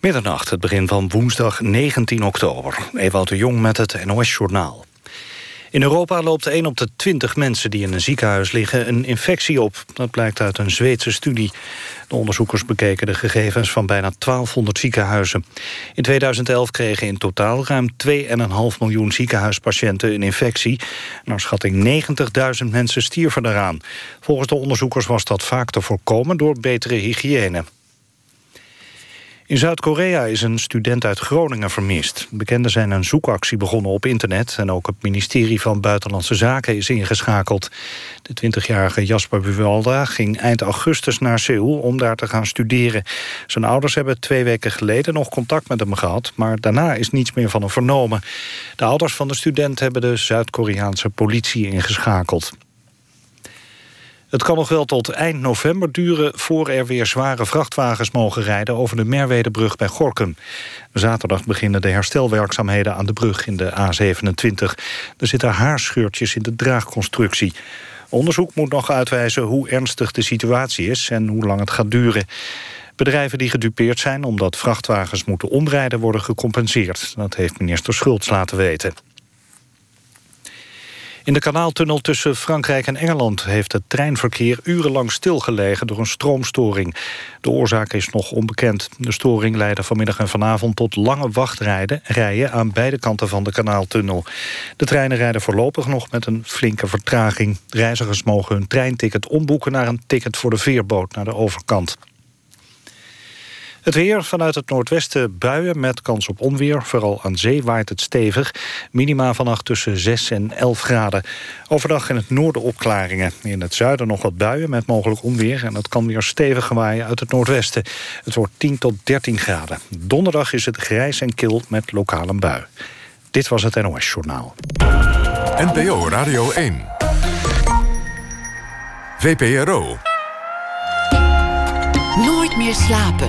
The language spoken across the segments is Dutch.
Middernacht, het begin van woensdag 19 oktober. Ewout de Jong met het NOS-journaal. In Europa loopt 1 op de 20 mensen die in een ziekenhuis liggen een infectie op. Dat blijkt uit een Zweedse studie. De onderzoekers bekeken de gegevens van bijna 1200 ziekenhuizen. In 2011 kregen in totaal ruim 2,5 miljoen ziekenhuispatiënten een infectie. Naar schatting 90.000 mensen stierven eraan. Volgens de onderzoekers was dat vaak te voorkomen door betere hygiëne. In Zuid-Korea is een student uit Groningen vermist. Bekenden zijn een zoekactie begonnen op internet... en ook het ministerie van Buitenlandse Zaken is ingeschakeld. De 20-jarige Jasper Buwalda ging eind augustus naar Seoul... om daar te gaan studeren. Zijn ouders hebben twee weken geleden nog contact met hem gehad... maar daarna is niets meer van hem vernomen. De ouders van de student hebben de Zuid-Koreaanse politie ingeschakeld. Het kan nog wel tot eind november duren voor er weer zware vrachtwagens mogen rijden over de Merwedebrug bij Gorkum. Zaterdag beginnen de herstelwerkzaamheden aan de brug in de A27. Er zitten haarscheurtjes in de draagconstructie. Onderzoek moet nog uitwijzen hoe ernstig de situatie is en hoe lang het gaat duren. Bedrijven die gedupeerd zijn omdat vrachtwagens moeten omrijden worden gecompenseerd. Dat heeft minister Schultz laten weten. In de kanaaltunnel tussen Frankrijk en Engeland heeft het treinverkeer urenlang stilgelegen door een stroomstoring. De oorzaak is nog onbekend. De storing leidde vanmiddag en vanavond tot lange wachtrijden rijen aan beide kanten van de kanaaltunnel. De treinen rijden voorlopig nog met een flinke vertraging. Reizigers mogen hun treinticket omboeken naar een ticket voor de veerboot naar de overkant. Het weer vanuit het noordwesten buien met kans op onweer. Vooral aan zee waait het stevig. Minima vannacht tussen 6 en 11 graden. Overdag in het noorden opklaringen. In het zuiden nog wat buien met mogelijk onweer. En dat kan weer stevig waaien uit het noordwesten. Het wordt 10 tot 13 graden. Donderdag is het grijs en kil met lokale bui. Dit was het NOS Journaal. NPO Radio 1. VPRO. Nooit meer slapen.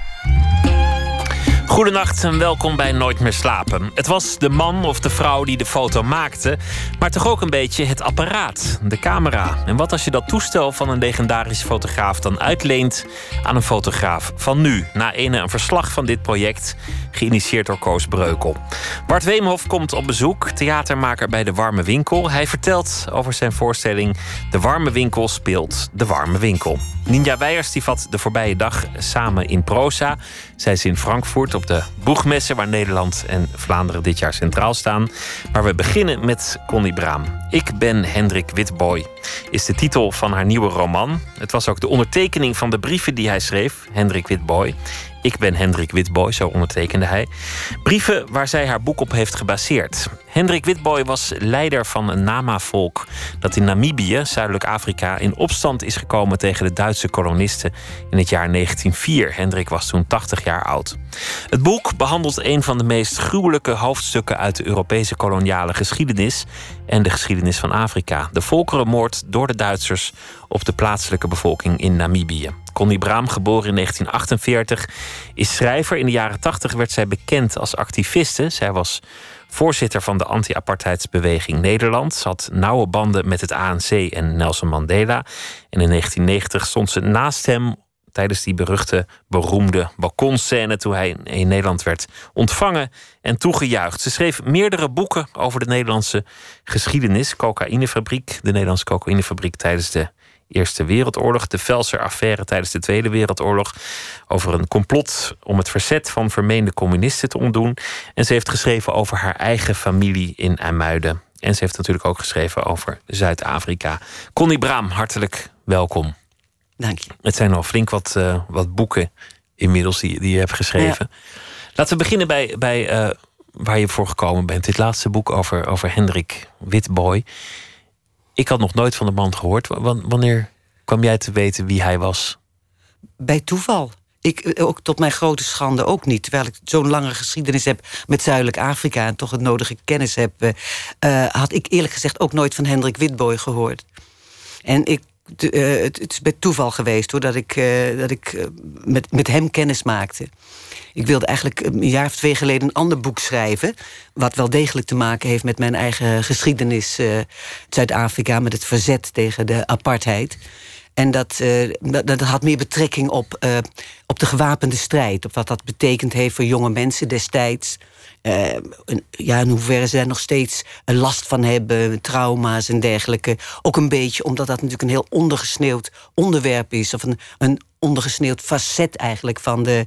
Goedenacht en welkom bij Nooit meer slapen. Het was de man of de vrouw die de foto maakte, maar toch ook een beetje het apparaat, de camera. En wat als je dat toestel van een legendarische fotograaf dan uitleent aan een fotograaf van nu, na ene een verslag van dit project, geïnitieerd door Koos Breukel. Bart Weemhof komt op bezoek, theatermaker bij De Warme Winkel. Hij vertelt over zijn voorstelling De Warme Winkel speelt De Warme Winkel. Ninja Weijers die vat de voorbije dag samen in proza. Zij is in Frankfurt op de boegmessen waar Nederland en Vlaanderen dit jaar centraal staan. Maar we beginnen met Connie Braam. Ik ben Hendrik Witboy is de titel van haar nieuwe roman. Het was ook de ondertekening van de brieven die hij schreef, Hendrik Witboy. Ik ben Hendrik Witboy, zo ondertekende hij. Brieven waar zij haar boek op heeft gebaseerd. Hendrik Witboy was leider van een Nama-volk dat in Namibië, Zuidelijk Afrika, in opstand is gekomen tegen de Duitse kolonisten in het jaar 1904. Hendrik was toen 80 jaar oud. Het boek behandelt een van de meest gruwelijke hoofdstukken uit de Europese koloniale geschiedenis en de geschiedenis van Afrika: de volkerenmoord door de Duitsers op de plaatselijke bevolking in Namibië. Connie Braam, geboren in 1948, is schrijver. In de jaren 80 werd zij bekend als activiste. Zij was voorzitter van de anti-apartheidsbeweging Nederland. Ze had nauwe banden met het ANC en Nelson Mandela. En in 1990 stond ze naast hem tijdens die beruchte, beroemde balkonscène toen hij in Nederland werd ontvangen en toegejuicht. Ze schreef meerdere boeken over de Nederlandse geschiedenis. Cocaïnefabriek, de Nederlandse cocaïnefabriek tijdens de Eerste Wereldoorlog, de Velser-affaire tijdens de Tweede Wereldoorlog, over een complot om het verzet van vermeende communisten te ontdoen. En ze heeft geschreven over haar eigen familie in IJmuiden. En ze heeft natuurlijk ook geschreven over Zuid-Afrika. Connie Braam, hartelijk welkom. Dank je. Het zijn al flink wat, uh, wat boeken inmiddels die, die je hebt geschreven. Laten we beginnen bij, bij uh, waar je voor gekomen bent. Dit laatste boek over, over Hendrik Witboy. Ik had nog nooit van de man gehoord. Wanneer kwam jij te weten wie hij was? Bij toeval. Ik, eh, ook tot mijn grote schande ook niet. Terwijl ik zo'n lange geschiedenis heb met Zuidelijk Afrika en toch het nodige kennis heb, uh, had ik eerlijk gezegd ook nooit van Hendrik Witboy gehoord. En ik uh, het, het, is bij toeval geweest hoor, dat ik, uh, dat ik uh, met, met hem kennis maakte. ik wilde eigenlijk een jaar of twee geleden een ander boek schrijven. Wat wel degelijk te maken heeft met mijn eigen geschiedenis Zuid-Afrika, met het verzet tegen de apartheid. En dat, dat, had meer betrekking op, op de gewapende strijd. Op wat dat betekend heeft voor jonge mensen destijds. Uh, ja, in hoeverre ze daar nog steeds last van hebben, trauma's en dergelijke. Ook een beetje omdat dat natuurlijk een heel ondergesneeuwd onderwerp is. Of een, een ondergesneeuwd facet eigenlijk van de,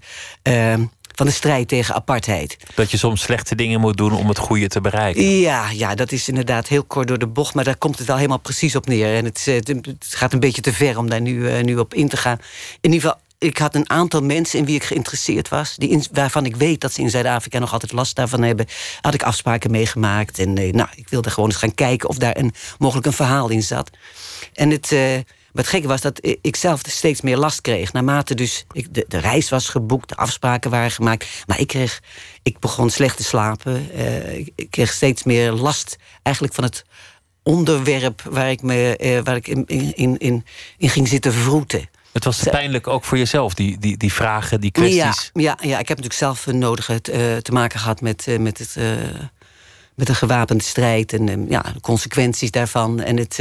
uh, van de strijd tegen apartheid. Dat je soms slechte dingen moet doen om het goede te bereiken. Ja, ja, dat is inderdaad heel kort door de bocht. Maar daar komt het wel helemaal precies op neer. En het, het gaat een beetje te ver om daar nu, uh, nu op in te gaan. In ieder geval, ik had een aantal mensen in wie ik geïnteresseerd was. Die waarvan ik weet dat ze in Zuid-Afrika nog altijd last daarvan hebben. Had ik afspraken meegemaakt. En uh, nou, ik wilde gewoon eens gaan kijken of daar een, mogelijk een verhaal in zat. En het... Uh, wat gekke was dat ik zelf steeds meer last kreeg. Naarmate dus ik, de, reis was geboekt, de afspraken waren gemaakt. Maar ik, kreeg, ik begon slecht te slapen. Uh, ik kreeg steeds meer last eigenlijk van het onderwerp waar ik, me, waar ik in, in, in, in ging zitten vroeten. Het was pijnlijk ook voor jezelf, die, die, die vragen, die kwesties. Ja, ja, ja, ik heb natuurlijk zelf nodig uh, te maken gehad met, uh, met het met een gewapende strijd en ja, de consequenties daarvan. En, het,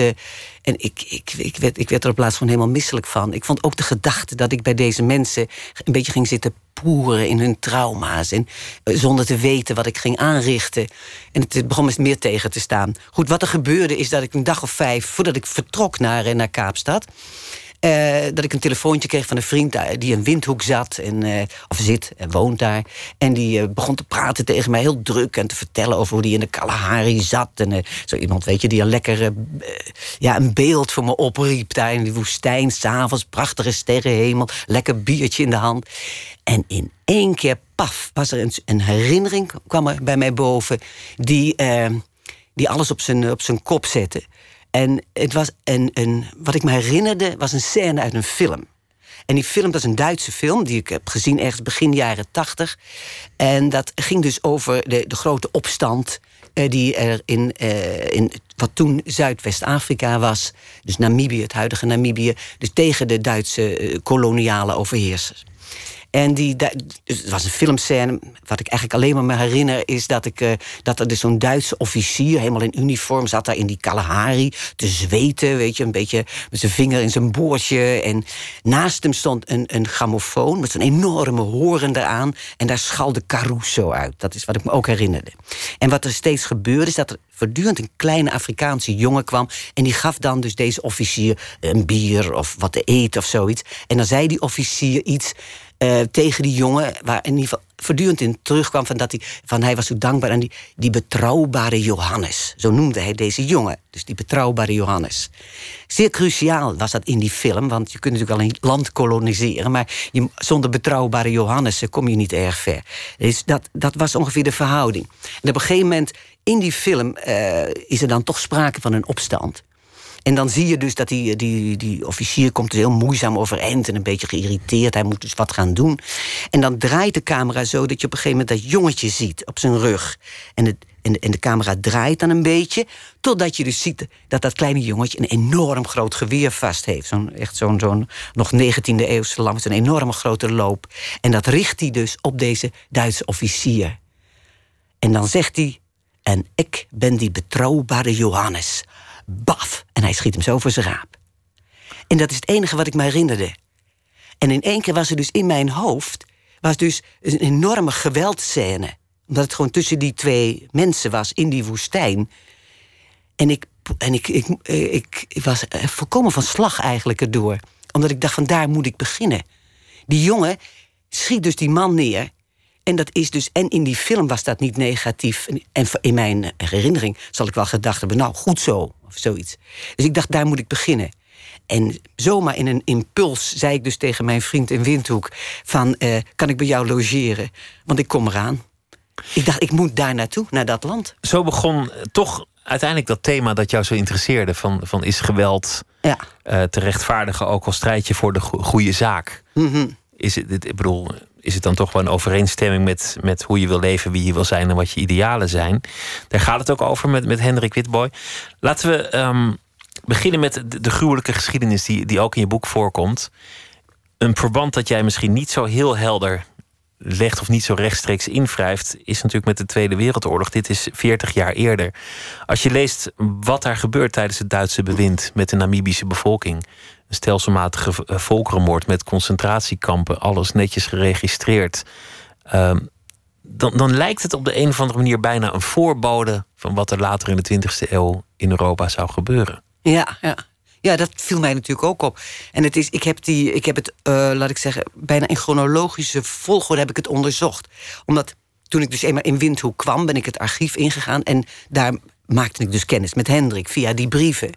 en ik, ik, ik, werd, ik werd er op plaats van helemaal misselijk van. Ik vond ook de gedachte dat ik bij deze mensen een beetje ging zitten poeren in hun trauma's. En zonder te weten wat ik ging aanrichten. En het begon me meer tegen te staan. Goed, wat er gebeurde is dat ik een dag of vijf voordat ik vertrok naar, naar Kaapstad. Uh, dat ik een telefoontje kreeg van een vriend die in Windhoek zat, en, uh, of zit en woont daar. En die begon te praten tegen mij heel druk en te vertellen over hoe die in de Kalahari zat. En zo iemand, weet je, die een lekker ja, een beeld voor me opriep daar in die woestijn. S'avonds, prachtige sterrenhemel, lekker biertje in de hand. En in één keer, paf, was er een, een herinnering, kwam er bij mij boven, die, die alles op zijn, op zijn kop zette. En het was een, een, wat ik me herinnerde, was een scène uit een film. En die film, dat is een Duitse film, die ik heb gezien ergens begin jaren tachtig. En dat ging dus over de, de grote opstand uh, die er in, uh, in wat toen Zuidwest-Afrika was. Dus Namibië, het huidige Namibië. Dus tegen de Duitse uh, koloniale overheersers. En die, dus het was een filmscène. Wat ik eigenlijk alleen maar me herinner is dat, ik, uh, dat er dus zo'n Duitse officier, helemaal in uniform, zat daar in die Kalahari te zweten. Weet je, een beetje met zijn vinger in zijn boordje. En naast hem stond een, een grammofoon met zo'n enorme horen eraan. En daar schalde Caruso uit. Dat is wat ik me ook herinnerde. En wat er steeds gebeurde is dat er voortdurend een kleine Afrikaanse jongen kwam. En die gaf dan dus deze officier een bier of wat te eten of zoiets. En dan zei die officier iets. Uh, tegen die jongen, waar in ieder geval voortdurend in terugkwam van dat hij, van hij was zo dankbaar aan die, die betrouwbare Johannes. Zo noemde hij deze jongen, dus die betrouwbare Johannes. Zeer cruciaal was dat in die film, want je kunt natuurlijk wel een land koloniseren, maar je, zonder betrouwbare Johannes kom je niet erg ver. Dus dat, dat was ongeveer de verhouding. En op een gegeven moment in die film uh, is er dan toch sprake van een opstand. En dan zie je dus dat die, die, die officier komt dus heel moeizaam overeind en een beetje geïrriteerd. Hij moet dus wat gaan doen. En dan draait de camera zo dat je op een gegeven moment dat jongetje ziet op zijn rug. En, het, en, de camera draait dan een beetje, totdat je dus ziet dat dat kleine jongetje een enorm groot geweer vast heeft. Zo'n echt zo'n zo'n nog 19e eeuwse lamp, zo'n enorme grote loop. En dat richt hij dus op deze Duitse officier. En dan zegt hij: En ik ben die betrouwbare Johannes baf, en hij schiet hem zo voor zijn raap. En dat is het enige wat ik me herinnerde. En in één keer was er dus in mijn hoofd... was dus een enorme geweldscène. Omdat het gewoon tussen die twee mensen was in die woestijn. En ik, en ik, ik, ik, ik was volkomen van slag eigenlijk erdoor. Omdat ik dacht van daar moet ik beginnen. Die jongen schiet dus die man neer... En dat is dus, en in die film was dat niet negatief. En in mijn herinnering zal ik wel gedacht hebben, nou goed zo, of zoiets. Dus ik dacht, daar moet ik beginnen. En zomaar in een impuls zei ik dus tegen mijn vriend in Windhoek: van eh, kan ik bij jou logeren? Want ik kom eraan. Ik dacht, ik moet daar naartoe, naar dat land. Zo begon toch uiteindelijk dat thema dat jou zo interesseerde: van, van is geweld ja. uh, te rechtvaardigen, ook al strijd je voor de goede zaak. Mm -hmm. Is het, ik bedoel, is het dan toch wel een overeenstemming met, met hoe je wil leven, wie je wil zijn en wat je idealen zijn. Daar gaat het ook over met, met Hendrik Witboy. Laten we um, beginnen met de, de, gruwelijke geschiedenis die, die ook in je boek voorkomt. Een verband dat jij misschien niet zo heel helder legt of niet zo rechtstreeks invrijft, is natuurlijk met de Tweede Wereldoorlog. Dit is 40 jaar eerder. Als je leest wat daar gebeurt tijdens het Duitse bewind met de Namibische bevolking, een stelselmatige eh, volkerenmoord met concentratiekampen, alles netjes geregistreerd. Ehm, dan, dan lijkt het op de een of andere manier bijna een voorbode van wat er later in de 20e eeuw in Europa zou gebeuren. Ja, ja. Ja, dat viel mij natuurlijk ook op. En het is, ik heb, die, ik heb het, uh, laat ik zeggen, bijna in chronologische volgorde heb ik het onderzocht. Omdat toen ik dus eenmaal in Windhoek kwam, ben ik het archief ingegaan. En daar maakte ik dus kennis met Hendrik via die brieven.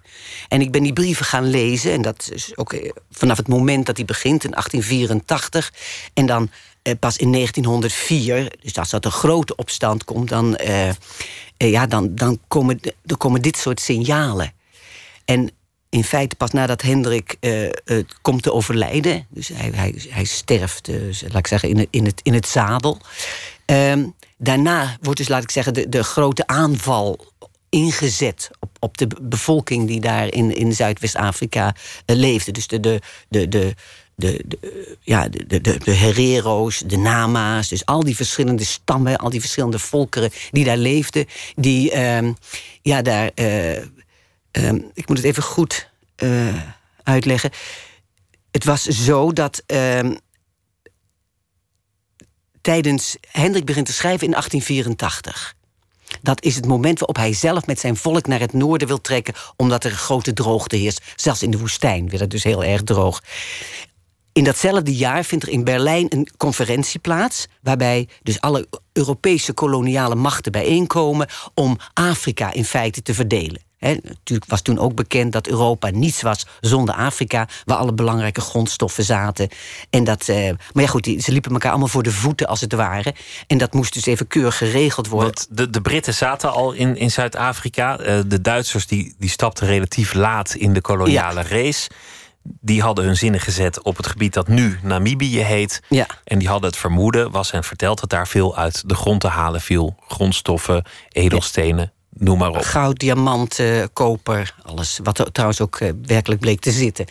En ik ben die brieven gaan lezen. En dat is ook eh, vanaf het moment dat hij begint in 1884. En dan eh, pas in 1904, dus als dat een grote opstand komt, dan, eh, ja, dan, dan, komen, dan komen dit soort signalen. En in feite pas nadat Hendrik uh, komt te overlijden, dus hij, hij, hij sterft, laat ik zeggen, in in het, in het zadel. Ehm, daarna wordt dus, laat ik zeggen, de, de grote aanval ingezet op, op de bevolking die daar in, in Zuidwest-Afrika leefde. Dus de, de, de, de, de, de, ja, de, de, de Herero's, de Nama's, dus al die verschillende stammen, al die verschillende volkeren die daar leefden, die uh, ja, daar. Ik moet het even goed uh, uitleggen. Het was zo dat ehm, tijdens Hendrik begint te schrijven in 1884. Dat is het moment waarop hij zelf met zijn volk naar het noorden wil trekken, omdat er een grote droogte heerst. Zelfs in de woestijn werd het dus heel erg droog. In datzelfde jaar vindt er in Berlijn een conferentie plaats, waarbij dus alle Europese koloniale machten bijeenkomen om Afrika in feite te verdelen. He, natuurlijk was toen ook bekend dat Europa niets was zonder Afrika, waar alle belangrijke grondstoffen zaten. En dat, eh, maar ja, goed, die, ze liepen elkaar allemaal voor de voeten als het ware. En dat moest dus even keurig geregeld worden. Want de, de Britten zaten al in, in Zuid-Afrika. Uh, de Duitsers die, die stapten relatief laat in de koloniale race die hadden hun zinnen gezet op het gebied dat nu Namibië heet. Ja. En die hadden het vermoeden, was hen verteld, dat daar veel uit de grond te halen viel. Grondstoffen, edelstenen, noem maar op. Goud, diamant, koper, alles. Wat trouwens ook uh, werkelijk bleek te zitten.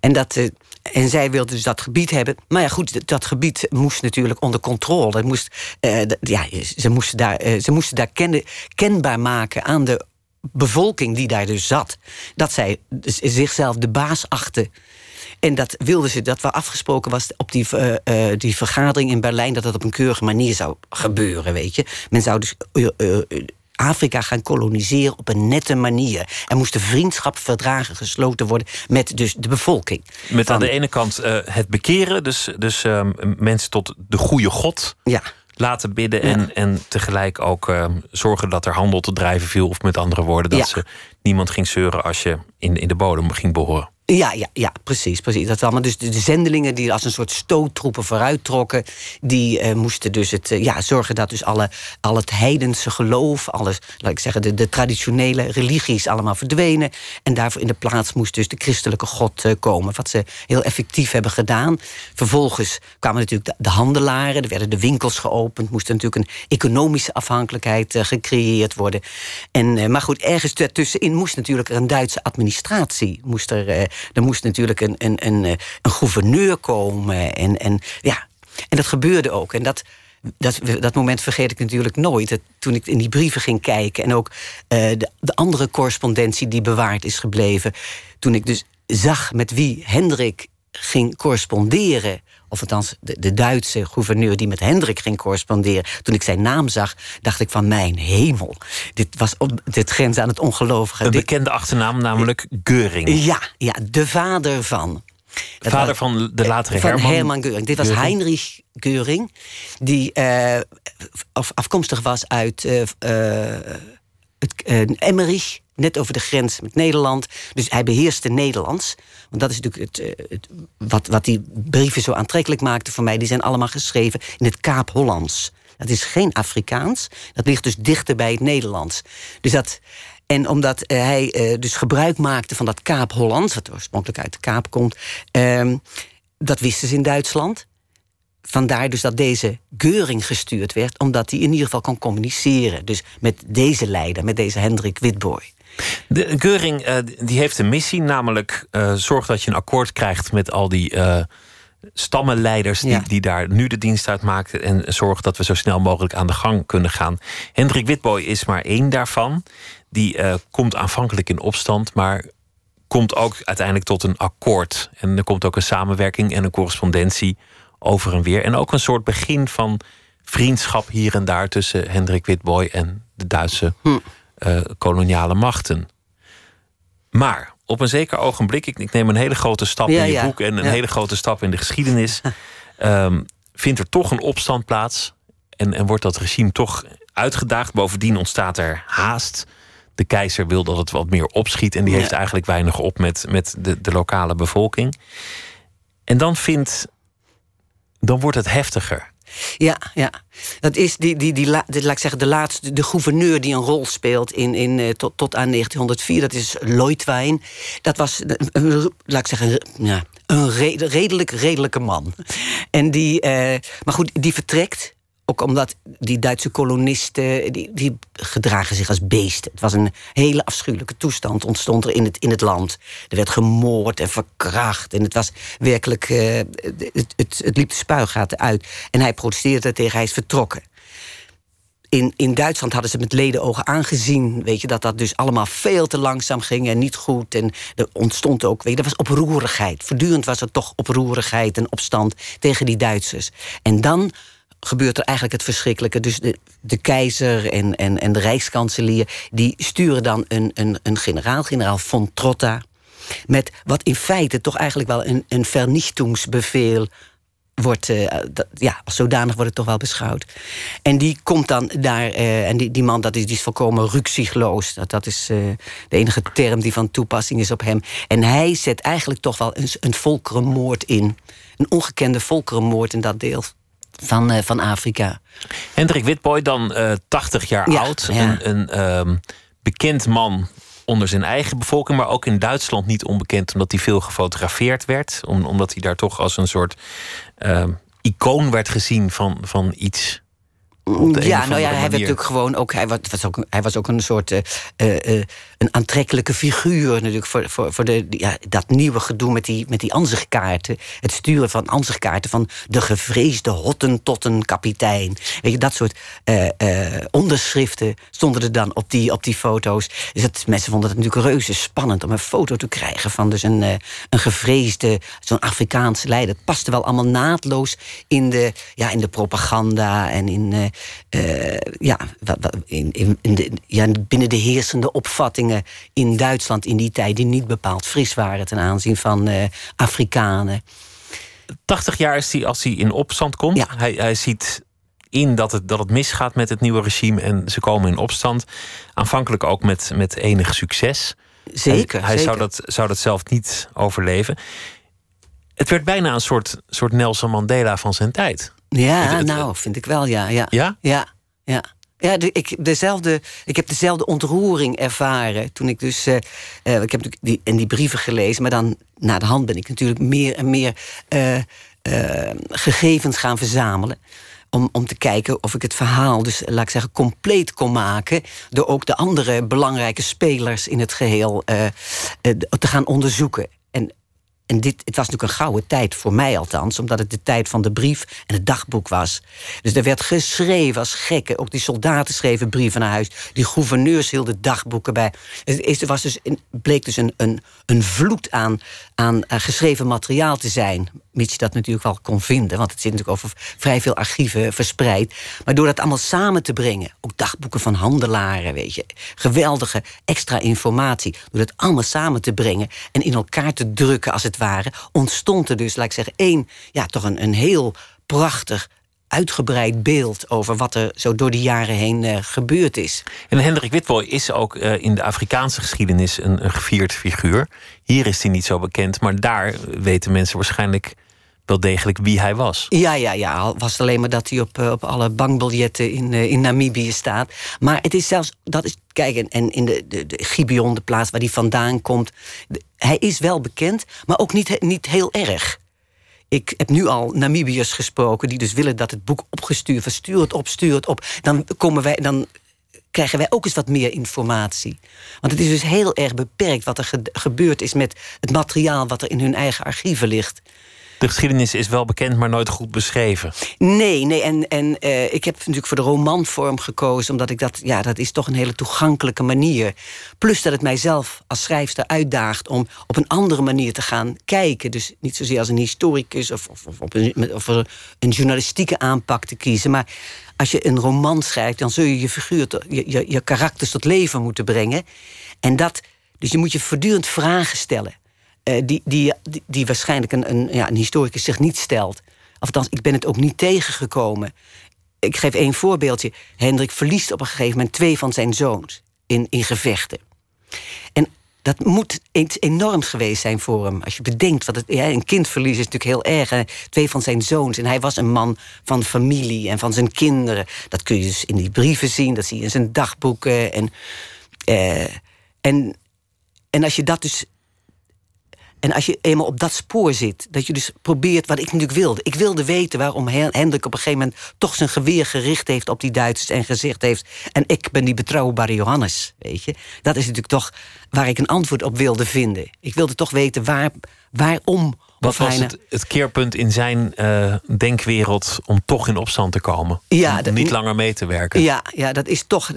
En, dat, uh, en zij wilden dus dat gebied hebben. Maar ja, goed, dat gebied moest natuurlijk onder controle. Moest, uh, ja, ze moesten daar, ze moesten daar ken, kenbaar maken aan de bevolking die daar dus zat, dat zij zichzelf de baas achten. En dat wilden ze, dat wel afgesproken was op die, die vergadering in Berlijn, dat dat op een keurige manier zou gebeuren, weet je. Men zou dus Afrika gaan koloniseren op een nette manier. Er moesten vriendschapsverdragen gesloten worden met dus de bevolking. Met Van, aan de ene kant het bekeren, dus, dus mensen tot de goede God. Ja laten bidden en, ja. en tegelijk ook uh, zorgen dat er handel te drijven viel. Of met andere woorden, dat ja. ze niemand ging zeuren als je in, in de bodem ging boren. Ja, ja, ja, precies. precies. Dat allemaal. Dus de, de zendelingen die als een soort stoottroepen vooruit trokken, die uh, moesten dus het, uh, ja, zorgen dat dus alle, al het heidense geloof, alles, laat ik zeggen, de, traditionele religies allemaal verdwenen. En daarvoor in de plaats moest dus de christelijke God uh, komen. Wat ze heel effectief hebben gedaan. Vervolgens kwamen natuurlijk de, de handelaren, er werden de winkels geopend, moest natuurlijk een economische afhankelijkheid gecreëerd worden. En, maar goed, ergens tussenin moest natuurlijk een Duitse administratie, moest er er moest natuurlijk een, een, een, een gouverneur komen. En, en, ja, en dat gebeurde ook. En dat, dat, dat moment vergeet ik natuurlijk nooit. Dat, toen ik in die brieven ging kijken en ook uh, de, de andere correspondentie die bewaard is gebleven. Toen ik dus zag met wie Hendrik ging corresponderen. Of althans, de, de Duitse gouverneur die met Hendrik ging corresponderen. Toen ik zijn naam zag, dacht ik van mijn hemel. Dit was op dit grens aan het ongelovige. Een bekende achternaam, namelijk Geuring. Ja, ja de vader van. De vader van de latere van Herman, Herman Geuring. Dit was. Heinrich Geuring, die uh, afkomstig was uit uh, uh, het, Emmerich, net over de grens met Nederland. Dus hij beheerste Nederlands. Want dat is natuurlijk het, het, wat, wat die brieven zo aantrekkelijk maakte voor mij. Die zijn allemaal geschreven in het Kaap Hollands. Dat is geen Afrikaans. Dat ligt dus dichter bij het Nederlands. Dus dat, en omdat uh, hij uh, dus gebruik maakte van dat Kaap Hollands, wat oorspronkelijk uit de Kaap komt, uh, dat wisten ze in Duitsland. Vandaar dus dat deze Geuring gestuurd werd, omdat hij in ieder geval kon communiceren. Dus met deze leider, met deze Hendrik Witbooi. De Geuring uh, die heeft een missie, namelijk uh, zorg dat je een akkoord krijgt met al die uh, stammenleiders die, Ja. die daar nu de dienst uit maakten en zorgen dat we zo snel mogelijk aan de gang kunnen gaan. Hendrik Witbooi is maar één daarvan. Die eh, komt aanvankelijk in opstand, maar komt ook uiteindelijk tot een akkoord. En er komt ook een samenwerking en een correspondentie over en weer. En ook een soort begin van vriendschap hier en daar tussen Hendrik Witbooi en de Duitse eh, koloniale machten. Maar op een zeker ogenblik, ik, ik neem een hele grote stap Ja, in je ja. boek en een Ja. hele grote stap in de geschiedenis, ehm, vindt er toch een opstand plaats en, en wordt dat regime toch uitgedaagd. Bovendien ontstaat er haast. De keizer wil dat het wat meer opschiet en die heeft eigenlijk weinig op met, met de, de lokale bevolking. En dan vindt, dan wordt het heftiger. Ja, ja. Dat is die, die, die, la- laat ik zeggen, de laatste, de gouverneur die een rol speelt in, in, eh, tot, tot aan 1904. Dat is Leutwein. Dat was, een- laat ik zeggen, ja, een re- redelijk, redelijke man. En die, eh, maar goed, die vertrekt. Ook omdat die Duitse kolonisten, die, die gedragen zich als beesten. Het was een hele afschuwelijke toestand, ontstond er in het, in het land. Er werd gemoord en verkracht. En het was werkelijk, eh, het, het, het liep de spuigaten uit. En hij protesteerde tegen, hij is vertrokken. In, in Duitsland hadden ze met ledenogen aangezien, weet je, dat dat dus allemaal veel te langzaam ging en niet goed. En er ontstond ook, weet je, er was oproerigheid. Voortdurend was er toch oproerigheid en opstand tegen die Duitsers. En dan gebeurt er eigenlijk het verschrikkelijke. Dus de, de keizer en, en, en de rijkskanselier... die sturen dan een, een, een generaal, generaal von Trotta... met wat in feite toch eigenlijk wel een, een vernichtingsbevel wordt, eh, ja, als zodanig wordt het toch wel beschouwd. En die komt dan daar, eh, en die, die man dat is, die is volkomen ruksigloos. Dat, dat is eh, de enige term die van toepassing is op hem. En hij zet eigenlijk toch wel een, een volkerenmoord in. Een ongekende volkerenmoord in dat deel van, eh, van Afrika. Hendrik Witbooi, dan eh 80 jaar Ja, oud. ja. Een, een ehm, bekend man onder zijn eigen bevolking, maar ook in Duitsland niet onbekend, omdat hij veel gefotografeerd werd. Om, omdat hij daar toch als een soort ehm, icoon werd gezien van, van iets. ja, nou ja, hij werd natuurlijk gewoon ook. Hij was, was ook, hij was ook een soort. Een aantrekkelijke figuur natuurlijk. Voor, voor, voor de, ja, dat nieuwe gedoe met die, met die ansichtkaarten. Het sturen van ansichtkaarten van de gevreesde Hottentottenkapitein. Weet je, dat soort eh, onderschriften stonden er dan op die, op die foto's. Dus dat, mensen vonden het natuurlijk reuze spannend om een foto te krijgen van dus een, eh, een gevreesde, zo'n Afrikaanse leider. Het paste wel allemaal naadloos in de, ja, in de propaganda en in, ja, in, in, in de, ja, binnen de heersende in Duitsland in die tijd, die niet bepaald fris waren ten aanzien van eh, Afrikanen. 80 jaar is hij als hij in opstand komt. Ja. Hij, hij ziet in dat het, dat het misgaat met het nieuwe regime en ze komen in opstand. Aanvankelijk ook met, met enig succes. Zeker. Hij, hij zeker. Zou, dat, zou dat zelf niet overleven. Het werd bijna een soort, soort Nelson Mandela van zijn tijd. Ja, Het- het- nou, vind ik wel, ja. Ja, Ja? ja. ja. Ja, ik, dezelfde, ik heb dezelfde ontroering ervaren toen ik dus. eh, eh, ik heb die, en die brieven gelezen, maar dan na de hand ben ik natuurlijk meer en meer eh, gegevens gaan verzamelen. Om, om te kijken of ik het verhaal, dus laat ik zeggen, compleet kon maken. Door ook de andere belangrijke spelers in het geheel eh, eh, te gaan onderzoeken. En en dit, het was natuurlijk een gouden tijd, voor mij althans, omdat het de tijd van de brief en het dagboek was. Dus er werd geschreven als gekken. Ook die soldaten schreven brieven naar huis. Die gouverneurs hielden dagboeken bij. Het was dus bleek dus een, een, een vloed aan, aan eh, geschreven materiaal te zijn. Mits je dat natuurlijk wel kon vinden, want het zit natuurlijk over vrij veel archieven verspreid. Maar door dat allemaal samen te brengen, ook dagboeken van handelaren, weet je, geweldige extra informatie. Door dat allemaal samen te brengen en in elkaar te drukken, als het ware, ontstond er dus, laat ik zeggen, één, ja, toch een, een heel prachtig, uitgebreid beeld over wat er zo door de jaren heen eh, gebeurd is. En Hendrik Witbooi is ook eh, in de Afrikaanse geschiedenis een, een gevierd figuur. Hier is hij niet zo bekend, maar daar weten mensen waarschijnlijk wel degelijk wie hij was. Ja, ja, ja. Al was het alleen maar dat hij op, eh, op alle bankbiljetten in, eh, in Namibië staat. Maar het is zelfs, dat is, kijk, en, en in de, de, de Gibeon, de plaats waar hij vandaan komt. de- hij is wel bekend, maar ook niet, niet heel erg. Ik heb nu al Namibiërs gesproken die dus willen dat het boek opgestuurd wordt. Stuur het op, stuur het op. Dan, komen wij, dan krijgen wij ook eens wat meer informatie. Want het is dus heel erg beperkt wat er ge- gebeurd is met het materiaal wat er in hun eigen archieven ligt. De geschiedenis is wel bekend, maar nooit goed beschreven. Nee, nee. En, en uh, ik heb natuurlijk voor de romanvorm gekozen, omdat ik dat, ja, dat is toch een hele toegankelijke manier. Plus dat het mijzelf als schrijfster uitdaagt om op een andere manier te gaan kijken. Dus niet zozeer als een historicus of, of, of, een, of een journalistieke aanpak te kiezen. Maar als je een roman schrijft, dan zul je je figuur, je, je, je karakters tot leven moeten brengen. En dat, dus je moet je voortdurend vragen stellen. Uh, die, die, die, die, waarschijnlijk een, een, ja, een historicus zich niet stelt. Althans, ik ben het ook niet tegengekomen. Ik geef één voorbeeldje. Hendrik verliest op een gegeven moment twee van zijn zoons in, in gevechten. En dat moet iets enorms geweest zijn voor hem. Als je bedenkt, wat het, ja, een kindverlies is natuurlijk heel erg. Twee van zijn zoons. En hij was een man van familie en van zijn kinderen. Dat kun je dus in die brieven zien. Dat zie je in zijn dagboeken. En, eh, en, en als je dat dus en als je eenmaal op dat spoor zit, dat je dus probeert wat ik natuurlijk wilde. Ik wilde weten waarom Hendrik op een gegeven moment toch zijn geweer gericht heeft op die Duitsers en gezegd heeft: En ik ben die betrouwbare Johannes. Weet je, dat is natuurlijk toch waar ik een antwoord op wilde vinden. Ik wilde toch weten waar, waarom. Wat was het, het, keerpunt in zijn uh, denkwereld om toch in opstand te komen? Ja, om niet langer mee te werken. Ja, ja dat, is toch,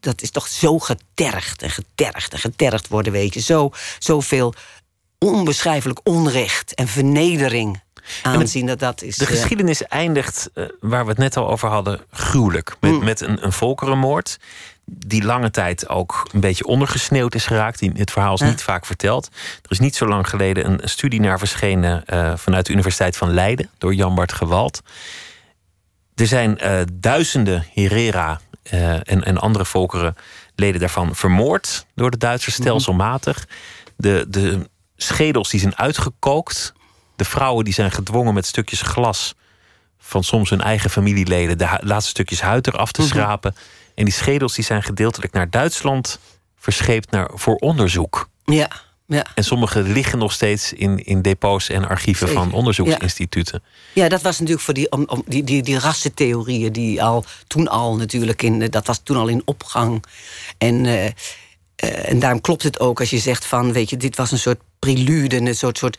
dat is toch zo getergd en getergd en getergd worden, weet je. Zo, zoveel onbeschrijfelijk onrecht en vernedering aanzien. dat dat is, de eh, geschiedenis eindigt, uh, waar we het net al over hadden, gruwelijk. Met, mm. met een, een volkerenmoord die lange tijd ook een beetje ondergesneeuwd is geraakt. Die, het verhaal is niet vaak verteld. Er is niet zo lang geleden een, studie naar verschenen uh, vanuit de Universiteit van Leiden door Jan Bart Gewald. Er zijn uh, duizenden Herera en, en andere volkeren, leden daarvan, vermoord door de Duitsers mhm. stelselmatig. De, de schedels die zijn uitgekookt. De vrouwen die zijn gedwongen met stukjes glas van soms hun eigen familieleden de laatste stukjes huid eraf te mhm. schrapen. En die schedels die zijn gedeeltelijk naar Duitsland verscheept naar, voor onderzoek. Ja, ja. En sommige liggen nog steeds in, in depots en archieven van onderzoeksinstituten. Ja. ja. dat was natuurlijk voor die, om, om, die, die, die rassentheorieën die al toen al natuurlijk in, dat was toen al in opgang. En, uh, uh, en daarom klopt het ook als je zegt van, weet je, dit was een soort prelude, een soort, soort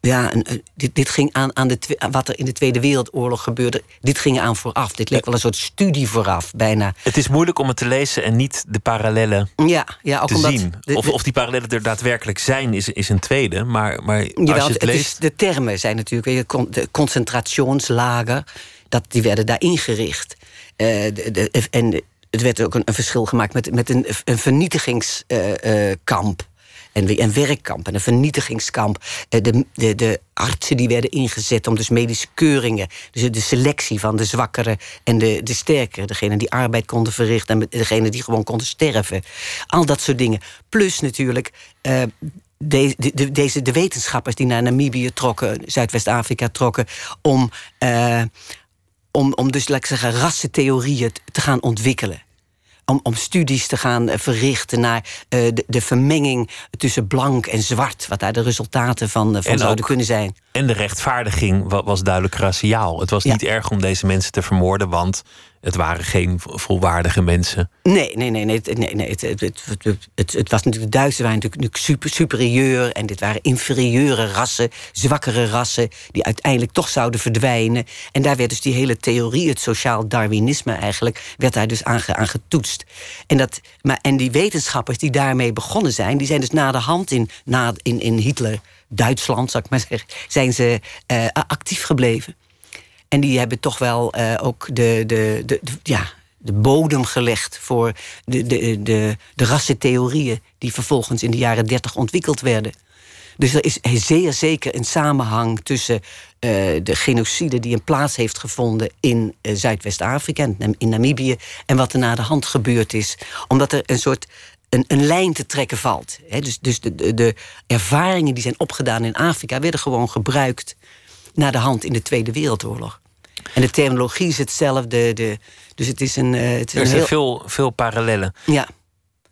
ja, een, dit, dit, ging aan, aan de, wat er in de Tweede Wereldoorlog gebeurde. Dit ging aan vooraf. Dit leek wel een soort studie vooraf, bijna. Het is moeilijk om het te lezen en niet de parallellen ja, ja, ook te omdat zien. of, of die parallellen er daadwerkelijk zijn, is, is een tweede. Maar, maar als je het, leest... Is, de termen zijn natuurlijk... De concentrationslager, dat, die werden daar ingericht. Uh, de, de, en het werd ook een, een, verschil gemaakt met, met een, een vernietigingskamp. Uh, en een werkkamp en een vernietigingskamp. Eh, de, de, de artsen die werden ingezet om dus medische keuringen... dus de selectie van de zwakkere en de, de sterkere... degene die arbeid konden verrichten en degene die gewoon konden sterven. Al dat soort dingen. Plus natuurlijk... Uh, de, de, deze, de wetenschappers die naar Namibië trokken, Zuidwest-Afrika trokken, om, uh, om, om dus, laat ik zeggen, rassentheorieën te gaan ontwikkelen om, om studies te gaan eh, verrichten naar uh, de, de, vermenging tussen blank en zwart. Wat daar de resultaten van, eh, van zouden kunnen zijn. En de rechtvaardiging was duidelijk raciaal. Het was niet erg om deze mensen te vermoorden, want het waren geen volwaardige mensen. Nee, nee, nee. nee, nee, nee het, het, het, was natuurlijk, de Duitsers waren natuurlijk super, superieur. En dit waren inferieure rassen, zwakkere rassen... die uiteindelijk toch zouden verdwijnen. En daar werd dus die hele theorie, het sociaal Darwinisme eigenlijk... werd daar dus aan, aan getoetst. En, dat, maar, en die wetenschappers die daarmee begonnen zijn... die zijn dus na de hand in, na, in, in Hitler... Duitsland, zou ik maar zeggen, zijn ze uh, actief gebleven. En die hebben toch wel uh, ook de, de, de, ja, de bodem gelegd voor de, de, de, de rassentheorieën die vervolgens in de jaren dertig ontwikkeld werden. Dus er is zeer zeker een samenhang tussen uh, de genocide die een plaats heeft gevonden in uh, Zuidwest-Afrika, in Namibië, en wat er na de hand gebeurd is. Omdat er een soort een, een lijn te trekken valt. dus dus de, de, ervaringen die zijn opgedaan in Afrika werden gewoon gebruikt naar de hand in de Tweede Wereldoorlog. En de terminologie is hetzelfde. De, dus het is een. Uh, het is er zijn veel, veel parallellen. Ja.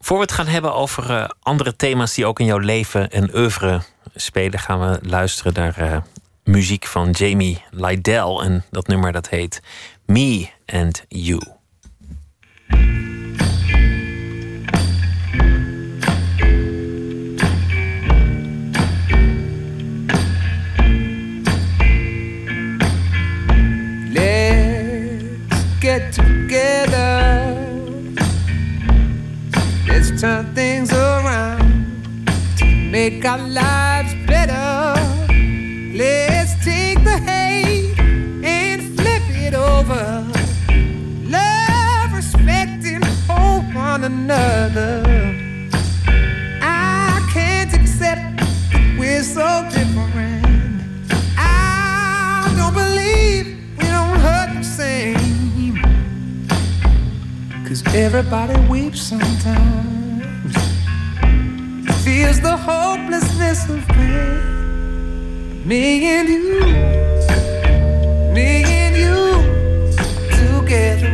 Voor we het gaan hebben over uh, andere thema's die ook in jouw leven en oeuvre spelen, gaan we luisteren naar uh, muziek van Jamie Lydell. En dat nummer dat heet Me and You. together. Let's turn things around to make our lives better. Let's take the hate and flip it over. Love, respect, and hold one another. I can't accept that we're so different. Cause everybody weeps sometimes. Feels the hopelessness of pain. Me and you, me and you, together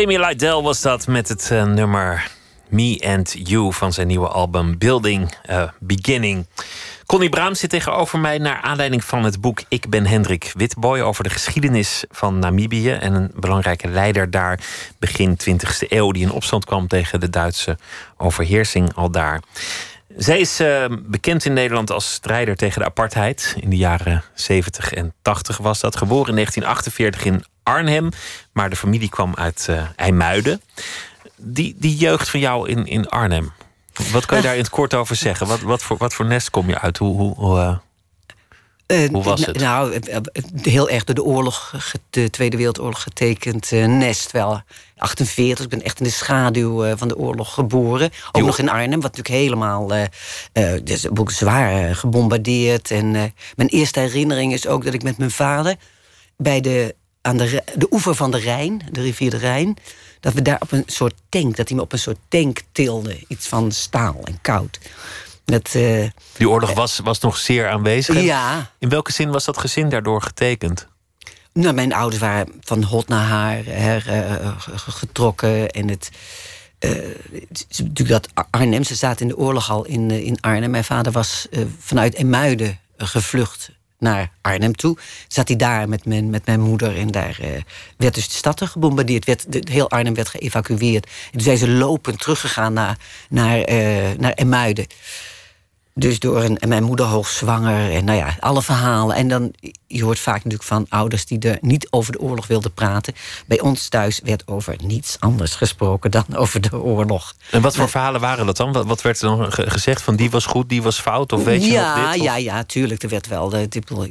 Jamie Lydell was dat met het uh, nummer Me and You van zijn nieuwe album Building uh, Beginning. Connie Braam zit tegenover mij naar aanleiding van het boek Ik ben Hendrik Witboy over de geschiedenis van Namibië en een belangrijke leider daar begin 20e eeuw die in opstand kwam tegen de Duitse overheersing al daar. Zij is uh, bekend in Nederland als strijder tegen de apartheid. In de jaren 70 en 80 was dat. Geboren in 1948 in Arnhem, maar de familie kwam uit uh, IJmuiden. Die, die jeugd van jou in, in Arnhem, wat kan je daar in het kort over zeggen? Wat, wat, voor, wat voor nest kom je uit? Hoe, hoe, hoe, uh, hoe was het? Nou, heel erg door de oorlog, de Tweede Wereldoorlog getekend nest wel. 48, ik ben echt in de schaduw van de oorlog geboren. Ook nog in Arnhem, wat natuurlijk helemaal dus zwaar gebombardeerd. En mijn eerste herinnering is ook dat ik met mijn vader bij de aan de, de oever van de Rijn, de rivier de Rijn, dat we daar op een soort tank, dat hij me op een soort tank tilde. Iets van staal en koud. Dat, uh, Die oorlog was, was nog zeer aanwezig. Ja. In welke zin was dat gezin daardoor getekend? Nou, mijn ouders waren van hot naar haar her, uh, getrokken. En het, uh, natuurlijk dat Arnhem, ze zaten in de oorlog al in, in Arnhem. Mijn vader was vanuit Emuiden gevlucht naar Arnhem toe. Zat hij daar met mijn, met mijn moeder en daar uh, werd dus de stad gebombardeerd. Werd, heel Arnhem werd geëvacueerd. En toen zijn ze lopend teruggegaan naar, naar, uh, naar Emuiden. Dus door een, en mijn moeder hoogzwanger en nou ja, alle verhalen. En dan, je hoort vaak natuurlijk van ouders die er niet over de oorlog wilden praten. Bij ons thuis werd over niets anders gesproken dan over de oorlog. En wat voor verhalen waren dat dan? Wat, wat werd er dan gezegd van die was goed, die was fout? Of weet je nog dit? Of? Ja, ja, tuurlijk. Er werd wel.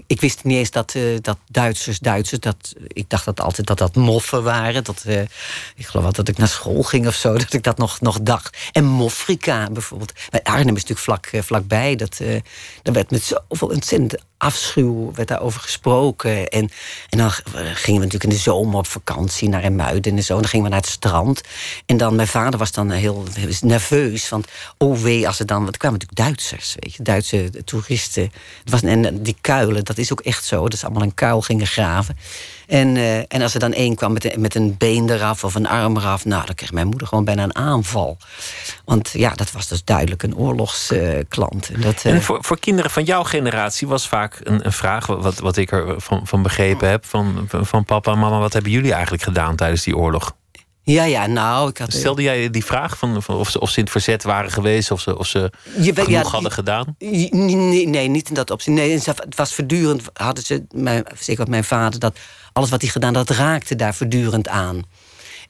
ik wist niet eens dat, uh, dat Duitsers, Duitsers, dat, ik dacht dat altijd dat dat moffen waren. Dat, uh, ik geloof dat ik naar school ging of zo, dat ik dat nog, nog dacht. En Moffrika bijvoorbeeld. Bij Arnhem is natuurlijk vlak, uh, vlakbij. Dat, uh, dat werd met zoveel ontzettend afschuw werd daarover gesproken. En, en dan gingen we natuurlijk in de zomer op vakantie naar Muiden en zo. En dan gingen we naar het strand. En dan, mijn vader was dan heel nerveus. Want oh wee, als er dan... Want er kwamen natuurlijk Duitsers, weet je. Duitse toeristen. Het was, en die kuilen, dat is ook echt zo. Dat ze allemaal een kuil gingen graven. En, uh, en als er dan één kwam met, met een been eraf of een arm eraf... nou, dan kreeg mijn moeder gewoon bijna een aanval. Want ja, dat was dus duidelijk een oorlogsklant. Uh, dat, uh... En voor, voor kinderen van jouw generatie was vaak een, een vraag... wat, wat ik er van, van begrepen heb, van, van papa en mama... wat hebben jullie eigenlijk gedaan tijdens die oorlog? Ja, ja, nou... Ik had, Stelde jij die vraag van, van of, ze, of ze in het verzet waren geweest... of ze, of ze je, genoeg ja, hadden gedaan? Nee, nee, niet in dat opzicht. Nee, het was voortdurend, hadden ze, mijn, zeker mijn vader... dat alles wat hij gedaan had, raakte daar voortdurend aan.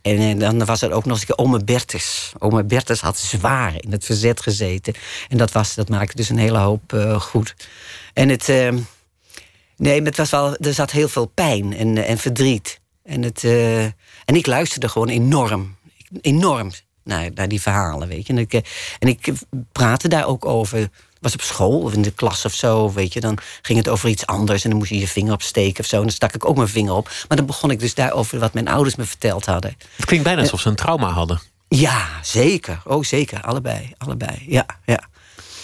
En, en dan was er ook nog eens een keer ome Bertus. Ome Bertus had zwaar in het verzet gezeten. En dat, was, dat maakte dus een hele hoop uh, goed. En het... Uh, nee, het was wel, er zat heel veel pijn en, en verdriet. En, het, uh, en ik luisterde gewoon enorm. Enorm naar, naar die verhalen, weet je. En ik, en ik praatte daar ook over was op school of in de klas of zo, weet je. Dan ging het over iets anders en dan moest je je vinger opsteken of zo. En dan stak ik ook mijn vinger op. Maar dan begon ik dus daarover wat mijn ouders me verteld hadden. Het klinkt bijna alsof ze een trauma hadden. Ja, zeker. Oh, zeker. Allebei. Allebei. Ja, ja.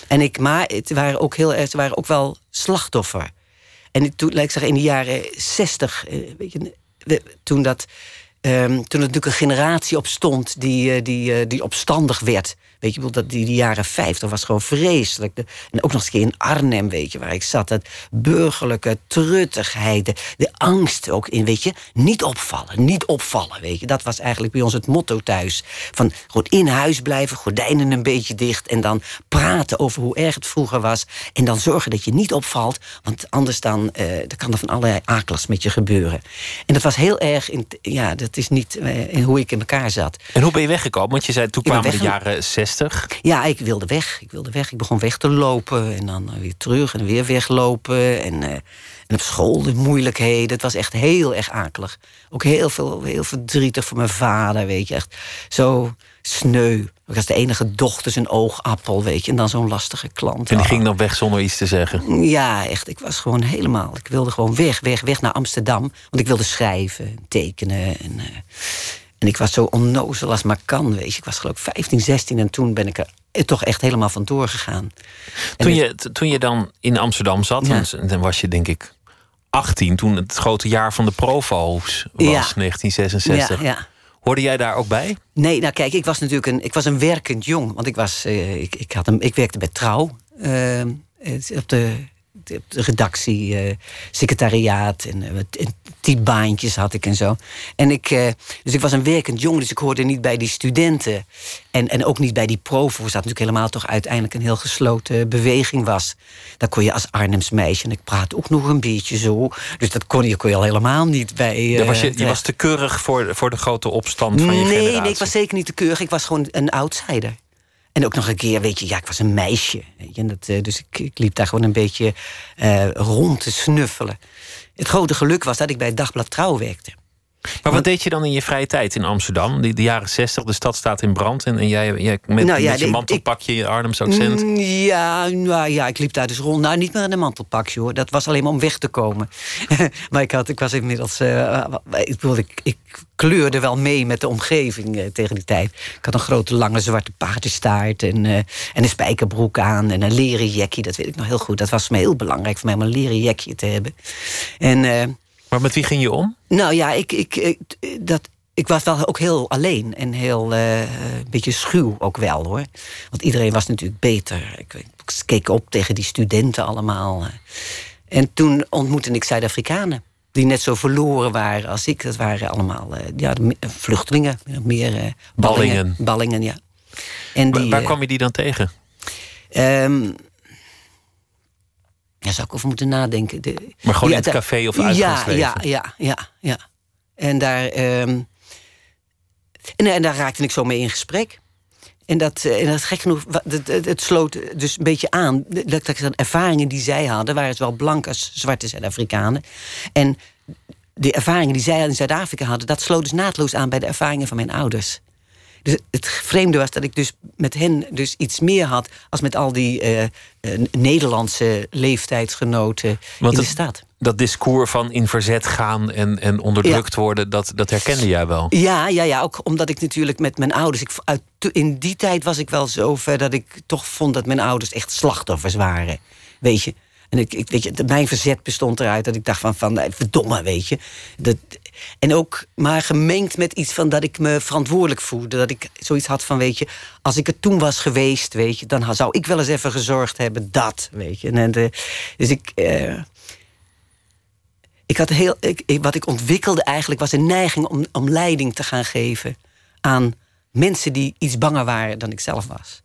En ik, maar het waren ook heel ze waren ook wel slachtoffer. En toen, laat ik zeggen, in de jaren zestig, eh, weet je, toen dat. Um, toen er natuurlijk een generatie op stond die, eh, die, eh, die opstandig werd. Weet je, dat die, die jaren 50 was gewoon vreselijk. En ook nog eens in Arnhem, weet je, waar ik zat. Dat burgerlijke truttigheid, de, de, angst ook in, weet je. Niet opvallen, niet opvallen, weet je. Dat was eigenlijk bij ons het motto thuis. Van gewoon in huis blijven, gordijnen een beetje dicht... en dan praten over hoe erg het vroeger was. En dan zorgen dat je niet opvalt, want anders dan, uh, dan kan er van allerlei akels met je gebeuren. En dat was heel erg, in, ja, dat is niet in hoe ik in elkaar zat. En hoe ben je weggekomen? Want je zei, toen kwamen de jaren 60 ja, ik wilde weg. Ik wilde weg. Ik begon weg te lopen en dan weer terug en weer weglopen. En, uh, en op school de moeilijkheden. Het was echt heel erg akelig. Ook heel veel, heel verdrietig voor mijn vader, weet je. Echt zo sneu. Ik was de enige dochter, zijn oogappel, weet je. En dan zo'n lastige klant. En die ging dan weg zonder iets te zeggen? Ja, echt. Ik was gewoon helemaal... Ik wilde gewoon weg, weg, weg naar Amsterdam. Want ik wilde schrijven, tekenen en... Uh, en ik was zo onnozel als maar kan, weet je. Ik was geloof ik 15, 16 en toen ben ik er toch echt helemaal van doorgegaan. Toen, je, toen je dan in Amsterdam zat, dan was je denk ik 18... toen het grote jaar van de Provo's was, 1966. Ja, Hoorde jij daar ook bij? Nee, nou kijk, ik was natuurlijk een, ik was een werkend jong. Want ik, was, uh, ik, ik, had een, ik werkte bij Trouw. Uh, op de de redactie, uh, secretariaat en, uh, en typbaantjes had ik en zo. En ik, uh, dus ik was een werkend jong, dus ik hoorde niet bij die studenten. En, en ook niet bij die provo, dat natuurlijk helemaal toch uiteindelijk een heel gesloten beweging was. Daar kon je als Arnhems meisje, en ik praat ook nog een beetje zo. Dus dat kon je, kon je al helemaal niet bij. was je, je was te keurig voor, voor de grote opstand van je nee, generatie? Nee, ik was zeker niet te keurig. Ik was gewoon een outsider. En ook nog een keer, weet je, ja, ik was een meisje. Weet je, dat, uh, dus ik, ik, liep daar gewoon een beetje uh, rond te snuffelen. Het grote geluk was dat ik bij het Dagblad Trouw werkte. Maar wat deed je dan in je vrije tijd in Amsterdam? De, de jaren zestig, de stad staat in brand. En, en jij, jij met, nou, ja, met je mantelpakje, je Arnhems accent. Mm, ja, nou, ja, ik liep daar dus rond. Nou, niet meer in een mantelpakje hoor. Dat was alleen maar om weg te komen. maar ik, had, ik was inmiddels... Uh, ik, ik, ik kleurde wel mee met de omgeving uh, tegen die tijd. Ik had een grote lange zwarte paardenstaart en, uh, en een spijkerbroek aan en een leren jackie. Dat weet ik nog heel goed. Dat was me heel belangrijk voor mij om een leren jackie te hebben. En maar met wie ging je om? Nou ja, ik, ik, dat, ik was wel ook heel alleen en heel uh, een beetje schuw ook wel hoor. Want iedereen was natuurlijk beter. Ik, ik keek op tegen die studenten allemaal. En toen ontmoette ik Zuid-Afrikanen. Die net zo verloren waren als ik. Dat waren allemaal uh, ja, vluchtelingen. Meer uh, ballingen. ballingen. Ballingen, ja. En die, waar kwam je die dan tegen? Um, daar zou ik over moeten nadenken. De, maar gewoon in het café of uitgaansleven? Ja, ja, ja, ja, ja. En daar, um, en, en, daar raakte ik zo mee in gesprek. En dat, eh, en dat gek genoeg, het, het, het sloot dus een beetje aan. Dat, dat, ervaringen die zij hadden, waren het wel blank als zwarte Zuid-Afrikanen. En de ervaringen die zij in Zuid-Afrika hadden, dat sloot dus naadloos aan bij de ervaringen van mijn ouders. Dus het vreemde was dat ik dus met hen dus iets meer had... als met al die eh, eh, Nederlandse leeftijdsgenoten Want in de stad. Dat discours van in verzet gaan en, en onderdrukt worden, dat, dat herkende jij wel. Ja, ja, ja, ook omdat ik natuurlijk met mijn ouders... Ik, uit, in die tijd was ik wel zo ver dat ik toch vond dat mijn ouders echt slachtoffers waren. Weet je? En ik, ik, weet je, mijn verzet bestond eruit dat ik dacht van, van eh, verdomme, weet je. Dat, en ook maar gemengd met iets van dat ik me verantwoordelijk voelde. Dat ik zoiets had van, weet je, als ik er toen was geweest, weet je... dan zou ik wel eens even gezorgd hebben dat, weet je. En, eh, dus ik... eh, ik had heel, ik- wat ik ontwikkelde eigenlijk was een neiging om, om leiding te gaan geven aan mensen die iets banger waren dan ik zelf was.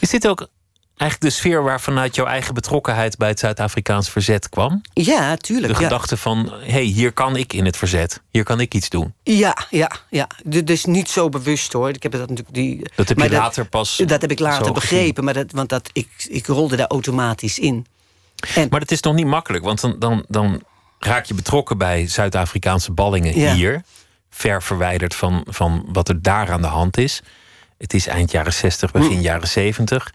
Is dit ook eigenlijk de sfeer waarvanuit jouw eigen betrokkenheid bij het Zuid-Afrikaans verzet kwam? Ja, De tuurlijk. Ja. gedachte van, hé, hey, hier kan ik in het verzet. Hier kan ik iets doen. ja, ja, ja. Du- Dus niet zo bewust hoor. Ik heb dat natuurlijk die. Dat heb je later pas Dat heb ik later begrepen, maar dat, want dat, ik, ik rolde daar automatisch in. En, Maar het is nog niet makkelijk, want dan, dan, dan raak je betrokken bij Zuid-Afrikaanse ballingen Ja. hier. Ver verwijderd van, van wat er daar aan de hand is. Het is eind jaren 60, begin Mm. jaren 70.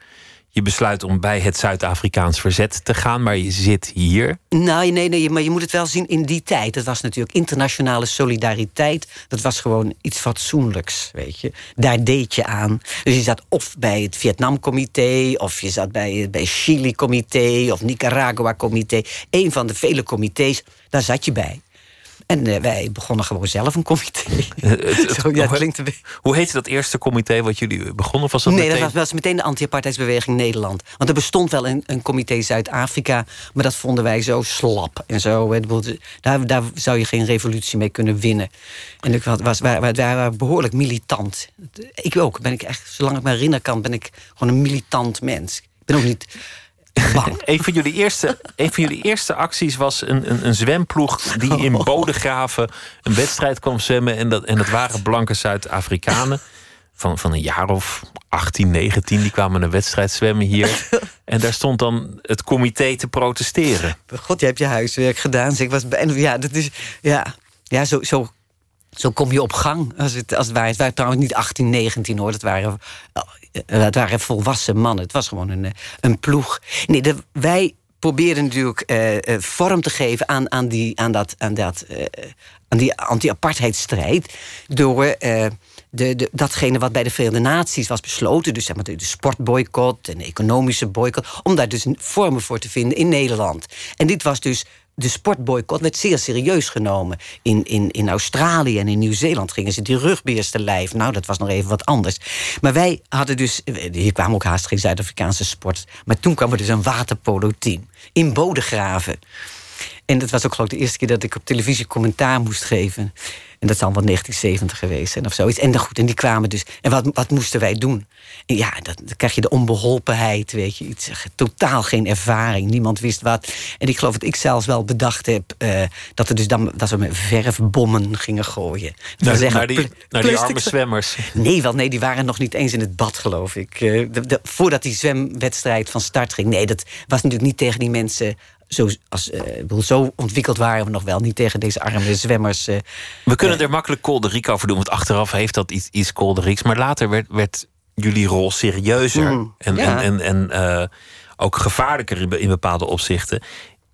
Je besluit om bij het Zuid-Afrikaans verzet te gaan, maar je zit hier. Nou, nee, nee, maar je moet het wel zien in die tijd. Dat was natuurlijk internationale solidariteit. Dat was gewoon iets fatsoenlijks, weet je. Daar deed je aan. Dus je zat of bij het Vietnam-comité... of je zat bij, bij Chili-comité of Nicaragua-comité. Een van de vele comité's, daar zat je bij. En eh, wij begonnen gewoon zelf een comité. Zo, ja, het klinkt een beetje... Hoe heette dat eerste comité wat jullie begonnen? Was dat nee, meteen... dat was, was meteen de anti-apartheidsbeweging Nederland. Want er bestond wel een, een comité Zuid-Afrika... maar dat vonden wij zo slap en zo. Daar, daar zou je geen revolutie mee kunnen winnen. En ik was, was, wij, wij waren behoorlijk militant. Ik ook. Ben ik echt, zolang ik me herinneren kan, ben ik gewoon een militant mens. Ik ben ook niet bang. Een van, jullie eerste, een van jullie eerste acties was een, een, een zwemploeg die in Oh. Bodegraven een wedstrijd kwam zwemmen. En dat, en dat waren blanke Zuid-Afrikanen van, van een jaar of 18, 19. Die kwamen een wedstrijd zwemmen hier. En daar stond dan het comité te protesteren. God, je hebt je huiswerk gedaan. Ik was bijna, ja, dat is, ja, ja zo, zo, zo kom je op gang. Als het, als het, het waren trouwens niet 18, 19 hoor. Dat waren, het waren volwassen mannen. Het was gewoon een, eh, een ploeg. Nee, de, wij probeerden natuurlijk eh, eh, vorm te geven aan, aan, die, aan, dat, aan, dat, eh, aan die anti-apartheidsstrijd. Door eh, de, de, datgene wat bij de Verenigde Naties was besloten. Dus zeg maar de, de sportboycott en de economische boycott. Om daar dus vormen voor te vinden in Nederland. En dit was dus de sportboycott werd zeer serieus genomen. In, in, in Australië en in Nieuw-Zeeland gingen ze die rugbeers te lijf. Nou, dat was nog even wat anders. Maar wij hadden dus... Hier kwamen ook haast geen Zuid-Afrikaanse sport. Maar toen kwam er dus een waterpolo-team. In Bodegraven. En dat was ook geloof ik de eerste keer dat ik op televisie commentaar moest geven. En dat zal wel 1970 geweest zijn of zoiets. En, dan goed, en die kwamen dus. En wat, wat moesten wij doen? En ja, dat, dan krijg je de onbeholpenheid, weet je. Iets, totaal geen ervaring, niemand wist wat. En ik geloof dat ik zelfs wel bedacht heb... eh, dat, er dus dan, dat we met verfbommen gingen gooien. Naar, zeggen, naar die, naar die arme zwemmers. Nee, wel nee, die waren nog niet eens in het bad, geloof ik. Eh, de- de- voordat die zwemwedstrijd van start ging. Nee, dat was natuurlijk niet tegen die mensen. Zo, als, eh, ik bedoel, zo ontwikkeld waren we nog wel. Niet tegen deze arme zwemmers. eh. We kunnen er makkelijk kolderiek over doen, want achteraf heeft dat iets, iets kolderieks. Maar later werd, werd jullie rol serieuzer Mm, en, ja. en, en, en eh, ook gevaarlijker in, be- in bepaalde opzichten.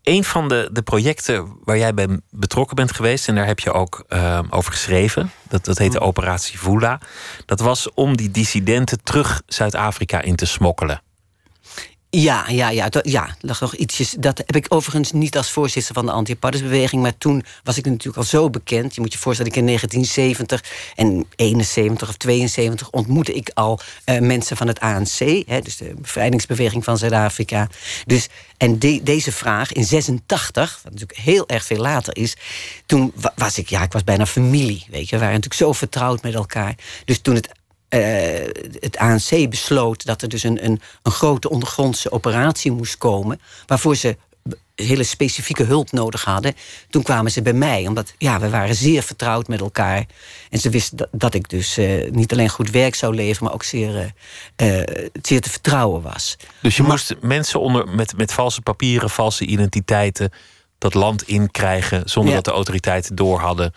Een van de, de projecten waar jij bij betrokken bent geweest, en daar heb je ook eh, over geschreven, dat, dat Mm. heette Operatie Vula. Dat was om die dissidenten terug Zuid-Afrika in te smokkelen. Ja, ja, ja, dat, ja, lag nog ietsjes. Dat heb ik overigens niet als voorzitter van de anti-apartheidsbeweging. Maar toen was ik natuurlijk al zo bekend. Je moet je voorstellen, ik in 1970 en 71 of 72 ontmoette ik al eh, mensen van het ANC. Hè, dus de bevrijdingsbeweging van Zuid-Afrika. Dus, en de- deze vraag in 86, wat natuurlijk heel erg veel later is. Toen wa- was ik, ja, ik was bijna familie. Weet je, we waren natuurlijk zo vertrouwd met elkaar. Dus toen het eh, het ANC besloot dat er dus een, een, een grote ondergrondse operatie moest komen. waarvoor ze hele specifieke hulp nodig hadden. Toen kwamen ze bij mij, omdat ja, we waren zeer vertrouwd met elkaar. En ze wisten dat, dat ik dus eh, niet alleen goed werk zou leveren, maar ook zeer, eh, zeer te vertrouwen was. Dus je moest mensen onder, met, met valse papieren, valse identiteiten dat land inkrijgen zonder Ja. dat de autoriteiten door hadden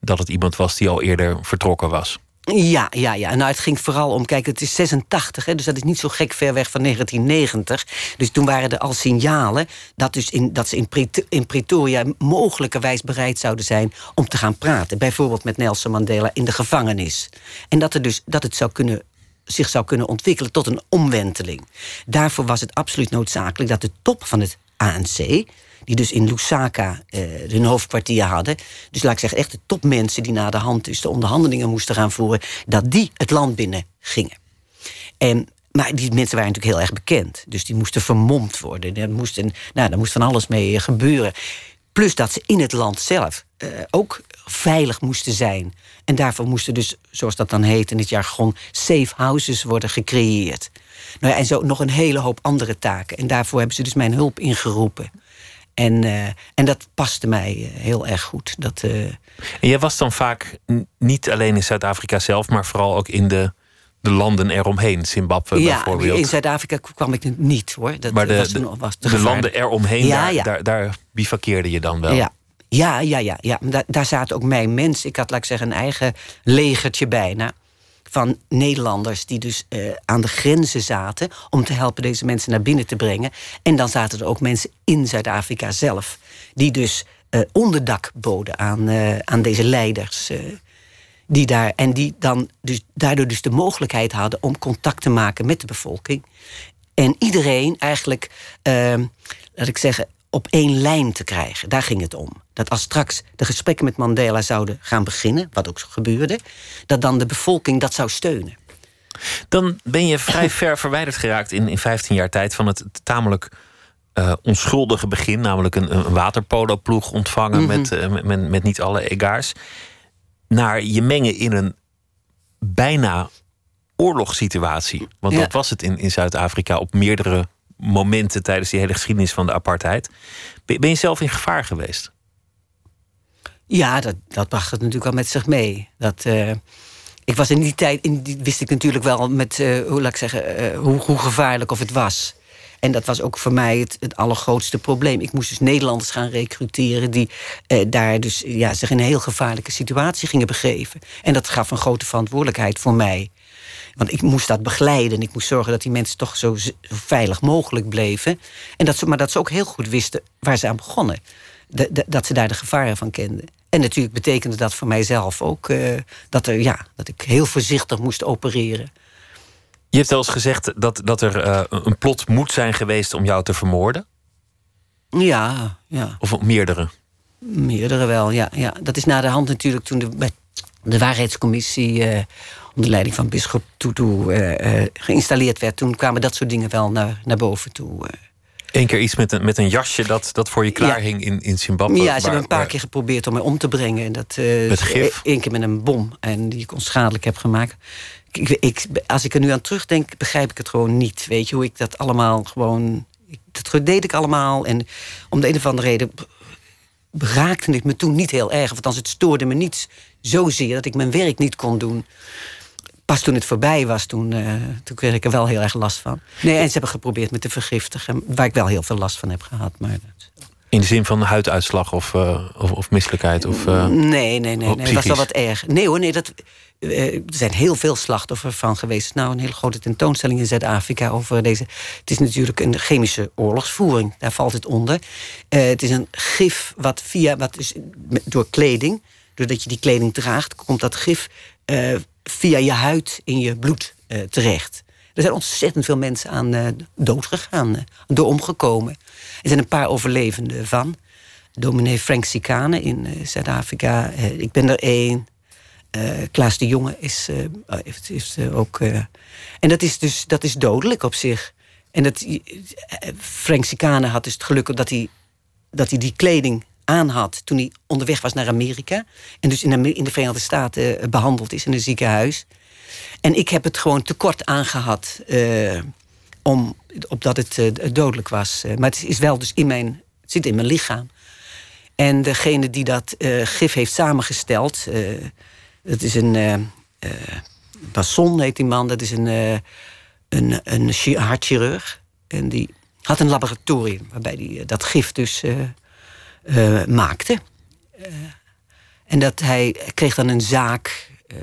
dat het iemand was die al eerder vertrokken was. Ja, ja, ja. Nou, het ging vooral om, kijk, het is 86, hè, dus dat is niet zo gek ver weg van 1990. Dus toen waren er al signalen dat, dus in, dat ze in, in Pretoria mogelijkerwijs bereid zouden zijn om te gaan praten. Bijvoorbeeld met Nelson Mandela in de gevangenis. En dat, er dus, dat het zou kunnen zich zou kunnen ontwikkelen tot een omwenteling. Daarvoor was het absoluut noodzakelijk dat de top van het ANC, die dus in Lusaka eh, hun hoofdkwartier hadden. Dus laat ik zeggen, echt de topmensen die na de hand dus de onderhandelingen moesten gaan voeren, dat die het land binnen gingen. En maar die mensen waren natuurlijk heel erg bekend. Dus die moesten vermomd worden. Er moest, nou, daar moest van alles mee gebeuren. Plus dat ze in het land zelf uh, ook veilig moesten zijn. En daarvoor moesten dus, zoals dat dan heet in het jargon, safe houses worden gecreëerd. Nou en zo nog een hele hoop andere taken. En daarvoor hebben ze dus mijn hulp ingeroepen. En, uh, en dat paste mij uh, heel erg goed. Dat, uh... En jij was dan vaak niet alleen in Zuid-Afrika zelf, maar vooral ook in de, de landen eromheen. Zimbabwe ja, bijvoorbeeld. in Zuid-Afrika kwam ik niet hoor. Dat maar de, was, was de landen eromheen, ja, daar, ja. Daar, daar bivakkeerde je dan wel. Ja, ja, ja, ja. ja. Daar, daar zaten ook mijn mensen. Ik had, laat ik zeggen, een eigen legertje bijna van Nederlanders die dus uh, aan de grenzen zaten om te helpen deze mensen naar binnen te brengen. En dan zaten er ook mensen in Zuid-Afrika zelf die dus uh, onderdak boden aan, uh, aan deze leiders. die daar, en die dan dus, daardoor dus de mogelijkheid hadden om contact te maken met de bevolking. En iedereen eigenlijk, laat ik zeggen, op één lijn te krijgen. Daar ging het om. Dat als straks de gesprekken met Mandela zouden gaan beginnen, wat ook gebeurde, dat dan de bevolking dat zou steunen. Dan ben je vrij ver verwijderd geraakt in, in 15 jaar tijd van het tamelijk uh, onschuldige begin, namelijk een, een waterpolo-ploeg ontvangen mm -hmm. met, uh, met, met, niet alle egaars, naar je mengen in een bijna oorlogssituatie. Want ja. dat was het in, in Zuid-Afrika op meerdere momenten tijdens die hele geschiedenis van de apartheid. Ben je zelf in gevaar geweest? Ja, dat, dat bracht het natuurlijk al met zich mee. Dat, uh, ik was in die tijd, in die, wist ik natuurlijk wel met, uh, hoe laat ik zeggen, uh, hoe, hoe, gevaarlijk of het was. En dat was ook voor mij het, het allergrootste probleem. Ik moest dus Nederlanders gaan recruteren die daar dus ja, zich in een heel gevaarlijke situatie gingen begeven. En dat gaf een grote verantwoordelijkheid voor mij. Want ik moest dat begeleiden. Ik moest zorgen dat die mensen toch zo veilig mogelijk bleven. En dat ze, maar dat ze ook heel goed wisten waar ze aan begonnen. De, de, dat ze daar de gevaren van kenden. En natuurlijk betekende dat voor mijzelf ook uh, dat, er, ja, dat ik heel voorzichtig moest opereren. Je hebt wel eens gezegd dat, dat er uh, een plot moet zijn geweest om jou te vermoorden. Ja, ja. Of meerdere? Meerdere wel, ja. ja. Dat is na de hand natuurlijk toen de, de waarheidscommissie... Uh, onder leiding van bischop Tutu uh, geïnstalleerd werd... toen kwamen dat soort dingen wel naar, naar boven toe. Eén keer iets met een, met een jasje dat, dat voor je klaar ja. hing in, in Zimbabwe. Ja, ze hebben een paar keer geprobeerd om mij om te brengen. En dat, met gif? Eén keer met een bom. En die ik onschadelijk heb gemaakt. Ik, ik, als ik er nu aan terugdenk, begrijp ik het gewoon niet. Weet je, hoe ik dat allemaal gewoon... Dat deed ik allemaal. En om de een of andere reden raakte het me toen niet heel erg. Want het stoorde me niet zozeer dat ik mijn werk niet kon doen pas toen het voorbij was, toen, uh, toen kreeg ik er wel heel erg last van. Nee, en ze hebben geprobeerd me te vergiftigen, waar ik wel heel veel last van heb gehad. Maar dat... In de zin van huiduitslag of, uh, of, of, misselijkheid? Of, uh, nee, nee, nee. nee. Dat was wel wat erg. Nee hoor, nee, dat, er zijn heel veel slachtoffers van geweest. Nou, een hele grote tentoonstelling in Zuid-Afrika over deze. Het is natuurlijk een chemische oorlogsvoering, daar valt het onder. het is een gif wat via, wat is, door kleding, doordat je die kleding draagt, komt dat gif via je huid in je bloed uh, terecht. Er zijn ontzettend veel mensen aan uh, dood gegaan, uh, door omgekomen. Er zijn een paar overlevenden van. Dominee Frank Sikane in Zuid-Afrika. ik ben er één. Klaas de Jonge is, heeft, heeft ook. en dat is dus dat is dodelijk op zich. En dat, Frank Sikane had dus het geluk dat hij, dat hij die kleding aan had toen hij onderweg was naar Amerika. En dus in de, in de Verenigde Staten uh, behandeld is in een ziekenhuis. En ik heb het gewoon tekort aangehad. Uh, om, opdat het uh, dodelijk was. maar het is wel dus in mijn, het zit in mijn lichaam. En degene die dat gif heeft samengesteld... dat is een... Basson heet die man. Dat is een, een, een hartchirurg. En die had een laboratorium waarbij hij dat gif dus uh, maakte. Uh, en dat hij kreeg dan een zaak uh,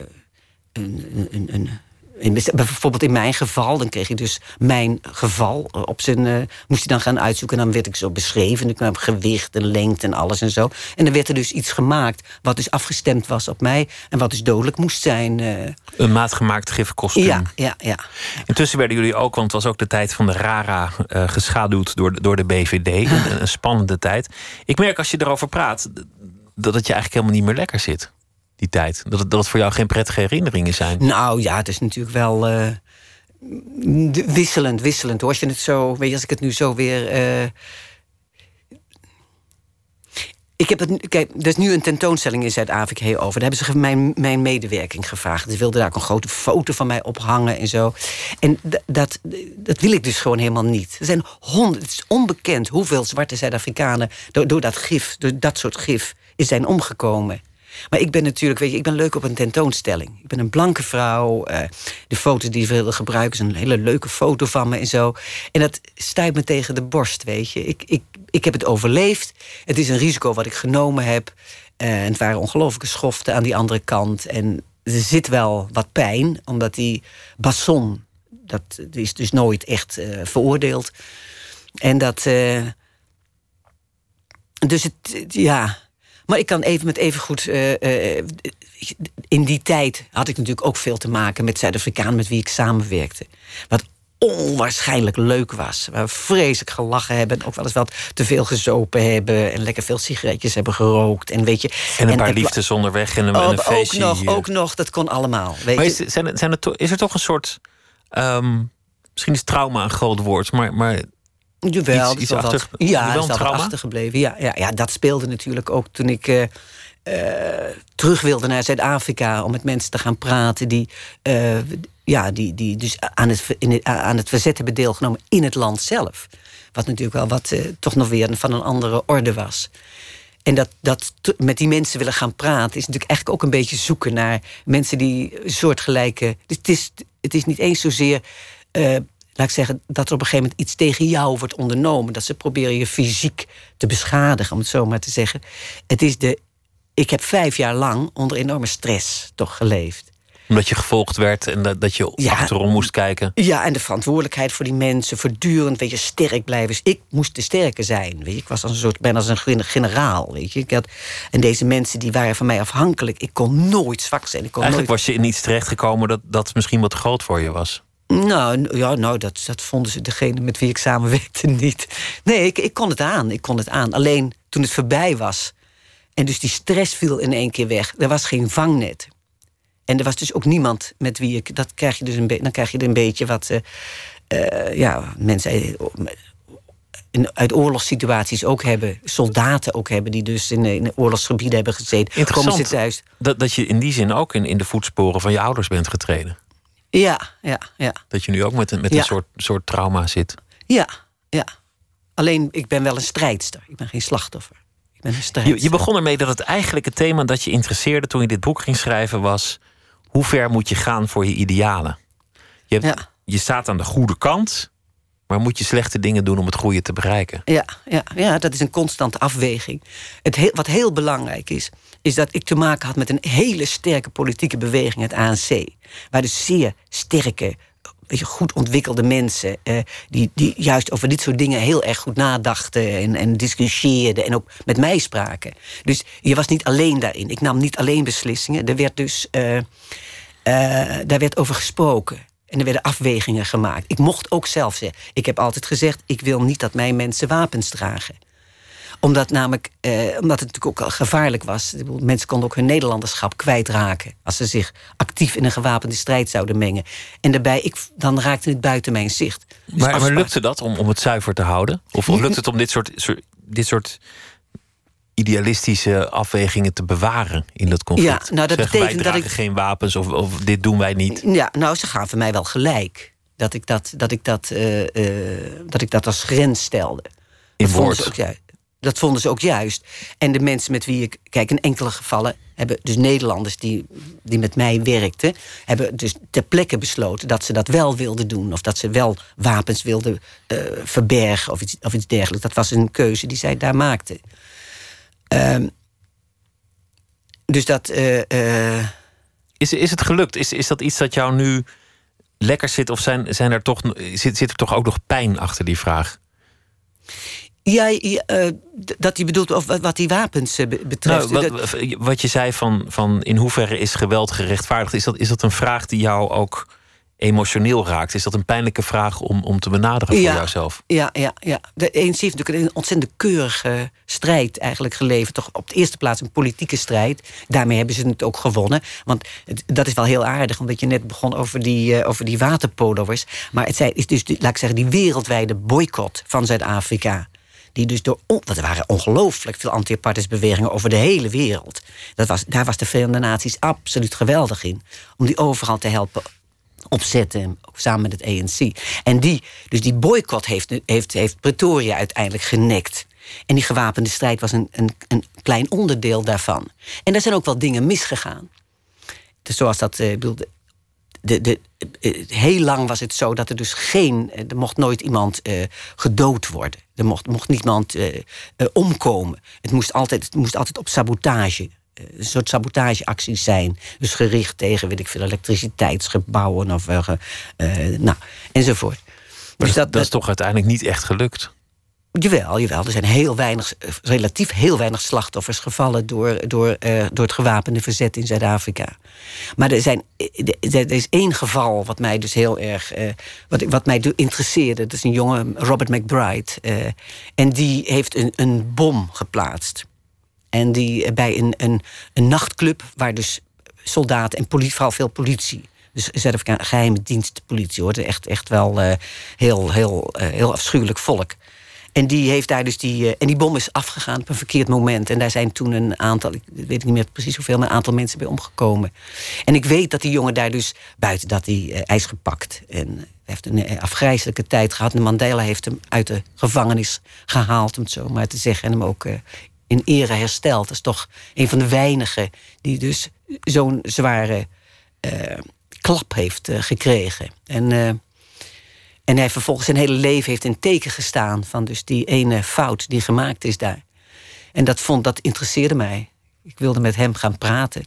een, een, een in, bijvoorbeeld in mijn geval, dan kreeg ik dus mijn geval eh, op zijn. Uh, moest hij dan gaan uitzoeken. En dan werd ik zo beschreven. Ik gewicht en lengte en alles en zo. En dan werd er dus iets gemaakt. wat dus afgestemd was op mij. en wat dus dodelijk moest zijn. Uh. Een maatgemaakt gifkostuum. Ja, ja, ja. Intussen werden jullie ook, want het was ook de tijd van de RARA. Uh, geschaduwd door, door de BVD. een, een spannende tijd. Ik merk als je erover praat. dat het je eigenlijk helemaal niet meer lekker zit die tijd? Dat het, dat voor jou geen prettige herinneringen zijn? Nou ja, het is natuurlijk wel uh, wisselend, wisselend. Als je het zo, weet je, als ik het nu zo weer. Uh, ik heb het, kijk, er is nu een tentoonstelling in Zuid-Afrika over. Daar hebben ze mijn, mijn medewerking gevraagd. Ze wilden daar ook een grote foto van mij ophangen en zo. En dat, dat wil ik dus gewoon helemaal niet. Er zijn honderd, het is onbekend hoeveel zwarte Zuid-Afrikanen door, door dat gif, door dat soort gif, zijn omgekomen. Maar ik ben natuurlijk, weet je, ik ben leuk op een tentoonstelling. Ik ben een blanke vrouw. Uh, de foto's die we willen gebruiken is een hele leuke foto van me en zo. En dat stuit me tegen de borst, weet je. Ik, ik, ik heb het overleefd. Het is een risico wat ik genomen heb. Uh, het waren ongelooflijke schoften aan die andere kant. En er zit wel wat pijn, omdat die basson, dat is dus nooit echt uh, veroordeeld. En dat. dus het, ja, maar ik kan even met even goed. Uh, uh, in die tijd had ik natuurlijk ook veel te maken met Zuid-Afrikanen met wie ik samenwerkte. Wat onwaarschijnlijk leuk was. Waar we vreselijk gelachen hebben. En ook wel eens wat te veel gezopen hebben. En lekker veel sigaretjes hebben gerookt. En, weet je, en een paar liefdes onderweg en een, feestje. Ook nog, ook nog, dat kon allemaal. Weet maar is, zijn, zijn er, is er toch een soort... Um, misschien is trauma een groot woord, maar, maar Jawel, iets, iets is achter, wat, ja, is dat achtergebleven. Ja, ja, ja, dat speelde natuurlijk ook toen ik uh, uh, terug wilde naar Zuid-Afrika om met mensen te gaan praten die, uh, ja, die, die dus aan het, in het, aan het verzet hebben deelgenomen in het land zelf. Wat natuurlijk wel wat toch nog weer van een andere orde was. En dat, dat met die mensen willen gaan praten is natuurlijk eigenlijk ook een beetje zoeken naar mensen die soortgelijke. Dus het is, het is niet eens zozeer laat ik zeggen, dat er op een gegeven moment iets tegen jou wordt ondernomen. Dat ze proberen je fysiek te beschadigen, om het zo maar te zeggen. Het is de. Ik heb vijf jaar lang onder enorme stress toch geleefd omdat je gevolgd werd en dat, dat je ja, achterom moest kijken. Ja, en de verantwoordelijkheid voor die mensen. Voortdurend, weet je, sterk blijven. Dus ik moest de sterke zijn. Weet je. Ik was als een soort, bijna als een generaal. Weet je. Ik had, en deze mensen die waren van mij afhankelijk. Ik kon nooit zwak zijn. Ik kon Eigenlijk nooit... was je in iets terechtgekomen dat, dat misschien wat groot voor je was. Nou, ja, nou dat, dat vonden ze degene met wie ik samenwerkte niet. Nee, ik, ik kon het aan. Ik kon het aan. Alleen toen het voorbij was. En dus die stress viel in één keer weg. Er was geen vangnet. En er was dus ook niemand met wie ik. Dat krijg je dus een dan krijg je er een beetje wat. Uh, ja, mensen in, uit oorlogssituaties ook hebben. Soldaten ook hebben die dus in, in oorlogsgebieden hebben gezeten. Interessant thuis. Dat, dat je in die zin ook in, in de voetsporen van je ouders bent getreden. Ja, ja, ja. Dat je nu ook met, een, met een soort, soort trauma zit. Ja, ja. Alleen, ik ben wel een strijdster. Ik ben geen slachtoffer. Ik ben een strijdster. Je, je begon ermee dat het eigenlijk het thema dat je interesseerde toen je dit boek ging schrijven was: hoe ver moet je gaan voor je idealen? Je, hebt, je staat aan de goede kant, maar moet je slechte dingen doen om het goede te bereiken? Ja, ja, ja dat is een constante afweging. Het heel, wat heel belangrijk is, is dat ik te maken had met een hele sterke politieke beweging, het ANC. Waar dus zeer sterke, goed ontwikkelde mensen. Eh, die, die juist over dit soort dingen heel erg goed nadachten. En, en discussieerden. En ook met mij spraken. Dus je was niet alleen daarin. Ik nam niet alleen beslissingen. Er werd dus. Uh, uh, daar werd over gesproken. En er werden afwegingen gemaakt. Ik mocht ook zelf zeggen. Ik heb altijd gezegd: ik wil niet dat mijn mensen wapens dragen omdat, namelijk, eh, omdat het natuurlijk ook gevaarlijk was. Mensen konden ook hun Nederlanderschap kwijtraken. als ze zich actief in een gewapende strijd zouden mengen. En daarbij, ik, dan raakte het buiten mijn zicht. Dus maar, maar lukte dat om, om het zuiver te houden? Of, of lukt het om dit soort, dit soort idealistische afwegingen te bewaren in dat conflict? Ja, nou, dat betekent dat ik... geen wapens of, of dit doen wij niet. Ja, nou, ze gaven mij wel gelijk. Dat ik dat, dat, ik dat, uh, uh, dat, ik dat als grens stelde. In woord? Ook, ja, dat vonden ze ook juist. En de mensen met wie ik, kijk, in enkele gevallen hebben dus Nederlanders die, die met mij werkten, hebben dus ter plekke besloten dat ze dat wel wilden doen. Of dat ze wel wapens wilden uh, verbergen of iets, of iets dergelijks. Dat was een keuze die zij daar maakten. Um, dus dat. Uh, uh, Is, is het gelukt? Is, is dat iets dat jou nu lekker zit? Of zijn, zijn er toch, zit, zit er toch ook nog pijn achter die vraag? Ja, ja, eh, dat hij bedoelt of wat, die wapens eh, be- betreft. Nou, Dat- wat, wat je zei van, van in hoeverre is geweld gerechtvaardigd, is dat, is dat een vraag die jou ook emotioneel raakt? Is dat een pijnlijke vraag om, om te benaderen voor Ja. jouzelf? Ja, ja, ja. De ANC heeft natuurlijk een ontzettend keurige strijd eigenlijk geleverd. Toch op de eerste plaats een politieke strijd. Daarmee hebben ze het ook gewonnen. Want het- dat is wel heel aardig, omdat je net begon over die, eh, over die waterpolo'ers. Maar het zijn- is dus, laat ik zeggen, die wereldwijde boycott van Zuid-Afrika. Die dus door. Want er waren ongelooflijk veel anti-apartheidsbewegingen over de hele wereld. Dat was, daar was de Verenigde Naties absoluut geweldig in. Om die overal te helpen opzetten, samen met het ANC. En die, dus die boycott heeft, heeft, heeft Pretoria uiteindelijk genekt. En die gewapende strijd was een, een, een klein onderdeel daarvan. En daar zijn ook wel dingen misgegaan. Dus zoals dat, eh, ik de, de, de, eh, heel lang was het zo dat er dus geen... eh, er mocht nooit iemand eh, gedood worden. Er mocht, mocht niemand eh, omkomen. Het moest, altijd, het moest altijd op sabotage. Een soort sabotageacties zijn. Dus gericht tegen, weet ik veel, elektriciteitsgebouwen of... nou, enzovoort. Maar Dus dat, dat is toch uiteindelijk niet echt gelukt? Jawel, jawel. Er zijn heel weinig, eh, relatief heel weinig slachtoffers gevallen door, door, eh, door het gewapende verzet in Zuid-Afrika. Maar er, zijn, eh, er is één geval wat mij dus heel erg. eh, wat, wat mij interesseerde. Dat is een jongen, Robert McBride. en die heeft een, een bom geplaatst. En die bij een, een, een nachtclub waar dus soldaten en politie, vooral veel politie. Dus Zuid-Afrika geheime dienstpolitie hoor. Echt, echt wel heel, heel, heel afschuwelijk volk. En die heeft daar dus die. eh, en die bom is afgegaan op een verkeerd moment. En daar zijn toen een aantal, ik weet niet meer precies hoeveel, maar een aantal mensen bij omgekomen. En ik weet dat die jongen daar dus, buiten dat hij hij is gepakt. En heeft een eh, afgrijzelijke tijd gehad. En Mandela heeft hem uit de gevangenis gehaald, om het zo maar te zeggen. En hem ook in ere hersteld. Dat is toch een van de weinigen die dus zo'n zware klap heeft gekregen. En. En hij vervolgens zijn hele leven heeft in teken gestaan van dus die ene fout die gemaakt is daar. En dat, vond, dat interesseerde mij. Ik wilde met hem gaan praten.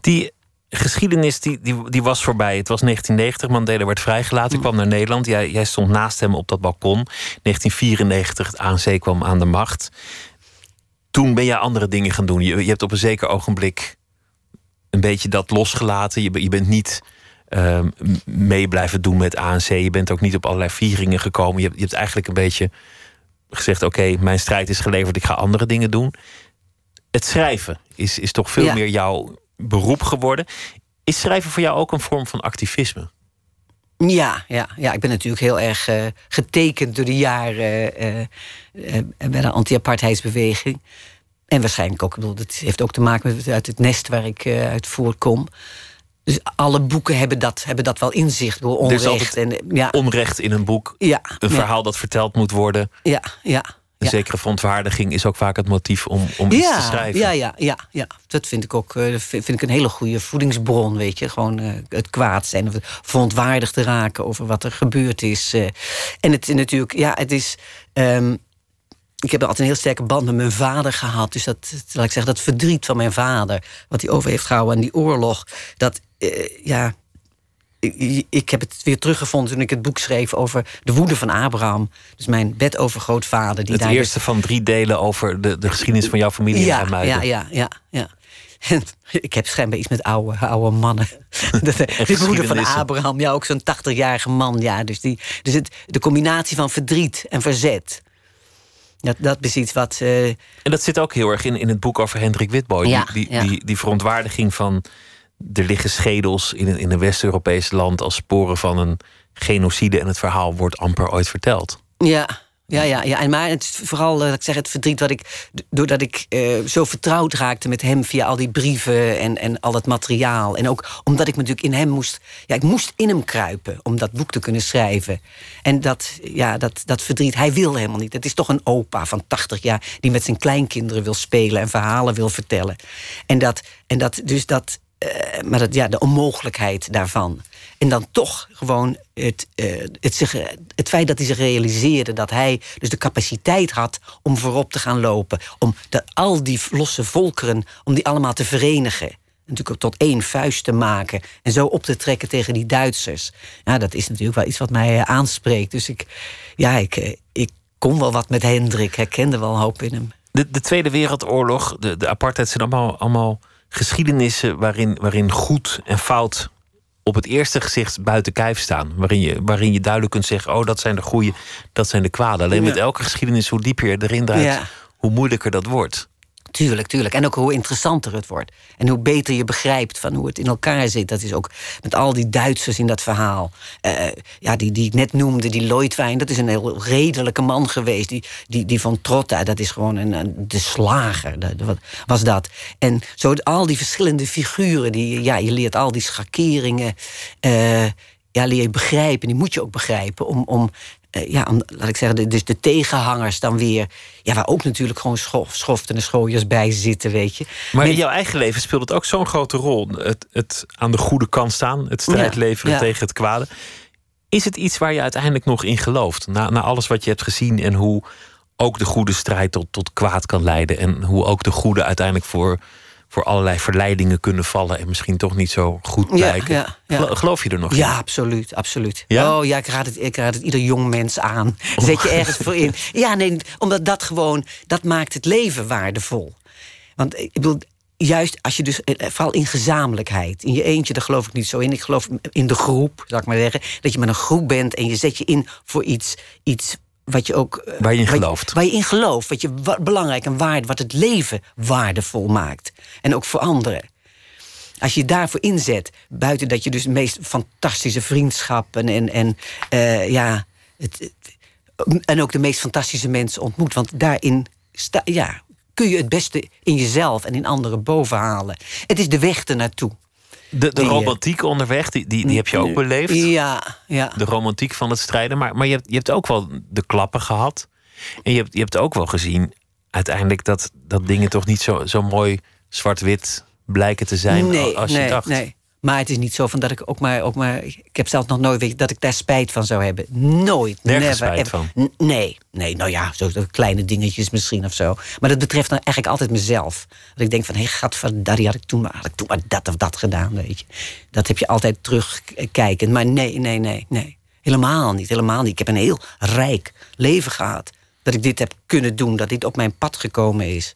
Die geschiedenis die, die, die was voorbij. Het was 1990, Mandela werd vrijgelaten, kwam naar Nederland. Jij, jij stond naast hem op dat balkon. 1994, het ANC kwam aan de macht. Toen ben je andere dingen gaan doen. Je, je hebt op een zeker ogenblik een beetje dat losgelaten. Je, je bent niet ehm, mee blijven doen met ANC. Je bent ook niet op allerlei vieringen gekomen. Je, hebt- je hebt eigenlijk een beetje gezegd: oké, mijn strijd is geleverd, ik ga andere dingen doen. Het schrijven is, is toch veel Ja. meer jouw beroep geworden. Is schrijven voor jou ook een vorm van activisme? Ja, ja, ja, ik ben natuurlijk heel erg eh, getekend door de jaren eh, eh, bij de anti-apartheidsbeweging. En waarschijnlijk ook, ik bedoel, dat heeft ook te maken met uit het nest waar ik uit voortkom. Dus alle boeken hebben dat, hebben dat wel inzicht door onrecht. En, ja, Onrecht in een boek, ja, een ja, verhaal dat verteld moet worden. Ja, ja. Een ja. zekere verontwaardiging is ook vaak het motief om, om iets te schrijven. Ja, ja, ja, ja. Dat vind ik ook eh, vind ik een hele goede voedingsbron, weet je. Gewoon eh, het kwaad zijn of verontwaardigd te raken over wat er gebeurd is. eh. En het is natuurlijk, ja, het is. ehm, ik heb altijd een heel sterke band met mijn vader gehad. Dus dat, laat ik zeggen, dat verdriet van mijn vader, wat hij over heeft gehouden aan die oorlog, dat, ja. Ik, ik heb het weer teruggevonden toen ik het boek schreef over de woede van Abraham. Dus mijn bedovergrootvader. Die Het daar dus- eerste van drie delen over de, de geschiedenis van jouw familie ja, IJmuiden. ja, ja, ja, ja. En ik heb schijnbaar iets met oude, oude mannen. De, de moeder van. Abraham, ja, ook zo'n 80-jarige man. Ja, dus die, dus het, de combinatie van verdriet en verzet. Dat, dat is iets wat. eh, En dat zit ook heel erg in, in het boek over Hendrik Witbooi. Ja, die, die, ja. die, die verontwaardiging van... er liggen schedels in een, in een West-Europees land... als sporen van een genocide... en het verhaal wordt amper ooit verteld. Ja, ja, ja, ja. En maar het, vooral, eh, ik zeg, het verdriet wat ik. doordat ik eh, zo vertrouwd raakte met hem via al die brieven en, en al het materiaal. En ook omdat ik me natuurlijk in hem moest. Ja, ik moest in hem kruipen om dat boek te kunnen schrijven. En dat, ja, dat, dat verdriet, hij wil helemaal niet. Het is toch een opa van 80 jaar die met zijn kleinkinderen wil spelen en verhalen wil vertellen. En dat, en dat dus dat. Eh, maar dat, ja, de onmogelijkheid daarvan. En dan toch gewoon het, eh, het, zich, het feit dat hij zich realiseerde dat hij dus de capaciteit had om voorop te gaan lopen. Om dat, al die losse volkeren, om die allemaal te verenigen. natuurlijk ook tot één vuist te maken. En zo op te trekken tegen die Duitsers. Ja, dat is natuurlijk wel iets wat mij eh, aanspreekt. Dus ik, ja, ik, ik kon wel wat met Hendrik. Herkende wel een hoop in hem. De, de Tweede Wereldoorlog, de, de apartheid zijn allemaal, allemaal geschiedenissen waarin, waarin goed en fout op het eerste gezicht buiten kijf staan. Waarin je, waarin je duidelijk kunt zeggen: oh, dat zijn de goede, dat zijn de kwade. Alleen met elke geschiedenis, hoe dieper je erin draait, Ja. hoe moeilijker dat wordt. Tuurlijk, tuurlijk. En ook hoe interessanter het wordt. En hoe beter je begrijpt van hoe het in elkaar zit. Dat is ook met al die Duitsers in dat verhaal. Eh, ja, die, die ik net noemde, die Lloydwijn, dat is een heel redelijke man geweest. Die, die, die van Trotta, dat is gewoon een, de slager. Wat was dat. En zo al die verschillende figuren, die, ja, je leert al die schakeringen. eh, ja, leer begrijpen. Die moet je ook begrijpen om. om eh, ja, laat ik zeggen, de, dus de tegenhangers dan weer. Ja, waar ook natuurlijk gewoon schof, schoften en schooiers bij zitten, weet je. Maar in jouw eigen leven speelt het ook zo'n grote rol. Het, het aan de goede kant staan, het strijd Ja, leveren ja. tegen het kwade. Is het iets waar je uiteindelijk nog in gelooft? Na, na alles wat je hebt gezien en hoe ook de goede strijd tot, tot kwaad kan leiden. En hoe ook de goede uiteindelijk voor, voor allerlei verleidingen kunnen vallen. En misschien toch niet zo goed Ja, blijken. ja, ja. Gelo- Geloof je er nog in? Ja, absoluut, absoluut. Oh ja, ik raad, het, ik raad het ieder jong mens aan. Zet je ergens voor in. Ja, nee, omdat dat gewoon, dat maakt het leven waardevol. Want eh, ik bedoel, juist als je dus, eh, vooral in gezamenlijkheid, in je eentje, daar geloof ik niet zo in. Ik geloof in de groep, zal ik maar zeggen. Dat je met een groep bent en je zet je in voor iets, iets wat je ook. eh, Waar je in wat gelooft. Waar je in gelooft, wat je wa- belangrijk en waarde, wat het leven waardevol maakt. En ook voor anderen. Als je je daarvoor inzet, buiten dat je dus de meest fantastische vriendschappen en, en eh, ja, het- en ook de meest fantastische mensen ontmoet. Want daarin sta, ja, kun je het beste in jezelf en in anderen bovenhalen. Het is de weg ernaartoe. De, de Die, eh, romantiek onderweg, die, die, die heb je ook beleefd. Ja, ja. de romantiek van het strijden. Maar, maar je, hebt, je hebt ook wel de klappen gehad. En je hebt, je hebt ook wel gezien uiteindelijk dat, dat dingen toch niet zo, zo mooi zwart-wit blijken te zijn nee, als nee, je dacht. Nee. Maar het is niet zo van dat ik ook maar, ook maar. Ik heb zelf nog nooit weet dat ik daar spijt van zou hebben. Nooit. Nergens never, spijt ever. van? Nee, nee, nou ja, zo kleine dingetjes misschien of zo. Maar dat betreft dan eigenlijk altijd mezelf. Dat ik denk van, hé, hey, gadverdarrie, had ik toen maar, had ik toen maar dat of dat gedaan, weet je. Dat heb je altijd terugkijkend. Maar nee, nee, nee, nee. Helemaal niet, helemaal niet. Ik heb een heel rijk leven gehad. Dat ik dit heb kunnen doen, dat dit op mijn pad gekomen is.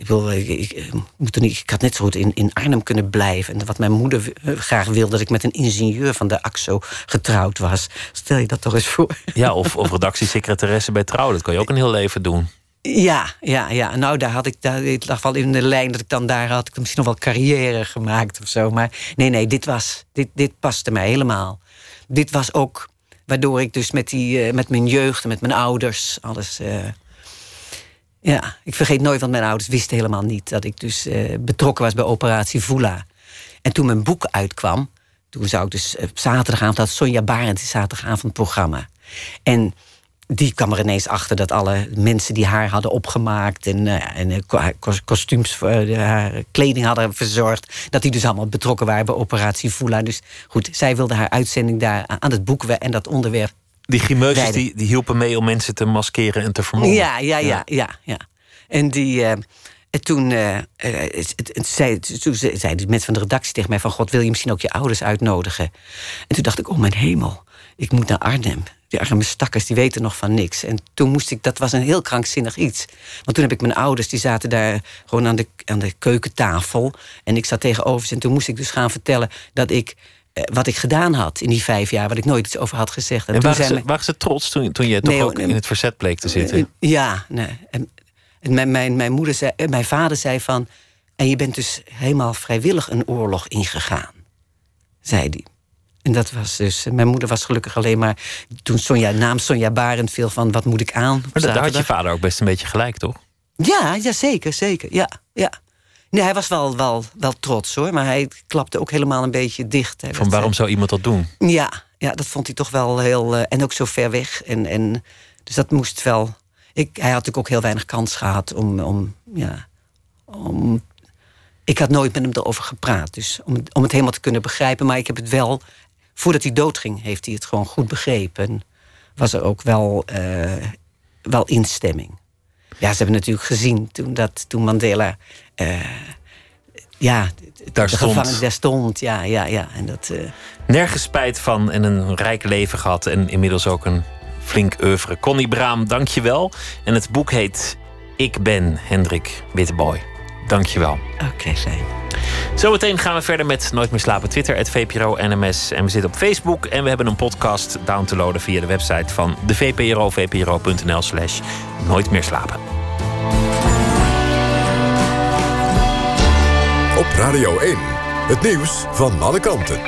Ik, wil, ik, ik, eh, moet er niet, ik had net zo goed in, in Arnhem kunnen blijven. En wat mijn moeder eh, graag wilde, dat ik met een ingenieur van de AXO getrouwd was. Stel je dat toch eens voor. Ja, of, of redactiesecretaresse bij Trouw. Dat kan je ook een heel leven doen. Ja, ja, ja. Nou, daar had ik, daar, het lag wel in de lijn dat ik dan daar had ik misschien nog wel carrière gemaakt of zo. Maar nee, nee, dit was, dit, dit paste mij helemaal. Dit was ook waardoor ik dus met, die, eh, met mijn jeugd en met mijn ouders alles. eh, ja, ik vergeet nooit, want mijn ouders wisten helemaal niet dat ik dus eh, betrokken was bij Operatie Vula. En toen mijn boek uitkwam, toen zou ik dus op zaterdagavond, had Sonja Barend die zaterdagavondprogramma. En die kwam er ineens achter dat alle mensen die haar hadden opgemaakt en, eh, en eh, kostuums eh, haar kleding hadden verzorgd, dat die dus allemaal betrokken waren bij Operatie Vula. Dus goed, zij wilde haar uitzending daar aan- het boek en dat onderwerp Die grimeuses die, die hielpen mee om mensen te maskeren en te vermommen. ja, ja, ja, ja, ja. En die. eh, en toen, eh, eh, zei, toen ze- zeiden die mensen van de redactie tegen mij: van God, wil je misschien ook je ouders uitnodigen? En toen dacht ik: Oh mijn hemel, ik moet naar Arnhem. Die arme stakkers, die weten nog van niks. En toen moest ik, dat was een heel krankzinnig iets. Want toen heb ik mijn ouders, die zaten daar gewoon aan de, aan de keukentafel. En ik zat tegenover ze. En toen moest ik dus gaan vertellen dat ik. Eh, wat ik gedaan had in die vijf jaar, wat ik nooit iets over had gezegd. En toen waren ze, mijn- waren ze trots toen, toen je toch ook in het verzet bleek te zitten? eh, Ja, nee. En, en mijn, mijn, mijn, moeder zei, eh, mijn vader zei van... en je bent dus helemaal vrijwillig een oorlog ingegaan, zei hij. En dat was dus... Mijn moeder was gelukkig alleen maar... toen Sonja, naam Sonja Barend viel van... wat moet ik aan? Maar daar had je vader ook best een beetje gelijk, toch? Ja, ja, zeker, zeker. Ja, ja. Nee, hij was wel, wel, wel trots hoor, maar hij klapte ook helemaal een beetje dicht. Van waarom eh, zou iemand dat doen? ja, ja, dat vond hij toch wel heel. eh, en ook zo ver weg. En, en, dus dat moest wel. Ik, hij had natuurlijk ook heel weinig kans gehad om. om, ja, om ik had nooit met hem erover gepraat. Dus om, om het helemaal te kunnen begrijpen. Maar ik heb het wel. Voordat hij doodging, heeft hij het gewoon goed begrepen. En was er ook wel, eh, wel instemming. Ja, ze hebben natuurlijk gezien toen, dat, toen Mandela. Eh, ja, Daar de stond. gevangenis daar stond. Ja, ja, ja. En dat, eh, Nergens spijt van en een rijk leven gehad. En inmiddels ook een flink oeuvre. Connie Braam, dank je wel. En het boek heet Ik ben Hendrik Witteboy. Dank je wel. Oké, fijn. Zometeen gaan we verder met Nooit meer slapen. Twitter, het VPRO NMS. En we zitten op Facebook. En we hebben een podcast down te loaden via de website van de VPRO. VPRO.nl slash Nooit meer slapen. Op Radio 1. Het nieuws van alle kanten.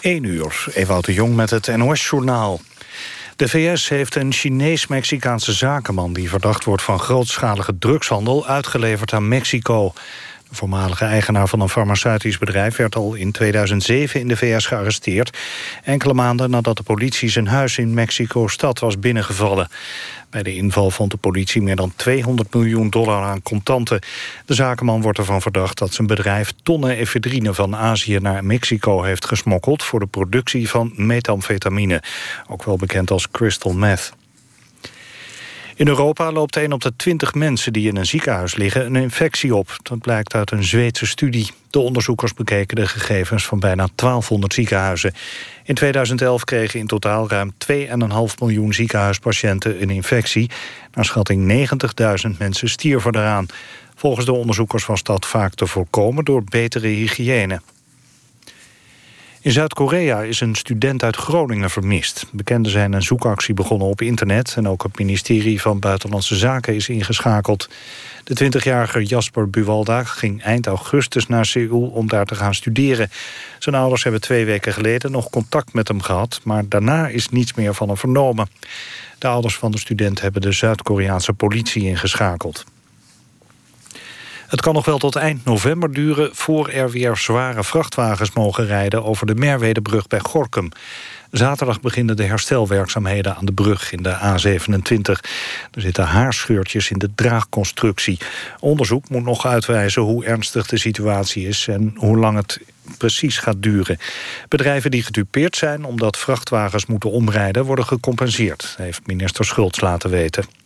1 uur, Ewout de Jong met het NOS-journaal. De VS heeft een Chinees-Mexicaanse zakenman... die verdacht wordt van grootschalige drugshandel... uitgeleverd aan Mexico. Voormalige eigenaar van een farmaceutisch bedrijf... werd al in 2007 in de VS gearresteerd. Enkele maanden nadat de politie zijn huis in Mexico-stad was binnengevallen. Bij de inval vond de politie meer dan 200 miljoen dollar aan contanten. De zakenman wordt ervan verdacht dat zijn bedrijf tonnen efedrine van Azië naar Mexico heeft gesmokkeld voor de productie van methamfetamine, ook wel bekend als crystal meth. In Europa loopt 1 op de 20 mensen die in een ziekenhuis liggen een infectie op. Dat blijkt uit een Zweedse studie. De onderzoekers bekeken de gegevens van bijna 1200 ziekenhuizen. In 2011 kregen in totaal ruim 2,5 miljoen ziekenhuispatiënten een infectie. Naar schatting 90.000 mensen stierven eraan. Volgens de onderzoekers was dat vaak te voorkomen door betere hygiëne. In Zuid-Korea is een student uit Groningen vermist. Bekenden zijn een zoekactie begonnen op internet... en ook het ministerie van Buitenlandse Zaken is ingeschakeld. De 20-jarige Jasper Buwalda ging eind augustus naar Seoul om daar te gaan studeren. Zijn ouders hebben twee weken geleden nog contact met hem gehad... maar daarna is niets meer van hem vernomen. De ouders van de student hebben de Zuid-Koreaanse politie ingeschakeld. Het kan nog wel tot eind november duren... voor er weer zware vrachtwagens mogen rijden... over de Merwedebrug bij Gorkum. Zaterdag beginnen de herstelwerkzaamheden aan de brug in de A27. Er zitten haarscheurtjes in de draagconstructie. Onderzoek moet nog uitwijzen hoe ernstig de situatie is... en hoe lang het precies gaat duren. Bedrijven die gedupeerd zijn omdat vrachtwagens moeten omrijden... worden gecompenseerd, heeft minister Schultz laten weten.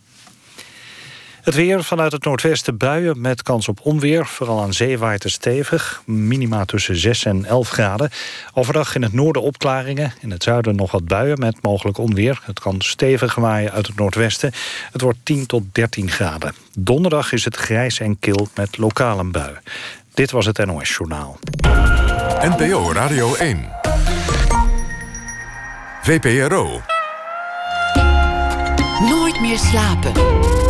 Het weer vanuit het noordwesten buien met kans op onweer. Vooral aan zee waait het stevig. Minima tussen 6 en 11 graden. Overdag in het noorden opklaringen. In het zuiden nog wat buien met mogelijk onweer. Het kan stevig waaien uit het noordwesten. Het wordt 10 tot 13 graden. Donderdag is het grijs en kil met lokale bui. Dit was het NOS Journaal. NPO Radio 1. VPRO. Nooit meer slapen.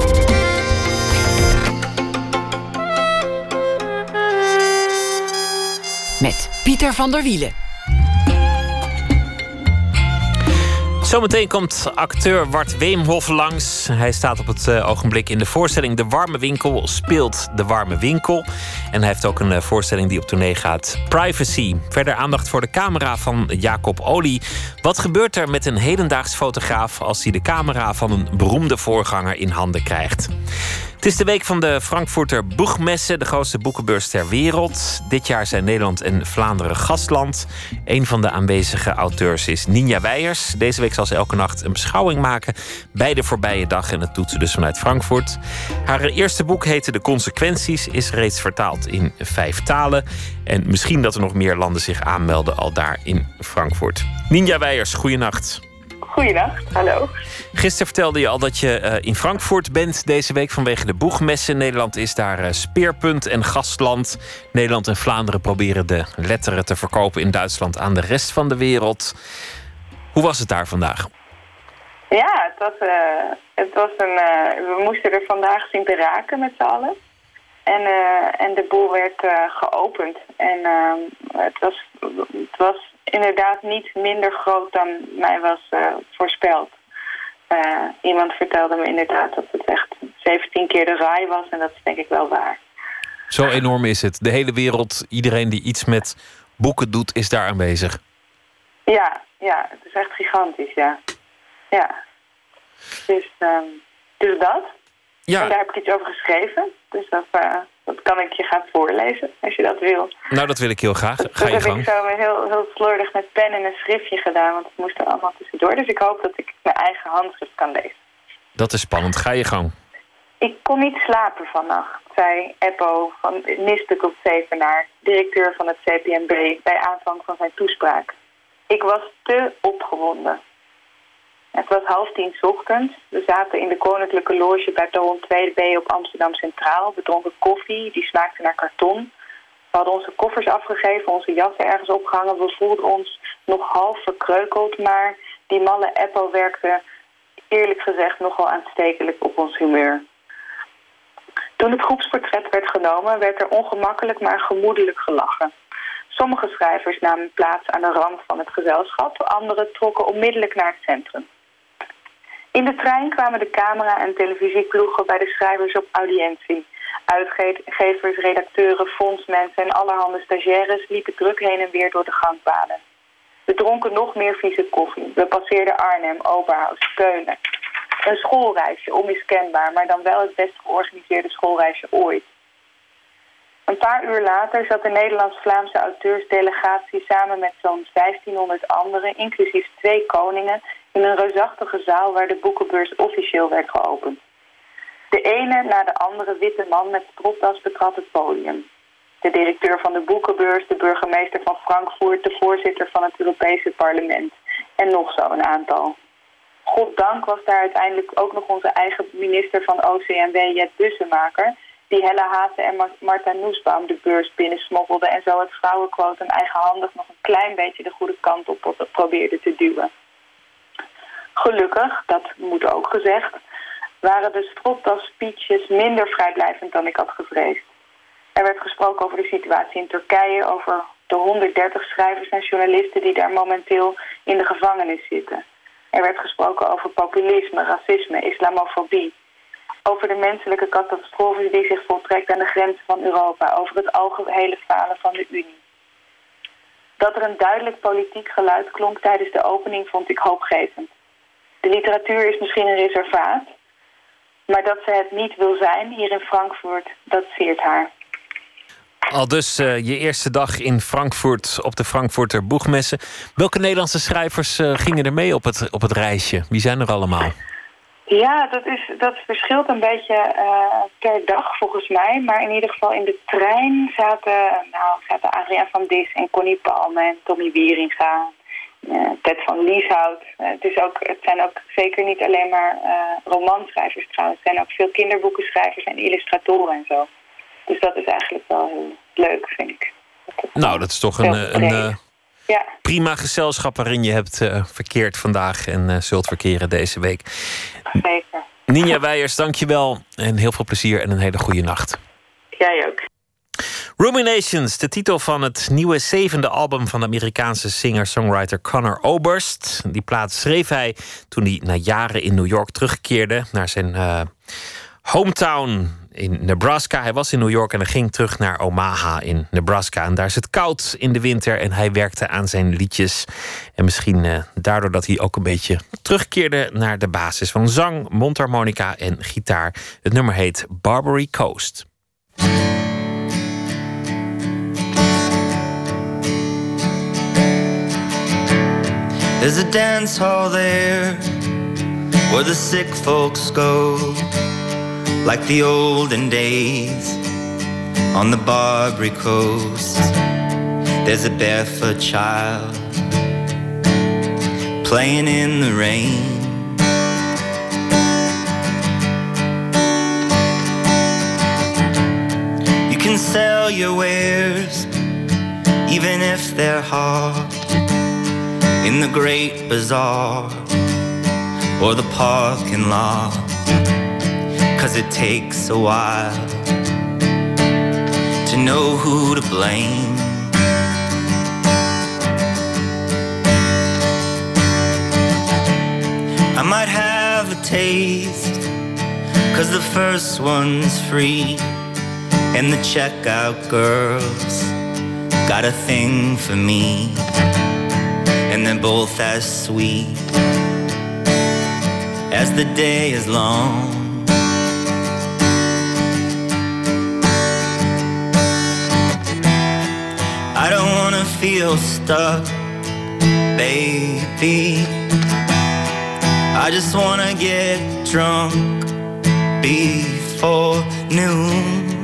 Met Pieter van der Wielen. Zometeen komt acteur Wart Weemhoff langs. Hij staat op het eh, ogenblik in de voorstelling De Warme Winkel speelt De Warme Winkel. En hij heeft ook een eh, voorstelling die op tournee gaat, Privacy. Verder aandacht voor de camera van Jacob Olie. Wat gebeurt er met een hedendaags fotograaf als hij de camera van een beroemde voorganger in handen krijgt? Het is de week van de Frankfurter Boegmesse, de grootste boekenbeurs ter wereld. Dit jaar zijn Nederland en Vlaanderen gastland. Een van de aanwezige auteurs is Ninja Weijers. Deze week zal ze elke nacht een beschouwing maken bij de voorbije dag. En dat doet ze dus vanuit Frankfurt. Haar eerste boek heette De Consequenties, is reeds vertaald in vijf talen. En misschien dat er nog meer landen zich aanmelden al daar in Frankfurt. Ninja Weijers, goeienacht. Goedenacht, hallo. Gisteren vertelde je al dat je eh, in Frankfurt bent deze week vanwege de boegmessen. Nederland is daar eh, speerpunt en gastland. Nederland en Vlaanderen proberen de letteren te verkopen in Duitsland aan de rest van de wereld. Hoe was het daar vandaag? Ja, het was, eh, het was een. we moesten er vandaag zien te raken met z'n allen. En, en de boel werd geopend. En ehm, het, was, het was inderdaad niet minder groot dan mij was eh, voorspeld. Eh, iemand vertelde me inderdaad dat het echt 17 keer de raai was. En dat is denk ik wel waar. Zo enorm is het. De hele wereld, iedereen die iets met boeken doet, is daar aanwezig. Ja, ja, het is echt gigantisch, ja. Ja. Dus, ehm, dus dat. En Ja, daar heb ik iets over geschreven. Dus dat, eh, Dat kan ik je gaan voorlezen, als je dat wil. Nou, dat wil ik heel graag. Ga je dat gang. heb ik zo heel, heel slordig met pen en een schriftje gedaan, want het moest er allemaal tussendoor. Dus ik hoop dat ik mijn eigen handschrift kan lezen. Dat is spannend. Ga je gang. Ik kon niet slapen vannacht, zei Eppo van Nisbekoop Zevenaar, directeur van het CPMB, bij aanvang van zijn toespraak. Ik was te opgewonden. Het was half tien ochtends. We zaten in de koninklijke loge bij Toon 2B op Amsterdam Centraal. We dronken koffie, die smaakte naar karton. We hadden onze koffers afgegeven, onze jassen ergens opgehangen. We voelden ons nog half verkreukeld, maar die malle Eppo werkte eerlijk gezegd nogal aanstekelijk op ons humeur. Toen het groepsportret werd genomen, werd er ongemakkelijk maar gemoedelijk gelachen. Sommige schrijvers namen plaats aan de rand van het gezelschap, anderen trokken onmiddellijk naar het centrum. In de trein kwamen de camera- en televisieploegen bij de schrijvers op audiëntie. Uitgevers, redacteuren, fondsmensen en allerhande stagiaires liepen druk heen en weer door de gangpaden. We dronken nog meer vieze koffie. We passeerden Arnhem, Oberhaus, Keulen. Een schoolreisje, onmiskenbaar, maar dan wel het best georganiseerde schoolreisje ooit. Een paar uur later zat de Nederlands-Vlaamse auteursdelegatie samen met zo'n 1500 anderen, inclusief twee koningen, in een reusachtige zaal waar de boekenbeurs officieel werd geopend. De ene na de andere witte man met stropdas betrad het podium. De directeur van de boekenbeurs, de burgemeester van Frankfurt, de voorzitter van het Europese parlement en nog zo een aantal. Goddank was daar uiteindelijk ook nog onze eigen minister van OCMW, Jet Bussemaker, die Hella Haase en Marta Noesbaum de beurs binnensmokkelde en zo het vrouwenquotum eigenhandig nog een klein beetje de goede kant op probeerde te duwen. Gelukkig, dat moet ook gezegd, waren de stropdas-speeches minder vrijblijvend dan ik had gevreesd. Er werd gesproken over de situatie in Turkije, over de 130 schrijvers en journalisten die daar momenteel in de gevangenis zitten. Er werd gesproken over populisme, racisme, islamofobie. Over de menselijke catastrofe die zich voltrekt aan de grenzen van Europa. Over het algehele falen van de Unie. Dat er een duidelijk politiek geluid klonk tijdens de opening vond ik hoopgevend. De literatuur is misschien een reservaat, maar dat ze het niet wil zijn hier in Frankfurt, dat zeert haar. Al dus uh, je eerste dag in Frankfurt op de Frankfurter Boegmessen. Welke Nederlandse schrijvers uh, gingen er mee op het, op het reisje? Wie zijn er allemaal? Ja, dat, is, dat verschilt een beetje uh, per dag volgens mij. Maar in ieder geval in de trein zaten, nou, zaten Adriaan van Dis en Connie Palme en Tommy Wieringa. Ted van Lieshout. het, is ook, het zijn ook zeker niet alleen maar romanschrijvers trouwens. Het zijn ook veel kinderboekenschrijvers en illustratoren en zo. Dus dat is eigenlijk wel heel leuk, vind ik. nou, dat is toch een, een, een ja. prima gezelschap waarin je hebt uh, verkeerd vandaag en uh, zult verkeren deze week. Zeker. Ninja Weijers, dankjewel en heel veel plezier en een hele goede nacht. Jij ook. Ruminations, de titel van het nieuwe zevende album van de Amerikaanse singer-songwriter Connor Oberst. Die plaat schreef hij toen hij na jaren in New York terugkeerde naar zijn uh, hometown in Nebraska. Hij was in New York en hij ging terug naar Omaha in Nebraska. En daar is het koud in de winter en hij werkte aan zijn liedjes. En misschien uh, daardoor dat hij ook een beetje terugkeerde naar de basis van zang, mondharmonica en gitaar. Het nummer heet Barbary Coast. There's a dance hall there where the sick folks go. like the olden days on the Barbary coast. There's a barefoot child playing in the rain. You can sell your wares, even if they're hard, in the great bazaar or the parking lot Cause it takes a while to know who to blame. I might have a taste, cause the first one's free, and the checkout girls got a thing for me, they're both as sweet as the day is long. I don't wanna feel stuck, baby. I just wanna get drunk before noon.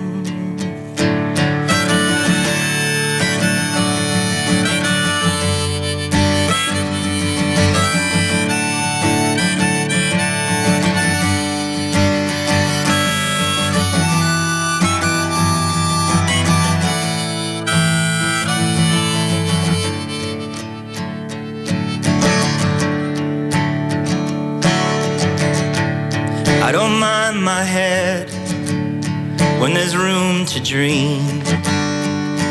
Don't mind my head when there's room to dream.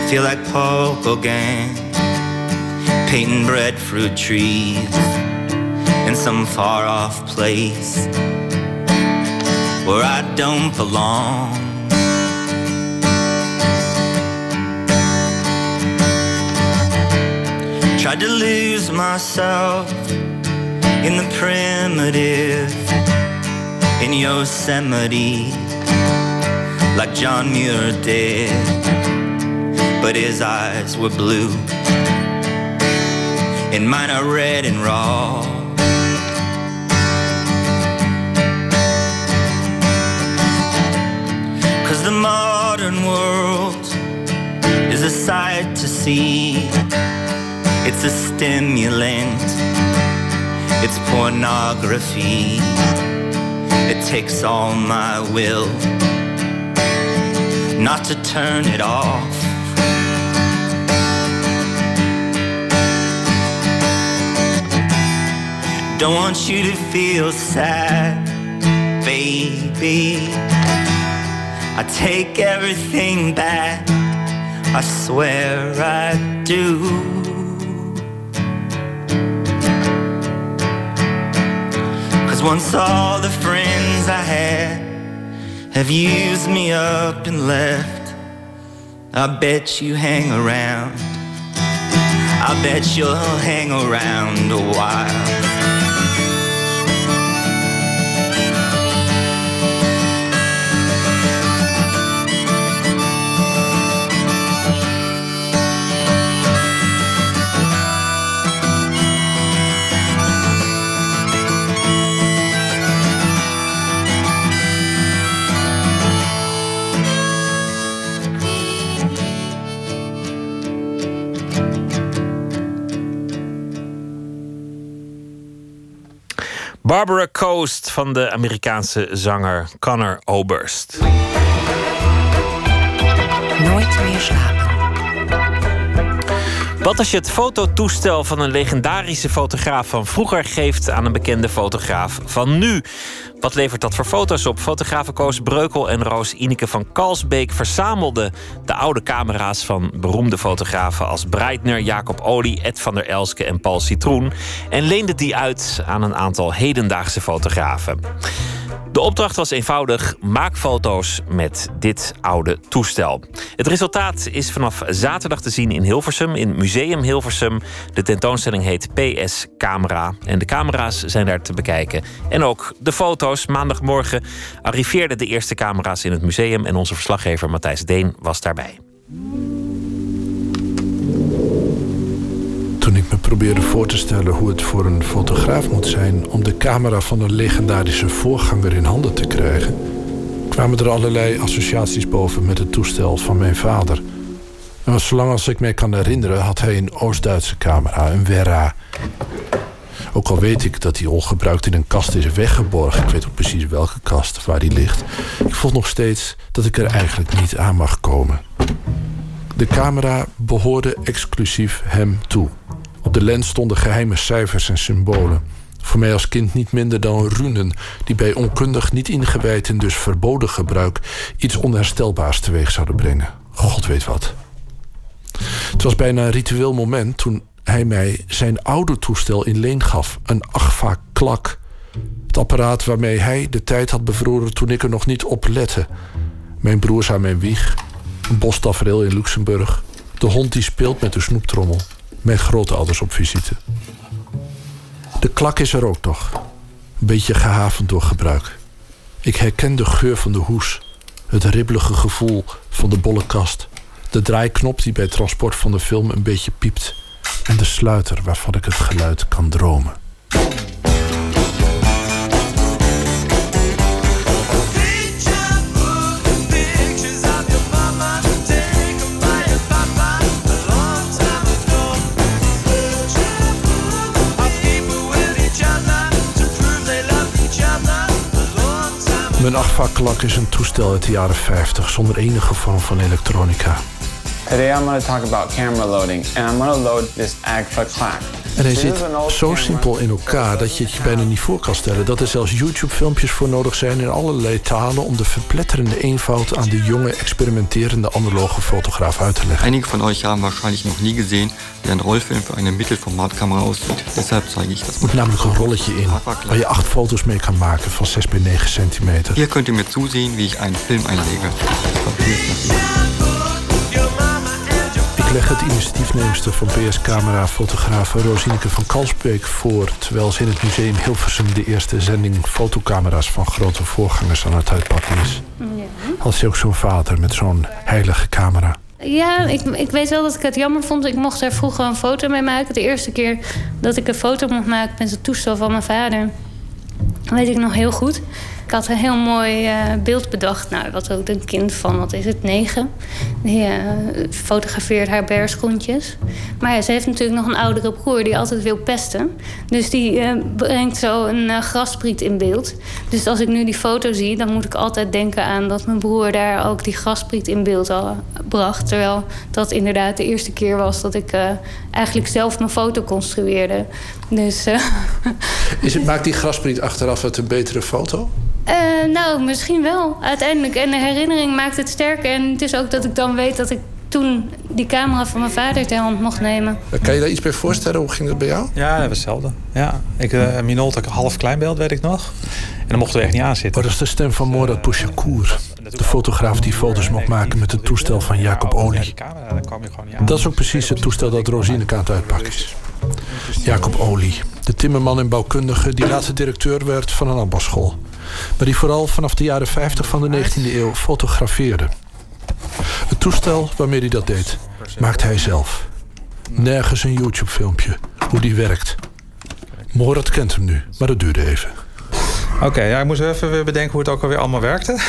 Feel like Paul Gauguin painting breadfruit trees in some far off place where I don't belong. Tried to lose myself in the primitive in Yosemite like John Muir did, but his eyes were blue and mine are red and raw. Cause the modern world is a sight to see. It's a stimulant, it's pornography. Takes all my will not to turn it off. Don't want you to feel sad, baby. I take everything back, I swear I do. Cause once all the friends I had have used me up and left, I bet you hang around. I bet you'll hang around a while. Barbara Coast van de Amerikaanse zanger Connor Oberst. Nooit meer slapen. Wat als je het fototoestel van een legendarische fotograaf van vroeger geeft aan een bekende fotograaf van nu? Wat levert dat voor foto's op? Fotografen Koos Breukel en Roos Ineke van Kalsbeek verzamelden de oude camera's van beroemde fotografen als Breitner, Jacob Olie, Ed van der Elske en Paul Citroen en leenden die uit aan een aantal hedendaagse fotografen. De opdracht was eenvoudig: maak foto's met dit oude toestel. Het resultaat is vanaf zaterdag te zien in Hilversum, in Museum Hilversum. De tentoonstelling heet PS Camera. En de camera's zijn daar te bekijken. En ook de foto's. Maandagmorgen arriveerden de eerste camera's in het museum. En onze verslaggever Matthijs Deen was daarbij. Probeerde voor te stellen hoe het voor een fotograaf moet zijn om de camera van een legendarische voorganger in handen te krijgen, kwamen er allerlei associaties boven met het toestel van mijn vader. En zolang als ik mij kan herinneren, had hij een Oost-Duitse camera, een Werra. Ook al weet ik dat die ongebruikt in een kast is weggeborgen, ik weet ook precies welke kast waar die ligt. Ik voel nog steeds dat ik er eigenlijk niet aan mag komen. De camera behoorde exclusief hem toe. Op de lens stonden geheime cijfers en symbolen. Voor mij als kind niet minder dan runen... die bij onkundig, niet ingewijd en dus verboden gebruik... iets onherstelbaars teweeg zouden brengen. God weet wat. Het was bijna een ritueel moment toen hij mij zijn oude toestel in leen gaf. Een Agfa Klak. Het apparaat waarmee hij de tijd had bevroren toen ik er nog niet op lette. Mijn broers aan mijn wieg. Een bostafereel in Luxemburg. De hond die speelt met de snoeptrommel. Mijn grootouders op visite. De klak is er ook nog. Een beetje gehavend door gebruik. Ik herken de geur van de hoes. Het ribbelige gevoel van de bolle kast. De draaiknop die bij transport van de film een beetje piept. En de sluiter waarvan ik het geluid kan dromen. Mijn achtvaklak is een toestel uit de jaren 50 zonder enige vorm van elektronica. Today I'm going to talk about camera loading and I'm going to load this Agfa clock. En hij zit zo simpel in elkaar dat je het je bijna niet voor kan stellen dat er zelfs YouTube-filmpjes voor nodig zijn in allerlei talen om de verpletterende eenvoud aan de jonge, experimenterende analoge fotograaf uit te leggen. Einige van euch haben wahrscheinlich noch nie gesehen, wie ein Rollfilm für eine Mittelformatkamera aussieht. Deshalb zeige ich das. Er moet namelijk een rolletje in waar je acht foto's mee kan maken van 6 bij 9 centimeter. Hier könnt ihr mir zusehen, wie ich einen Film einlege. Leg het initiatiefneemster van PS Camera, fotograaf Rosineke van Kalsbeek voor... terwijl ze in het museum Hilversum de eerste zending fotocamera's... van grote voorgangers aan het uitpakken is. Had ze ook zo'n vader met zo'n heilige camera. Ja, ik, ik weet wel dat ik het jammer vond. Ik mocht daar vroeger een foto mee maken. De eerste keer dat ik een foto mocht maken met het toestel van mijn vader... weet ik nog heel goed. Ik had een heel mooi eh, beeld bedacht. Nou, wat ook een kind van, wat is het, negen. Die eh, fotografeert haar berschoentjes. Maar ja, ze heeft natuurlijk nog een oudere broer die altijd wil pesten. Dus die eh, brengt zo een graspriet in beeld. Dus als ik nu die foto zie, dan moet ik altijd denken aan dat mijn broer daar ook die graspriet in beeld al bracht. Terwijl dat inderdaad de eerste keer was dat ik eigenlijk zelf mijn foto construeerde. Dus, Is het, maakt die graspriet achteraf het een betere foto? Uh, nou, misschien wel. Uiteindelijk. En de herinnering maakt het sterker. En het is ook dat ik dan weet dat ik toen die camera van mijn vader ter hand mocht nemen. Kan je daar iets bij voorstellen? Hoe ging dat bij jou? Ja, dat was hetzelfde. Ja. Ik, uh, Minolta, half kleinbeeld, weet ik nog. En dan mochten we echt niet aanzitten. Oh, dat is de stem van Morad Bouchakour. De fotograaf die foto's mocht maken met het toestel van Jacob Olie. Dat is ook precies het toestel dat Rosineke aan het uitpakken is. Jacob Olie, de timmerman en bouwkundige... die later directeur werd van een ambachtschool maar die vooral vanaf de jaren 50 van de 19e eeuw fotografeerde. Het toestel waarmee hij dat deed, maakt hij zelf. Nergens een YouTube-filmpje hoe die werkt. Morat kent hem nu, maar dat duurde even. Oké, ja, ik moest even weer bedenken hoe het ook alweer allemaal werkte.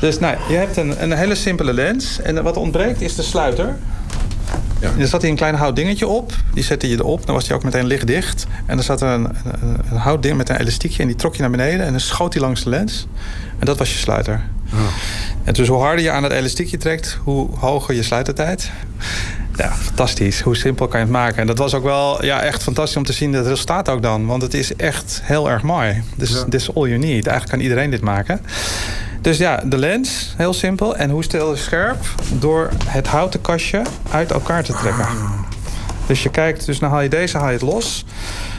Dus nou, je hebt een, een hele simpele lens. En wat ontbreekt is de sluiter. Ja. Er zat hier een klein houtdingetje op. Die zette je erop. Dan was die ook meteen lichtdicht. En er zat een, een, een houtding met een elastiekje. En die trok je naar beneden. En dan schoot hij langs de lens. En dat was je sluiter. Oh. En dus hoe harder je aan het elastiekje trekt... hoe hoger je sluitertijd. Ja, fantastisch. Hoe simpel kan je het maken? En dat was ook wel ja, echt fantastisch om te zien het resultaat ook dan. Want het is echt heel erg mooi. Dus ja. this is all you need. Eigenlijk kan iedereen dit maken. Dus ja, de lens, heel simpel. En hoe stel je scherp? Door het houten kastje uit elkaar te trekken. Dus je kijkt, dus dan haal je deze, haal je het los.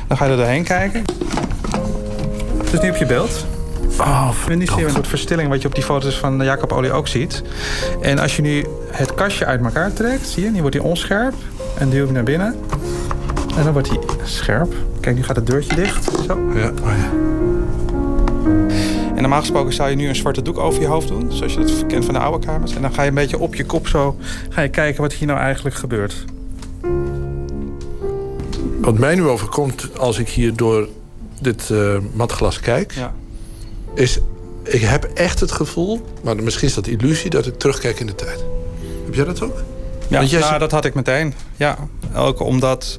Dan ga je er doorheen kijken. Dus nu op je beeld. Oh, een soort verstilling wat je op die foto's van Jacob Olie ook ziet. En als je nu het kastje uit elkaar trekt, zie je, nu wordt hij onscherp. En duw ik naar binnen. En dan wordt hij scherp. Kijk, nu gaat het deurtje dicht. Zo. Ja, oh ja. En normaal gesproken zou je nu een zwarte doek over je hoofd doen. Zoals je dat kent van de oude kamers. En dan ga je een beetje op je kop zo ga je kijken wat hier nou eigenlijk gebeurt. Wat mij nu overkomt als ik hier door dit uh, matglas kijk... Ja. Is ik heb echt het gevoel... maar misschien is dat illusie dat ik terugkijk in de tijd. Heb jij dat ook? Ja, nou, dat had ik meteen. Ja, ook omdat...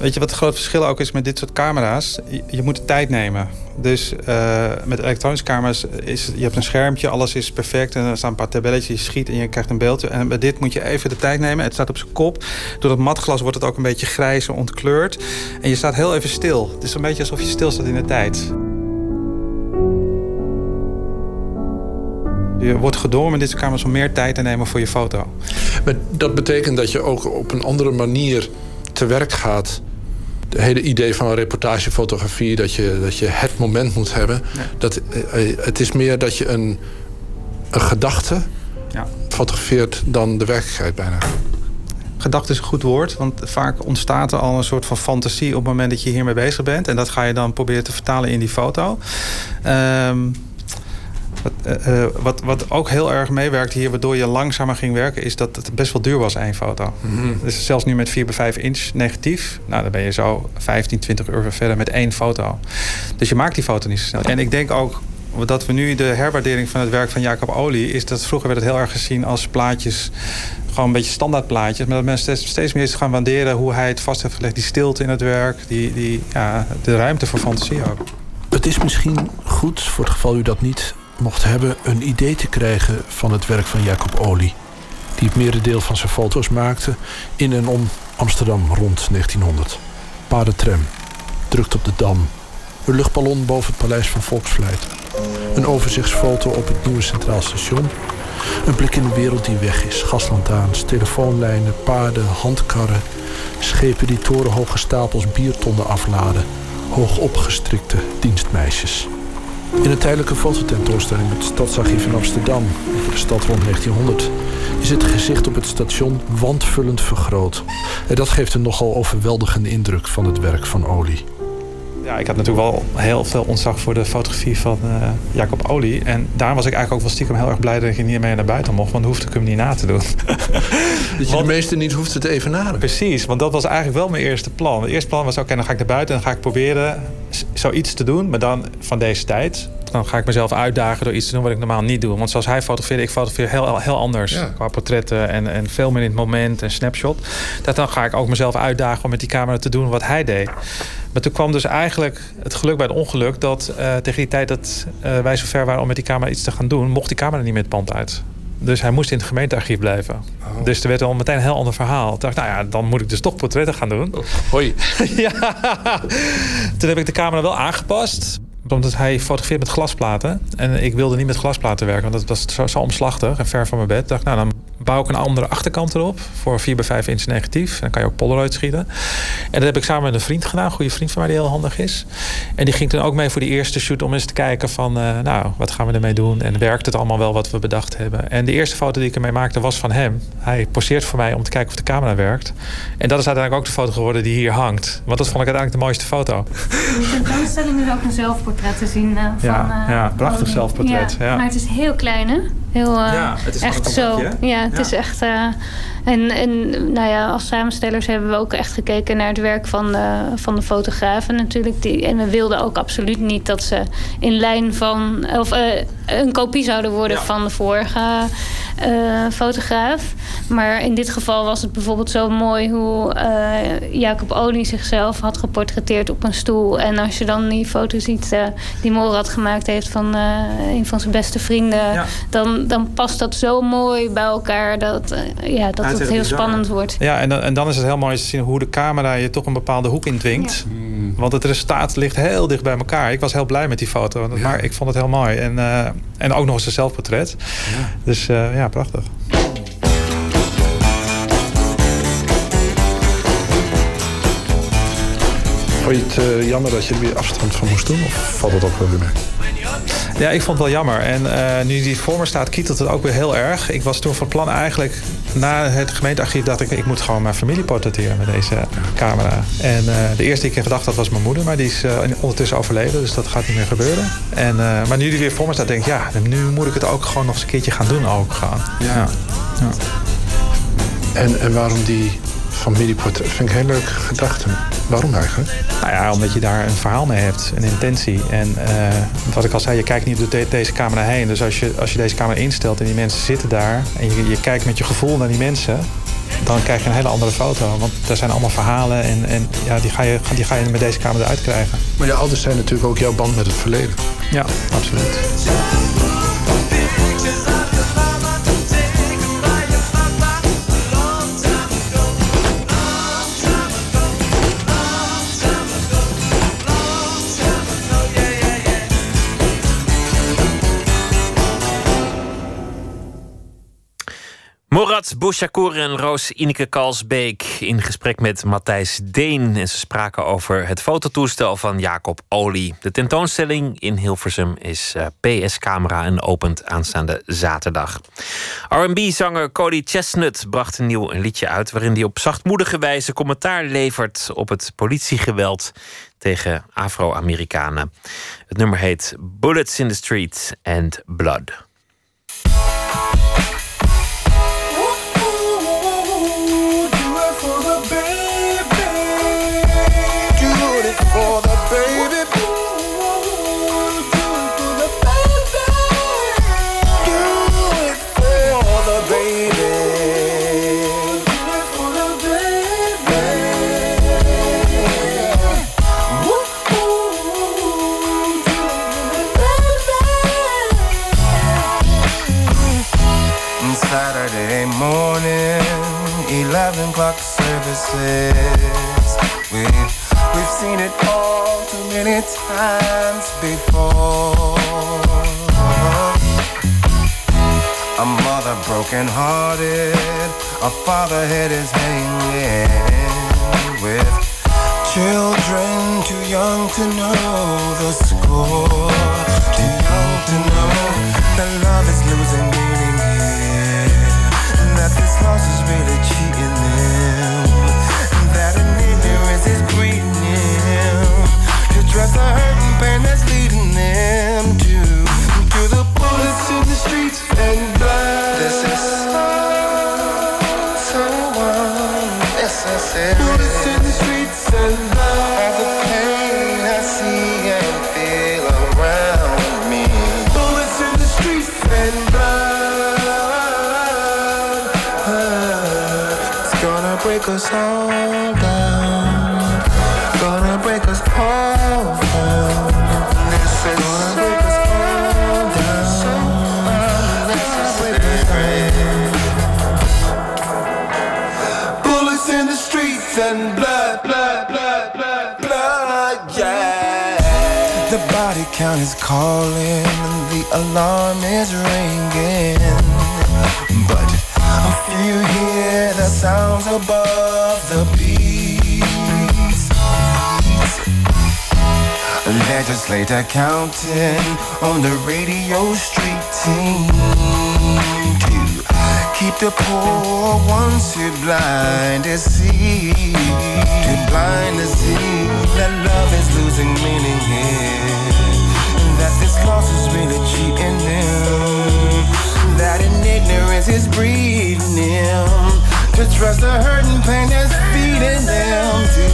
Weet je wat het grote verschil ook is met dit soort camera's? Je, je moet de tijd nemen. Dus uh, met elektronische camera's is je hebt een schermpje, alles is perfect en er staan een paar tabelletjes, je schiet en je krijgt een beeld. En bij dit moet je even de tijd nemen. Het staat op zijn kop. Door dat matglas wordt het ook een beetje grijs en ontkleurd. En je staat heel even stil. Het is een beetje alsof je stil staat in de tijd. Je wordt gedwongen met deze camera's om meer tijd te nemen voor je foto. Maar dat betekent dat je ook op een andere manier te werk gaat. Het hele idee van reportagefotografie, dat je, dat je het moment moet hebben. Ja. Dat, eh, het is meer dat je een, een gedachte ja. fotografeert dan de werkelijkheid bijna. Gedachte is een goed woord, want vaak ontstaat er al een soort van fantasie op het moment dat je hiermee bezig bent. En dat ga je dan proberen te vertalen in die foto. Um, Wat, eh, eh, wat, wat ook heel erg meewerkt hier, waardoor je langzamer ging werken, is dat het best wel duur was, één foto. Mhm. Dus zelfs nu met 4 bij 5 inch negatief, nou, dan ben je zo 15, 20 euro verder met één foto. Dus je maakt die foto niet zo snel. En ik denk ook dat we nu de herwaardering van het werk van Jacob Olie is dat vroeger werd het heel erg gezien als plaatjes gewoon een beetje standaard plaatjes. Maar dat mensen steeds, steeds meer is gaan waarderen hoe hij het vast heeft gelegd. Die stilte in het werk, die, die, ja, de ruimte voor fantasie ook. Het is misschien goed, voor het geval u dat niet mocht hebben... een idee te krijgen van het werk van Jacob Olie. Die het merendeel van zijn foto's maakte in en om Amsterdam rond 1900. Paardentram, drukt op de Dam. Een luchtballon boven het paleis van Volksvlijt. Een overzichtsfoto op het nieuwe Centraal Station. Een blik in de wereld die weg is. Gaslantaarns, telefoonlijnen, paarden, handkarren. Schepen die torenhoge stapels biertonnen afladen. Hoog opgestrikte dienstmeisjes. In een tijdelijke fototentoonstelling met het Stadsarchief in Amsterdam over de stad rond 1900 is het gezicht op het station wandvullend vergroot. En dat geeft een nogal overweldigende indruk van het werk van Olie. Ja, ik had natuurlijk wel heel veel ontzag voor de fotografie van uh, Jacob Olie. En daarom was ik eigenlijk ook wel stiekem heel erg blij dat ik niet meer naar buiten mocht. Want dan hoefde ik hem niet na te doen. Dat je de meeste niet hoeft te evenaren. Precies, want dat was eigenlijk wel mijn eerste plan. Het eerste plan was, oké, dan ga ik naar buiten en dan ga ik proberen zoiets te doen. Maar dan van deze tijd. Dan ga ik mezelf uitdagen door iets te doen wat ik normaal niet doe. Want zoals hij fotografeerde, ik fotografeer heel, heel anders. Ja. Qua portretten en, en veel meer in het moment en snapshot. Dat dan ga ik ook mezelf uitdagen om met die camera te doen wat hij deed. Maar toen kwam dus eigenlijk het geluk bij het ongeluk... dat uh, tegen die tijd dat uh, wij zo ver waren om met die camera iets te gaan doen... mocht die camera niet meer het pand uit. Dus hij moest in het gemeentearchief blijven. Oh. Dus er werd al meteen een heel ander verhaal. Toen dacht ik, nou ja, dan moet ik dus toch portretten gaan doen. Oh, hoi. ja. Toen heb ik de camera wel aangepast omdat hij fotografeert met glasplaten. En ik wilde niet met glasplaten werken, want dat was zo, zo omslachtig en ver van mijn bed. Ik dacht, nou, dan bouw ik een andere achterkant erop voor 4 bij 5 inch negatief. En dan kan je ook Polaroid schieten. En dat heb ik samen met een vriend gedaan, een goede vriend van mij die heel handig is. En die ging toen ook mee voor die eerste shoot om eens te kijken van, uh, nou, wat gaan we ermee doen? En werkt het allemaal wel wat we bedacht hebben? En de eerste foto die ik ermee maakte was van hem. Hij poseert voor mij om te kijken of de camera werkt. En dat is uiteindelijk ook de foto geworden die hier hangt. Want dat vond ik uiteindelijk de mooiste foto. De tentoonstelling is ook een zelfportret te zien uh, van... Ja, uh, ja prachtig zelfportret. Ja, ja. Maar het is heel klein, hè? Heel, uh, ja, het is echt zo. Ja, het is echt. Uh, en, en nou ja, als samenstellers hebben we ook echt gekeken naar het werk van de, van de fotografen natuurlijk. Die, en we wilden ook absoluut niet dat ze in lijn van. of uh, een kopie zouden worden ja. van de vorige fotograaf. Maar in dit geval was het bijvoorbeeld zo mooi hoe Jacob Olie zichzelf had geportretteerd op een stoel. En als je dan die foto ziet die Morad gemaakt heeft van een van zijn beste vrienden. Ja. Dan, dan past dat zo mooi bij elkaar dat, uh, ja, dat het, het heel bizar. spannend wordt. Ja, en dan, en dan is het heel mooi te zien hoe de camera je toch een bepaalde hoek indwingt. Ja. Mm. Want het resultaat ligt heel dicht bij elkaar. Ik was heel blij met die foto. Ja. Maar ik vond het heel mooi. En, uh, en ook nog eens een zelfportret. Dus uh, ja, prachtig. Vond je het uh, jammer dat je er weer afstand van moest doen? Of valt het ook wel weer mee? Ja, ik vond het wel jammer. En uh, nu die voor me staat, kietelt het ook weer heel erg. Ik was toen van plan eigenlijk... na het gemeentearchief dacht ik... ik moet gewoon mijn familie portretteren met deze camera. En uh, de eerste die ik in gedacht had was mijn moeder. Maar die is uh, ondertussen overleden. Dus dat gaat niet meer gebeuren. En, maar nu die weer voor me staat, denk ik... ja, nu moet ik het ook gewoon nog eens een keertje gaan doen. Ook gewoon. Ja. ja. ja. En, en waarom die familieportret? Vind ik heel leuk gedachte. Waarom eigenlijk? Nou ja, omdat je daar een verhaal mee hebt, een intentie. En uh, wat ik al zei, je kijkt niet door de, deze camera heen. Dus als je, als je deze camera instelt en die mensen zitten daar... en je, je kijkt met je gevoel naar die mensen... dan krijg je een hele andere foto. Want er zijn allemaal verhalen en, en ja, die, ga je, die ga je met deze camera eruit krijgen. Maar je ouders zijn natuurlijk ook jouw band met het verleden. Ja, absoluut. Murat en Roos Ineke Kalsbeek in gesprek met Matthijs Deen. En ze spraken over het fototoestel van Jacob Olie. De tentoonstelling in Hilversum is uh, PS Camera en opent aanstaande zaterdag. R&B-zanger Cody Chestnut bracht een nieuw liedje uit... waarin hij op zachtmoedige wijze commentaar levert op het politiegeweld tegen Afro-Amerikanen. Het nummer heet Bullets in the Street and Blood. Seen it all too many times before. A mother broken hearted, a father head is hanging with children too young to know the score, too young to know that love is losing meaning here, and that this loss is really cheating them, and that an ignorance is breeding to dress the hurt and pain that's leading them to to the bullets in the streets and blood. Is calling, the alarm is ringing. But a few hear the sounds above the beats. A legislator counting on the radio street team to keep the poor ones too blind to see, too blind to see that love is losing meaning here, that this loss is really cheating them, that in ignorance is breeding them to trust the hurt and pain that's feeding them to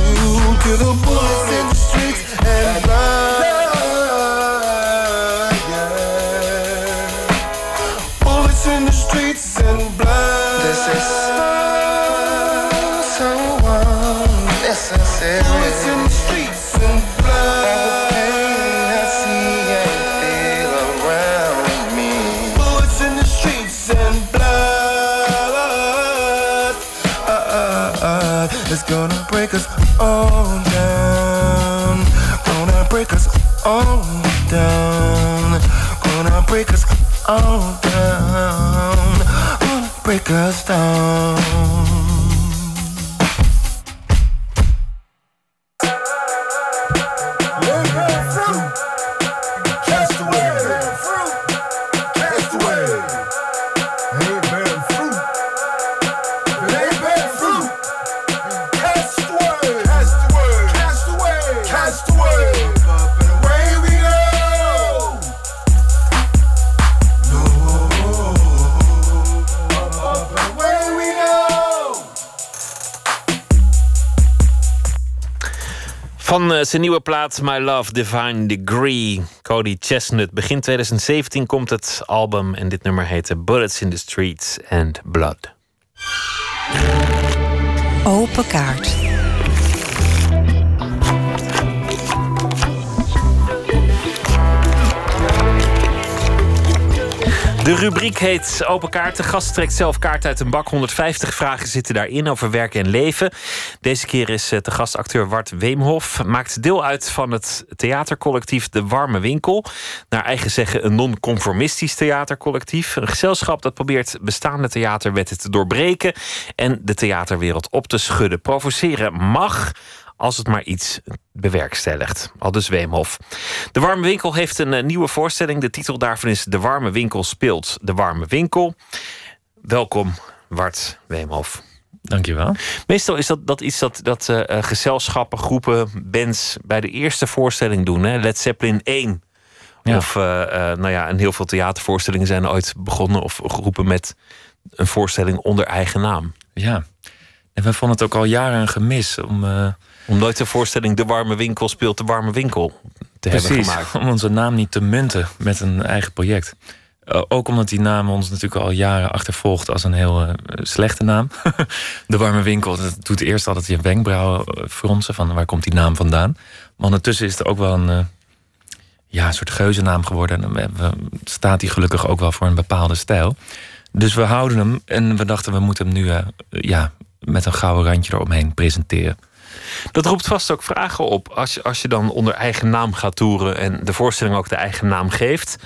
to the bullets in the streets and blood. yeah. Bullets in the streets and blood. This is so um, unnecessary. Bullets in the streets all down. Gonna break us all down. Gonna break us down. Zijn nieuwe plaat My Love Divine Degree, Cody Chestnut. Begin 2017 komt het album en dit nummer heet Bullets in the Streets and Blood. Open kaart. De rubriek heet Open Kaart. De gast trekt zelf kaart uit een bak. 150 vragen zitten daarin over werk en leven. Deze keer is eh, de gastacteur Wart Weemhof. Maakt deel uit van het theatercollectief De Warme Winkel. Naar eigen zeggen een non-conformistisch theatercollectief. Een gezelschap dat probeert bestaande theaterwetten te doorbreken... en de theaterwereld op te schudden. Provoceren mag als het maar iets bewerkstelligt. Al dus Weemhof. De Warme Winkel heeft een eh, nieuwe voorstelling. De titel daarvan is De Warme Winkel speelt De Warme Winkel. Welkom, Wart Weemhof. Dankjewel. Meestal is dat, dat iets dat, dat eh, eh, gezelschappen, groepen, bands bij de eerste voorstelling doen. Hè? Led Zeppelin 1. Ja. Of uh, uh, nou ja, en heel veel theatervoorstellingen zijn ooit begonnen of groepen met een voorstelling onder eigen naam. Ja, en we vonden het ook al jaren een gemis om. Uh, om nooit de voorstelling De Warme Winkel speelt De Warme Winkel te Precies, hebben gemaakt. Om onze naam niet te munten met een eigen project. Uh, ook omdat die naam ons natuurlijk al jaren achtervolgt als een heel uh, slechte naam. de Warme Winkel, dat doet eerst altijd je wenkbrauwen fronsen van waar komt die naam vandaan. Maar ondertussen is het ook wel een ja, een soort geuzennaam geworden. En staat die gelukkig ook wel voor een bepaalde stijl. Dus we houden hem en we dachten we moeten hem nu ja, met een gouden randje eromheen presenteren. Dat roept vast ook vragen op. Als je, als je dan onder eigen naam gaat toeren en de voorstelling ook de eigen naam geeft.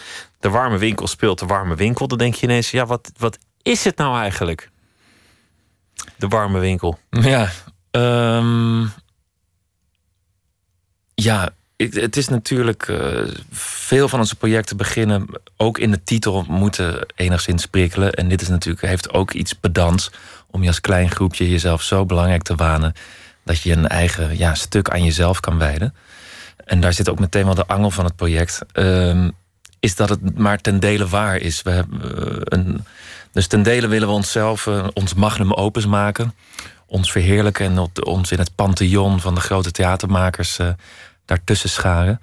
De warme winkel speelt de warme winkel. Dan denk je ineens, ja, wat, wat is het nou eigenlijk? De warme winkel. Ja, um, ja het is natuurlijk. Uh, veel van onze projecten beginnen ook in de titel moeten enigszins prikkelen. En dit is natuurlijk, heeft ook iets pedants om je als klein groepje jezelf zo belangrijk te wanen. Dat je een eigen ja, stuk aan jezelf kan wijden. En daar zit ook meteen wel de angel van het project. Uh, is dat het maar ten dele waar is. We hebben, uh, een, dus ten dele willen we onszelf, uh, ons magnum opus maken. Ons verheerlijken en ons in het pantheon van de grote theatermakers uh, daartussen scharen.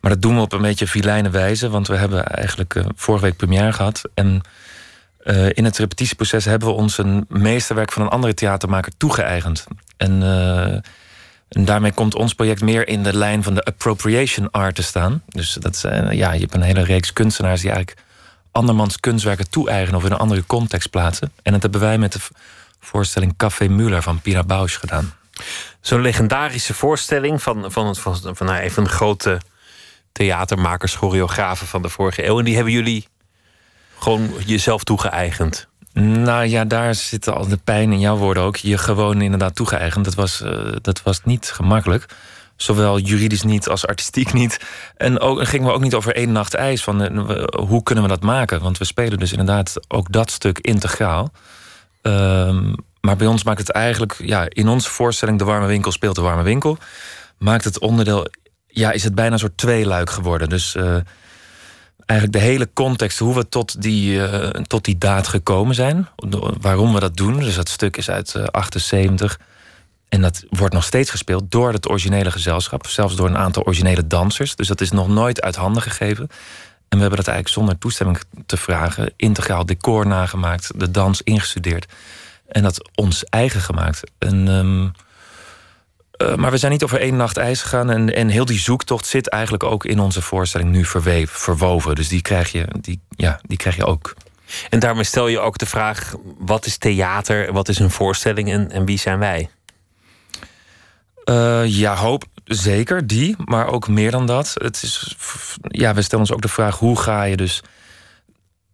Maar dat doen we op een beetje filijne wijze. Want we hebben eigenlijk vorige week première gehad. En in het repetitieproces hebben we ons een meesterwerk van een andere theatermaker toegeëigend. En, uh, en daarmee komt ons project meer in de lijn van de appropriation art te staan. Dus dat is, ja, je hebt een hele reeks kunstenaars die eigenlijk andermans kunstwerken toe-eigenen of in een andere context plaatsen. En dat hebben wij met de voorstelling Café Muller van Pira Bausch gedaan. Zo'n legendarische voorstelling van, van, van, van, van nou, een van de grote theatermakers, choreografen van de vorige eeuw. En die hebben jullie gewoon jezelf toegeëigend. Nou ja, daar zit al de pijn in jouw woorden ook. Je gewoon inderdaad toegeëigend. Dat was, uh, dat was niet gemakkelijk. Zowel juridisch niet als artistiek niet. En ook gingen we ook niet over één nacht ijs. Van uh, hoe kunnen we dat maken? Want we spelen dus inderdaad ook dat stuk integraal. Um, maar bij ons maakt het eigenlijk, ja, in onze voorstelling De Warme Winkel speelt De Warme Winkel. Maakt het onderdeel, ja, is het bijna een soort tweeluik geworden. Dus uh, eigenlijk de hele context, hoe we tot die, uh, tot die daad gekomen zijn. Waarom we dat doen. Dus dat stuk is uit uh, 78. En dat wordt nog steeds gespeeld door het originele gezelschap. Zelfs door een aantal originele dansers. Dus dat is nog nooit uit handen gegeven. En we hebben dat eigenlijk zonder toestemming te vragen. Integraal decor nagemaakt, de dans ingestudeerd. En dat ons eigen gemaakt. En, um, uh, maar we zijn niet over één nacht ijs gegaan. En, en heel die zoektocht zit eigenlijk ook in onze voorstelling nu verweef, verwoven. Dus die krijg, je, die, ja, die krijg je ook. En daarmee stel je ook de vraag: wat is theater, wat is een voorstelling en, en wie zijn wij? Uh, ja, hoop zeker die, maar ook meer dan dat. Het is, ja, we stellen ons ook de vraag: hoe ga je dus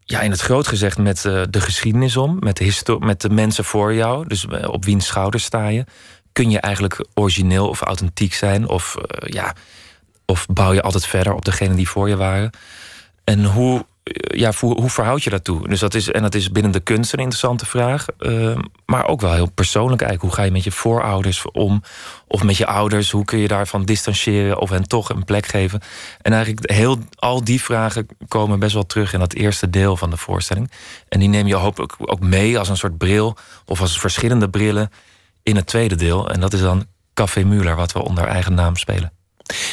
ja, in het groot gezegd met uh, de geschiedenis om, met de, met de mensen voor jou, dus op wiens schouders sta je. Kun je eigenlijk origineel of authentiek zijn? Of, uh, ja, of bouw je altijd verder op degene die voor je waren? En hoe, ja, hoe, verhoud je daartoe? Dus dat is, en dat is binnen de kunst een interessante vraag. Uh, maar ook wel heel persoonlijk eigenlijk. Hoe ga je met je voorouders om? Of met je ouders? Hoe kun je daarvan distancieren? Of hen toch een plek geven? En eigenlijk heel, al die vragen komen best wel terug in dat eerste deel van de voorstelling. En die neem je hopelijk ook mee als een soort bril. Of als verschillende brillen in het tweede deel. En dat is dan Café Muller, wat we onder eigen naam spelen.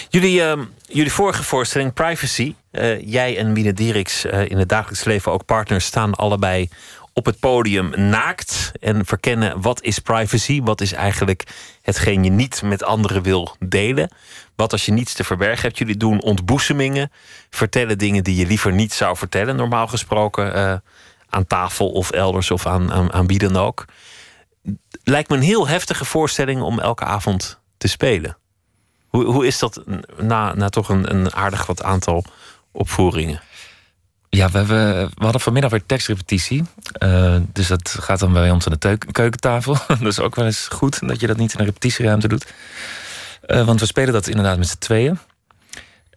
Jullie, uh, jullie vorige voorstelling, Privacy. Uh, jij en Mine Dieriks, uh, in het dagelijks leven ook partners, staan allebei op het podium naakt en verkennen wat is privacy, wat is eigenlijk hetgeen je niet met anderen wil delen. Wat als je niets te verbergen hebt. Jullie doen ontboezemingen, vertellen dingen die je liever niet zou vertellen, normaal gesproken eh, aan tafel of elders of aan, aan, aan wie dan ook. Lijkt me een heel heftige voorstelling om elke avond te spelen. Hoe, hoe is dat na, na toch een, een aardig wat aantal opvoeringen? Ja, we, hebben, we hadden vanmiddag weer tekstrepetitie. Uh, dus dat gaat dan bij ons aan de keukentafel. dat is ook wel eens goed dat je dat niet in een repetitieruimte doet. Uh, want we spelen dat inderdaad met z'n tweeën.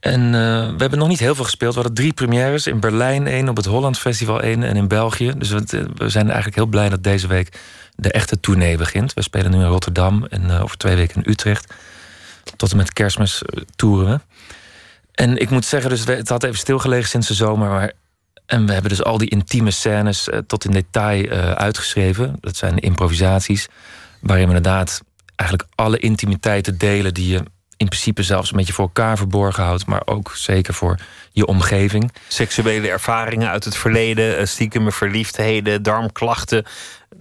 En uh, we hebben nog niet heel veel gespeeld. We hadden drie premières. In Berlijn één, op het Holland Festival één en in België. Dus we, we, zijn eigenlijk heel blij dat deze week de echte tournee begint. We spelen nu in Rotterdam en over twee weken in Utrecht. Tot en met kerstmis toeren we. En ik moet zeggen, dus het had even stilgelegen sinds de zomer. Maar en we hebben dus al die intieme scènes tot in detail uitgeschreven. Dat zijn improvisaties, waarin we inderdaad eigenlijk alle intimiteiten delen die je in principe zelfs een beetje voor elkaar verborgen houdt, maar ook zeker voor je omgeving. Seksuele ervaringen uit het verleden, uh, stiekeme verliefdheden, darmklachten,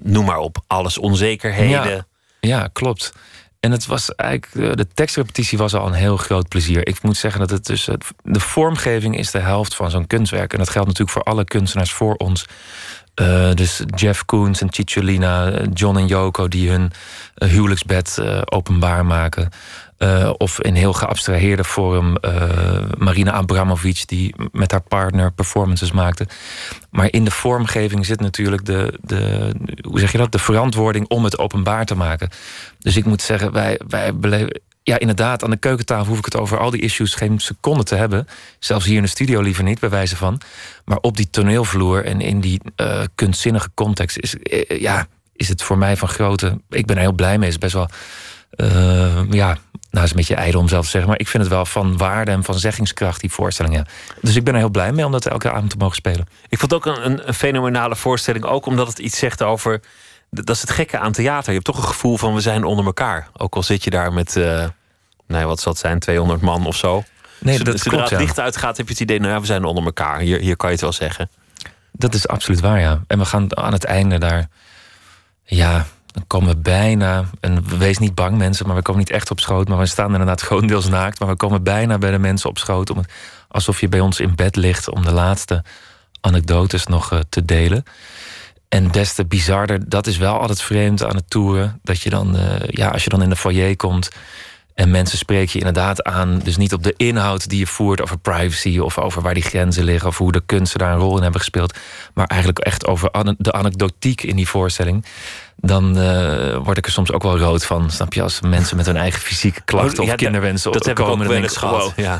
noem maar op, alles onzekerheden. Ja, ja klopt. En het was eigenlijk, eh, de tekstrepetitie was al een heel groot plezier. Ik moet zeggen dat het dus. De vormgeving is de helft van zo'n kunstwerk. En dat geldt natuurlijk voor alle kunstenaars voor ons. Uh, dus Jeff Koons en Cicciolina, eh, John en Yoko die hun huwelijksbed uh, openbaar maken. Uh, of in heel geabstraheerde vorm uh, Marina Abramovic, die met haar partner performances maakte. Maar in de vormgeving zit natuurlijk de, de, hoe zeg je dat, de verantwoording om het openbaar te maken. Dus ik moet zeggen, wij, wij beleven. Ja, inderdaad, aan de keukentafel hoef ik het over al die issues geen seconde te hebben. Zelfs hier in de studio liever niet, bij wijze van. Maar op die toneelvloer en in die uh, kunstzinnige context is, ja, is het voor mij van grote. Ik ben er heel blij mee. Het is best wel. ja, nou, is een beetje ijdel om zelf te zeggen, maar ik vind het wel van waarde en van zeggingskracht, die voorstellingen. Dus ik ben er heel blij mee om dat elke avond te mogen spelen. Ik vond het ook een, een fenomenale voorstelling, ook omdat het iets zegt over. Dat is het gekke aan theater. Je hebt toch een gevoel van we zijn onder elkaar. Ook al zit je daar met, uh, nou, wat zal het zijn, 200 man of zo. Nee, dat Zodra klopt, het ja. licht uitgaat, heb je het idee, nou ja, we zijn onder elkaar. Hier, hier kan je het wel zeggen. Dat is absoluut waar, ja. En we gaan aan het einde daar. Ja, dan komen we bijna. En wees niet bang, mensen, maar we komen niet echt op schoot. Maar we staan inderdaad grotendeels naakt. Maar we komen bijna bij de mensen op schoot. Om alsof je bij ons in bed ligt om de laatste anekdotes nog uh, te delen. En des te bizarder, dat is wel altijd vreemd aan het toeren. Dat je dan, uh, ja, als je dan in de foyer komt. En mensen spreken je inderdaad aan, dus niet op de inhoud die je voert over privacy of over waar die grenzen liggen of hoe de kunsten daar een rol in hebben gespeeld, maar eigenlijk echt over de anekdotiek in die voorstelling. Dan uh, word ik er soms ook wel rood van, snap je, als mensen met hun eigen fysieke klachten Oh, ja, of kinderwensen dat heb ik komen. ook dan wel denk eens ik, gehad, wow. ja.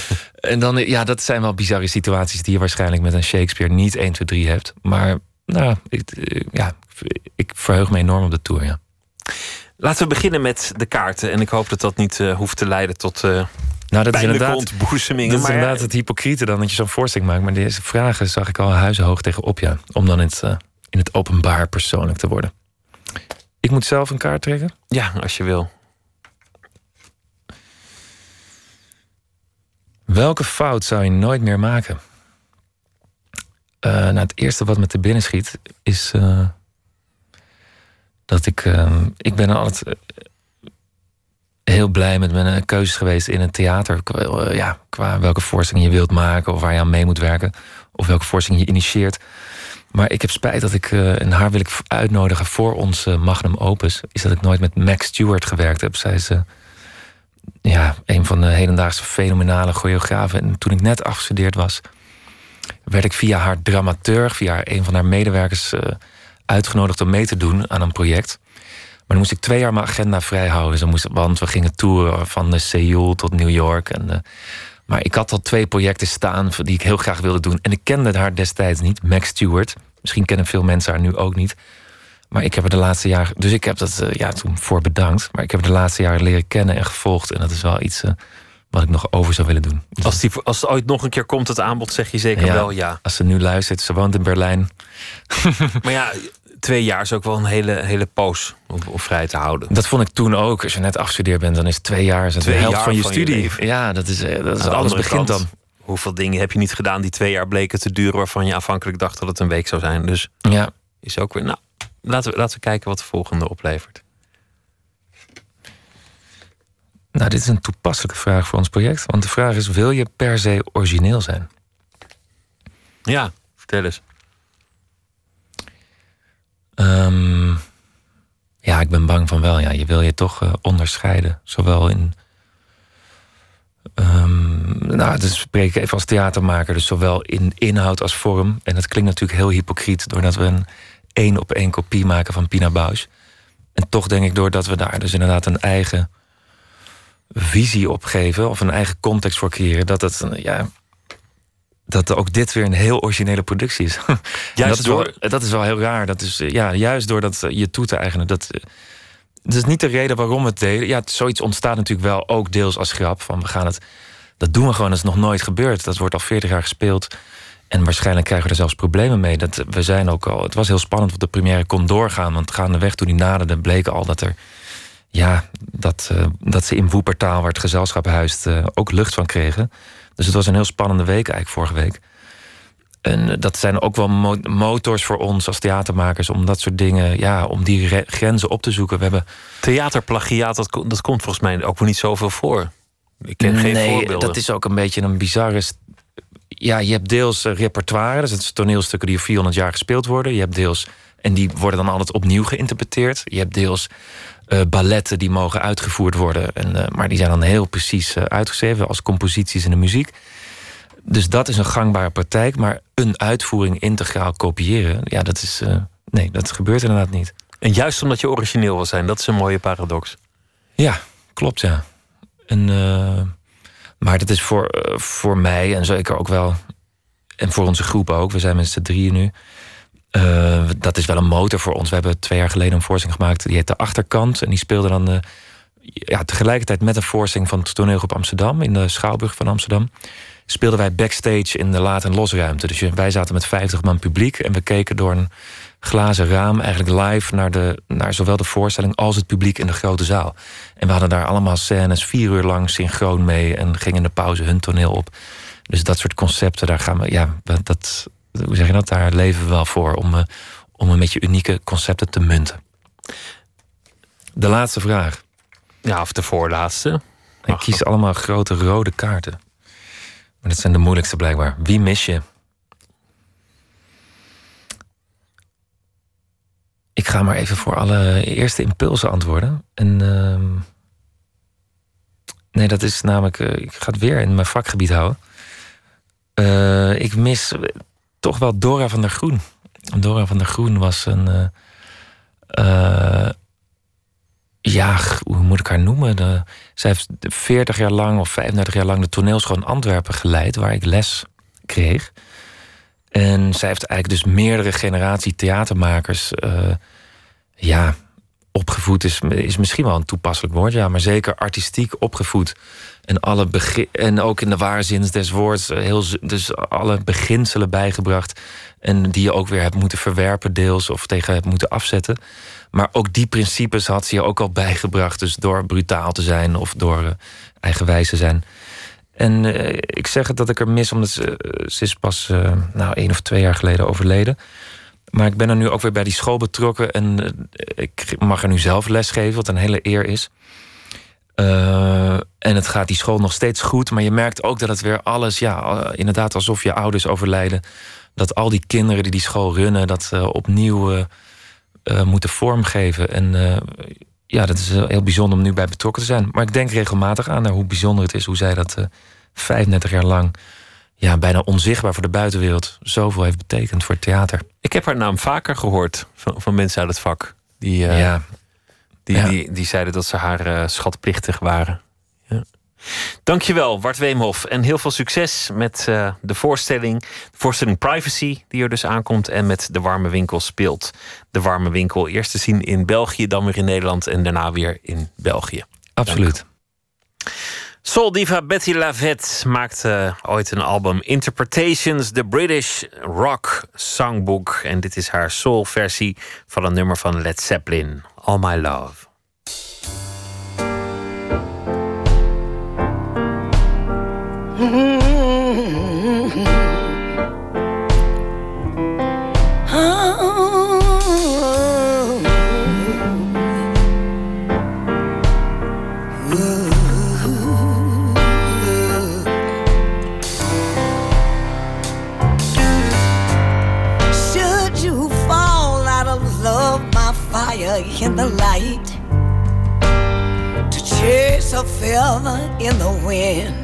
en dan, ja, dat zijn wel bizarre situaties die je waarschijnlijk met een Shakespeare niet 1, 2, 3 hebt. Maar nou, ik, eh, ja, ik verheug me enorm op de tour, ja. Laten we beginnen met de kaarten. En ik hoop dat dat niet uh, hoeft te leiden tot uh, nou, dat is inderdaad, ontboezemingen. Dat is maar, inderdaad het hypocriete dan dat je zo'n voorstelling maakt. Maar deze vragen zag ik al huizenhoog tegenop, ja. Om dan in het, uh, in het openbaar persoonlijk te worden. Ik moet zelf een kaart trekken? Ja, als je wil. Welke fout zou je nooit meer maken? Nou, het eerste wat me te binnen schiet is dat ik. Uh, ik ben altijd heel blij met mijn keuzes geweest in het theater. ja, qua welke voorstelling je wilt maken of waar je aan mee moet werken. Of welke voorstelling je initieert. Maar ik heb spijt dat ik, uh, en haar wil ik uitnodigen voor ons magnum opus, is dat ik nooit met Max Stewart gewerkt heb. Zij is ja, een van de hedendaagse fenomenale choreografen. En toen ik net afgestudeerd was, werd ik via haar dramaturg, via een van haar medewerkers, uitgenodigd om mee te doen aan een project. Maar dan moest ik twee jaar mijn agenda vrij houden. Dus moest, want we gingen toeren van Seoul tot New York. En, maar ik had al twee projecten staan die ik heel graag wilde doen. En ik kende haar destijds niet, Max Stewart. Misschien kennen veel mensen haar nu ook niet. Maar ik heb er de laatste jaren. Dus ik heb dat uh, ja, toen voor bedankt. Maar ik heb er de laatste jaren leren kennen en gevolgd. En dat is wel iets wat ik nog over zou willen doen. Dus als, die, als het ooit nog een keer komt, het aanbod, zeg je zeker ja, wel ja. Als ze nu luistert, ze woont in Berlijn. maar ja, twee jaar is ook wel een hele, hele poos om, om, vrij te houden. Dat vond ik toen ook. Als je net afgestudeerd bent, dan is twee jaar is twee de helft jaar van je van studie. Je ja, dat is, dat is alles begint kant, dan. Hoeveel dingen heb je niet gedaan die twee jaar bleken te duren waarvan je afhankelijk dacht dat het een week zou zijn? Dus ja. is ook weer. Nou, laten we, laten we kijken wat de volgende oplevert. Nou, dit is een toepasselijke vraag voor ons project. Want de vraag is: wil je per se origineel zijn? Ja, vertel eens. Ehm, ja, ik ben bang van wel. Ja, je wil je toch uh, onderscheiden. Zowel in. Um, nou, dus spreek ik even als theatermaker. Dus zowel in inhoud als vorm. En dat klinkt natuurlijk heel hypocriet. Doordat we een één op één kopie maken van Pina Bausch. En toch denk ik doordat we daar dus inderdaad een eigen visie op geven. Of een eigen context voor creëren. Dat het, ja, dat ook dit weer een heel originele productie is. Juist dat, is door... wel, dat is wel heel raar. Dat is, ja, juist doordat je toe te eigenen. Dat, dat is niet de reden waarom we het deden. Ja, zoiets ontstaat natuurlijk wel ook deels als grap. Van we gaan het, dat doen we gewoon, dat is nog nooit gebeurd. Dat wordt al 40 jaar gespeeld. En waarschijnlijk krijgen we er zelfs problemen mee. Dat, we zijn ook al, het was heel spannend of de première kon doorgaan. Want gaandeweg toen die naderde, bleek al dat er. Ja, dat, uh, dat ze in Woepertaal, waar het gezelschap huist, uh, ook lucht van kregen. Dus het was een heel spannende week eigenlijk vorige week. En eh, dat zijn ook wel motors voor ons als theatermakers om dat soort dingen, ja, om die grenzen op te zoeken. We hebben theaterplagiaat, dat, dat komt volgens mij ook wel niet zoveel voor. Ik ken geen voorbeelden. Dat is ook een beetje een bizarre. Ja, je hebt deels eh, repertoire, dus het is toneelstukken die 400 jaar gespeeld worden. Je hebt deels, en die worden dan altijd opnieuw geïnterpreteerd. Je hebt deels uh, balletten die mogen uitgevoerd worden. En, uh, maar die zijn dan heel precies uh, uitgeschreven als composities in de muziek. Dus dat is een gangbare praktijk. Maar een uitvoering integraal kopiëren, ja, dat is. nee, dat gebeurt inderdaad niet. En juist omdat je origineel wil zijn, dat is een mooie paradox. Ja, klopt, ja. En, maar dat is voor, voor mij en zeker ook wel. En voor onze groep ook. We zijn met z'n drieën nu. Uh, dat is wel een motor voor ons. We hebben twee jaar geleden een voorstelling gemaakt. Die heet De Achterkant. En die speelde dan uh, ja, tegelijkertijd met een voorstelling van het toneelgroep Amsterdam. In de Schouwburg van Amsterdam. Speelden wij backstage in de laat- en losruimte. Dus wij zaten met 50 man publiek. En we keken door een glazen raam eigenlijk live naar, de, naar zowel de voorstelling als het publiek in de grote zaal. En we hadden daar allemaal scènes vier uur lang synchroon mee. En gingen in de pauze hun toneel op. Dus dat soort concepten, daar gaan we. Ja, dat, hoe zeg je dat? Daar leven we wel voor om, uh, om een beetje unieke concepten te munten. De laatste vraag. Ja, of de voorlaatste. Ik kies allemaal grote rode kaarten. Maar dat zijn de moeilijkste blijkbaar. Wie mis je? Ik ga maar even voor alle eerste impulsen antwoorden. En, uh, nee, dat is namelijk. Uh, ik ga het weer in mijn vakgebied houden. Uh, ik mis toch wel Dora van der Groen. Dora van der Groen was een. Uh, uh, ja, hoe moet ik haar noemen? De, zij heeft 40 jaar lang of 35 jaar lang de toneelschool in Antwerpen geleid, waar ik les kreeg. En zij heeft eigenlijk dus meerdere generatie theatermakers. Uh, ja, opgevoed is, is misschien wel een toepasselijk woord, ja, maar zeker artistiek opgevoed. En, alle en ook in de ware zin des woords, heel, dus alle beginselen bijgebracht. En die je ook weer hebt moeten verwerpen, deels, of tegen hebt moeten afzetten. Maar ook die principes had ze je ook al bijgebracht. Dus door brutaal te zijn of door uh, eigenwijs te zijn. En uh, ik zeg het dat ik er mis, omdat ze, ze is pas nou, één of twee jaar geleden overleden. Maar ik ben er nu ook weer bij die school betrokken. En ik mag er nu zelf lesgeven, wat een hele eer is. Uh, en het gaat die school nog steeds goed. Maar je merkt ook dat het weer alles, ja, inderdaad alsof je ouders overlijden. Dat al die kinderen die die school runnen, dat uh, opnieuw moeten vormgeven. En ja, dat is heel bijzonder om nu bij betrokken te zijn. Maar ik denk regelmatig aan naar hoe bijzonder het is hoe zij dat 35 jaar lang ja, bijna onzichtbaar voor de buitenwereld zoveel heeft betekend voor het theater. Ik heb haar naam vaker gehoord van, van mensen uit het vak. Die, uh, ja. die, ja. die, die zeiden dat ze haar uh, schatplichtig waren. Ja. Dankjewel, Bart Weemhof. En heel veel succes met uh, de voorstelling. De voorstelling Privacy, die er dus aankomt. En met De Warme Winkel speelt. De Warme Winkel eerst te zien in België, dan weer in Nederland. En daarna weer in België. Absoluut. Dank. Soul diva Betty Lavette maakte ooit een album Interpretations, The British Rock Songbook. En dit is haar soul-versie van een nummer van Led Zeppelin, All My Love. delight to chase a feather in the wind.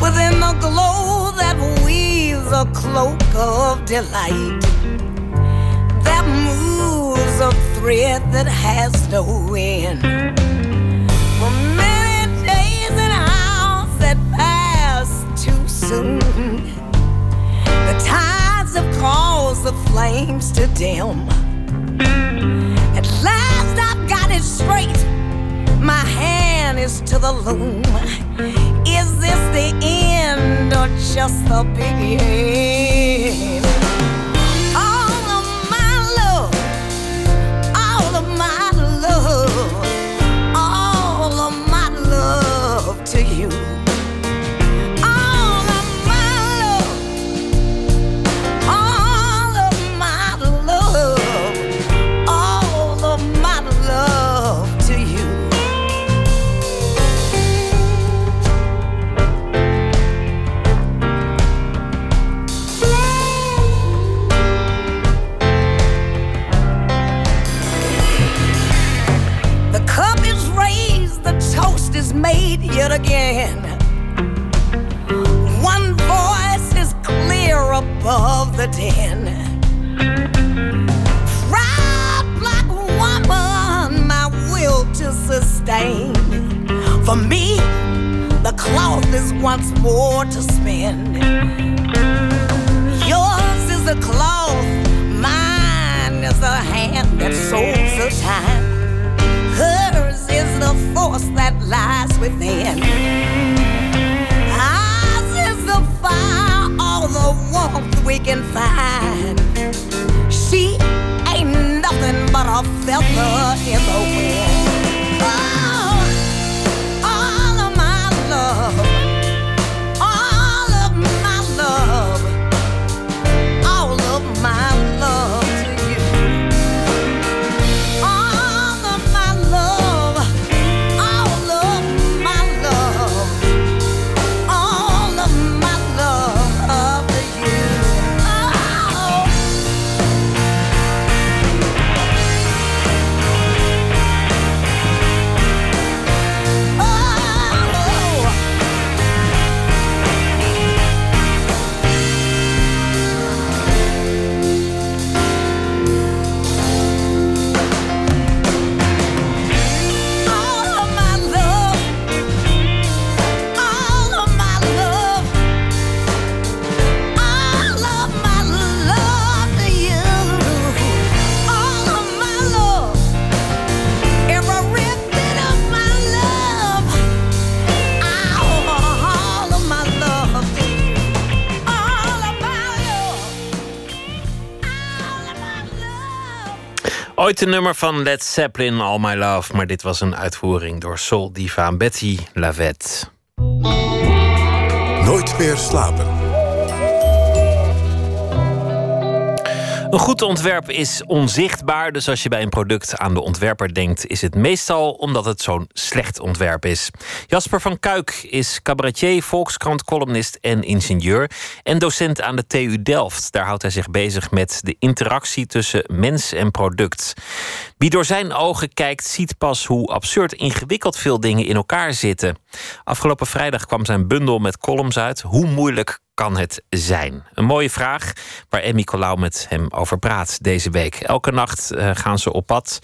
Within the glow that weaves a cloak of delight, that moves a thread that has no end. For many days and hours that pass too soon, the tides have caused the flames to dim. At last I've got it straight. My hand is to the loom. Is this the end or just the beginning? All of my love, all of my love, all of my love to you. Made yet again. One voice is clear above the din. Proud black woman, my will to sustain. For me, the cloth is once more to spin. Yours is the cloth, mine is the hand that sews the time. The force that lies within. Ours is the fire, all the warmth we can find. She ain't nothing but a feather in the wind. Ooit een nummer van Led Zeppelin, All My Love. Maar dit was een uitvoering door soul diva Betty Lavette. Nooit meer slapen. Een goed ontwerp is onzichtbaar, dus als je bij een product aan de ontwerper denkt, is het meestal omdat het zo'n slecht ontwerp is. Jasper van Kuik is cabaretier, Volkskrant-columnist en ingenieur en docent aan de TU Delft. Daar houdt hij zich bezig met de interactie tussen mens en product. Wie door zijn ogen kijkt, ziet pas hoe absurd ingewikkeld veel dingen in elkaar zitten. Afgelopen vrijdag kwam zijn bundel met columns uit. Hoe moeilijk kan het zijn? Een mooie vraag waar Emmy Colau met hem over praat deze week. Elke nacht eh, gaan ze op pad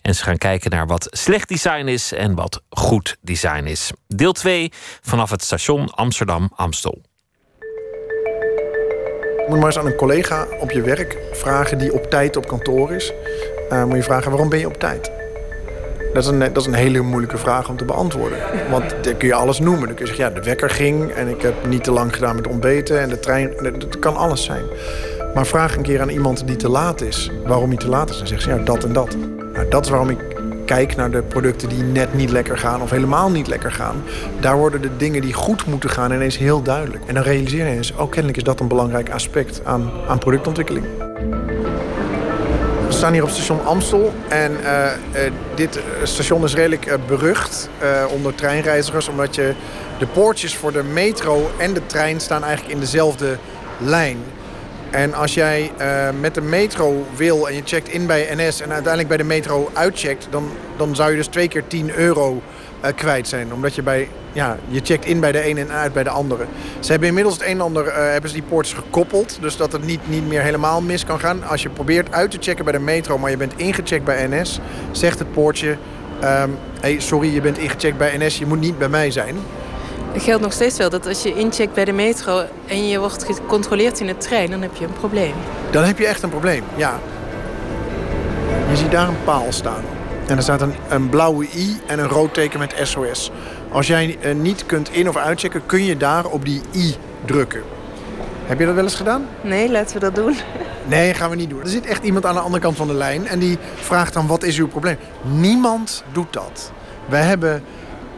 en ze gaan kijken naar wat slecht design is en wat goed design is. Deel 2 vanaf het station Amsterdam-Amstel. Moet maar eens aan een collega op je werk vragen die op tijd op kantoor is. Eh, moet je vragen waarom ben je op tijd? Dat is, een, dat is een hele moeilijke vraag om te beantwoorden. Want dan kun je alles noemen. Dan kun je zeggen, ja, de wekker ging en ik heb niet te lang gedaan met ontbeten en de trein. Dat kan alles zijn. Maar vraag een keer aan iemand die te laat is, waarom hij te laat is. Dan zegt ze, ja, dat en dat. Nou, dat is waarom ik kijk naar de producten die net niet lekker gaan of helemaal niet lekker gaan. Daar worden de dingen die goed moeten gaan ineens heel duidelijk. En dan realiseer je eens, oh, kennelijk is dat een belangrijk aspect aan, aan productontwikkeling. We staan hier op station Amstel. En eh, eh, dit station is redelijk eh, berucht eh, onder treinreizigers. Omdat je de poortjes voor de metro en de trein staan eigenlijk in dezelfde lijn. En als jij uh, met de metro wil en je checkt in bij NS... en uiteindelijk bij de metro uitcheckt... dan, dan zou je dus twee keer 10 euro uh, kwijt zijn. Omdat je bij... Ja, je checkt in bij de een en uit bij de andere. Ze hebben inmiddels het een en ander... Uh, hebben ze die poortjes gekoppeld. Dus dat het niet, niet meer helemaal mis kan gaan. Als je probeert uit te checken bij de metro... maar je bent ingecheckt bij NS... zegt het poortje... Um, hey, sorry, je bent ingecheckt bij NS. Je moet niet bij mij zijn. Het geldt nog steeds wel dat als je incheckt bij de metro en je wordt gecontroleerd in de trein, dan heb je een probleem. Dan heb je echt een probleem, ja. Je ziet daar een paal staan. En er staat een, een blauwe i en een rood teken met SOS. Als jij uh, niet kunt in- of uitchecken, kun je daar op die i drukken. Heb je dat wel eens gedaan? Nee, laten we dat doen. Nee, gaan we niet doen. Er zit echt iemand aan de andere kant van de lijn en die vraagt dan: wat is uw probleem? Niemand doet dat. We hebben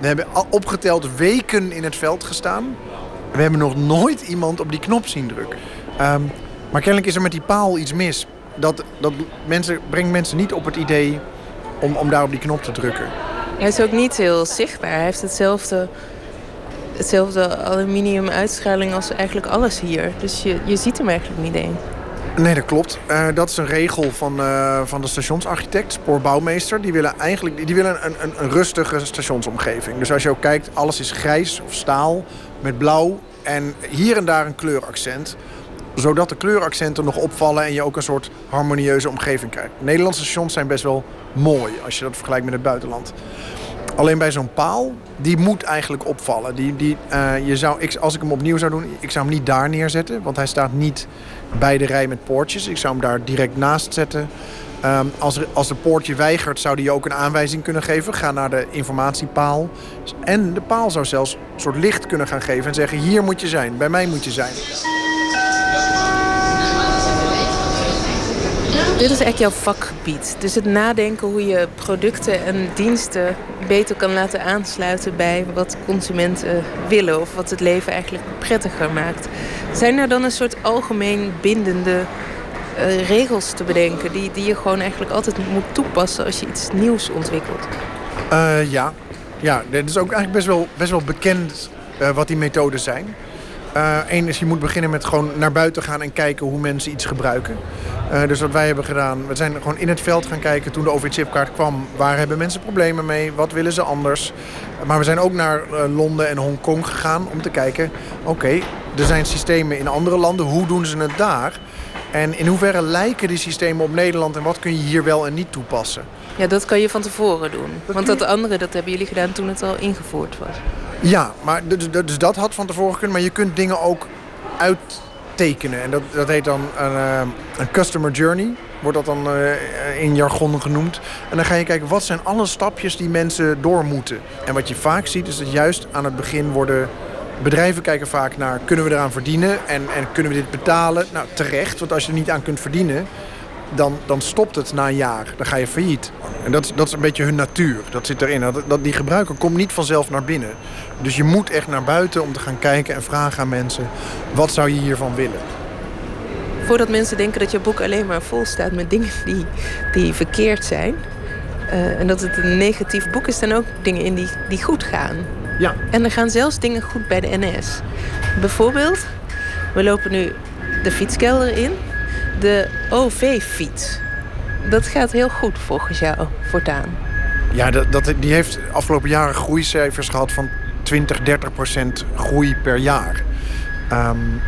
we hebben opgeteld weken in het veld gestaan. We hebben nog nooit iemand op die knop zien drukken. Um, maar kennelijk is er met die paal iets mis. Dat, dat mensen, brengt mensen niet op het idee om, om daar op die knop te drukken. Hij is ook niet heel zichtbaar. Hij heeft hetzelfde, hetzelfde aluminium als eigenlijk alles hier. Dus je, je ziet hem eigenlijk niet eens. Nee, dat klopt. Uh, dat is een regel van, uh, van de stationsarchitect, spoorbouwmeester. Die willen eigenlijk die willen een, een, een, rustige stationsomgeving. Dus als je ook kijkt, alles is grijs of staal met blauw. En hier en daar een kleuraccent. Zodat de kleuraccenten nog opvallen en je ook een soort harmonieuze omgeving krijgt. Nederlandse stations zijn best wel mooi als je dat vergelijkt met het buitenland. Alleen bij zo'n paal, die moet eigenlijk opvallen. Die, die, uh, je zou, ik, als ik hem opnieuw zou doen, ik zou hem niet daar neerzetten. Want hij staat niet bij de rij met poortjes. Ik zou hem daar direct naast zetten. Um, als, als de poortje weigert, zou die ook een aanwijzing kunnen geven. Ga naar de informatiepaal. En de paal zou zelfs een soort licht kunnen gaan geven en zeggen... hier moet je zijn, bij mij moet je zijn. Dit is echt jouw vakgebied. Dus het nadenken hoe je producten en diensten beter kan laten aansluiten bij wat consumenten willen of wat het leven eigenlijk prettiger maakt. Zijn er dan een soort algemeen bindende uh, regels te bedenken die, die je gewoon eigenlijk altijd moet toepassen als je iets nieuws ontwikkelt? Uh, ja. ja, het is ook eigenlijk best wel, best wel bekend uh, wat die methoden zijn. Eén is, je moet beginnen met gewoon naar buiten gaan en kijken hoe mensen iets gebruiken. Uh, dus wat wij hebben gedaan, we zijn gewoon in het veld gaan kijken toen de OV-chipkaart kwam. Waar hebben mensen problemen mee? Wat willen ze anders? Maar we zijn ook naar uh, Londen en Hongkong gegaan om te kijken... oké, okay, er zijn systemen in andere landen, hoe doen ze het daar? En in hoeverre lijken die systemen op Nederland en wat kun je hier wel en niet toepassen? Ja, dat kan je van tevoren doen. Dat Want dat andere, dat hebben jullie gedaan toen het al ingevoerd was. Ja, maar dus, dat had van tevoren kunnen. Maar je kunt dingen ook uit tekenen. En dat, dat heet dan een, uh, een customer journey, wordt dat dan uh, in jargon genoemd. En dan ga je kijken, wat zijn alle stapjes die mensen door moeten? En wat je vaak ziet, is dat juist aan het begin worden... Bedrijven kijken vaak naar, kunnen we eraan verdienen? En, en kunnen we dit betalen? Nou, terecht, want als je er niet aan kunt verdienen... Dan, dan stopt het na een jaar. Dan ga je failliet. En dat, dat is een beetje hun natuur. Dat zit erin. Dat, dat, die gebruiker komt niet vanzelf naar binnen. Dus je moet echt naar buiten om te gaan kijken en vragen aan mensen... wat zou je hiervan willen? Voordat mensen denken dat je boek alleen maar vol staat met dingen die, die verkeerd zijn... Uh, en dat het een negatief boek is, staan ook dingen in die, die goed gaan. Ja. En er gaan zelfs dingen goed bij de NS. Bijvoorbeeld, we lopen nu de fietskelder in. De OV-fiets. Dat gaat heel goed volgens jou voortaan. Ja, dat, dat, die heeft afgelopen jaren groeicijfers gehad van 20, 30 procent groei per jaar. Um,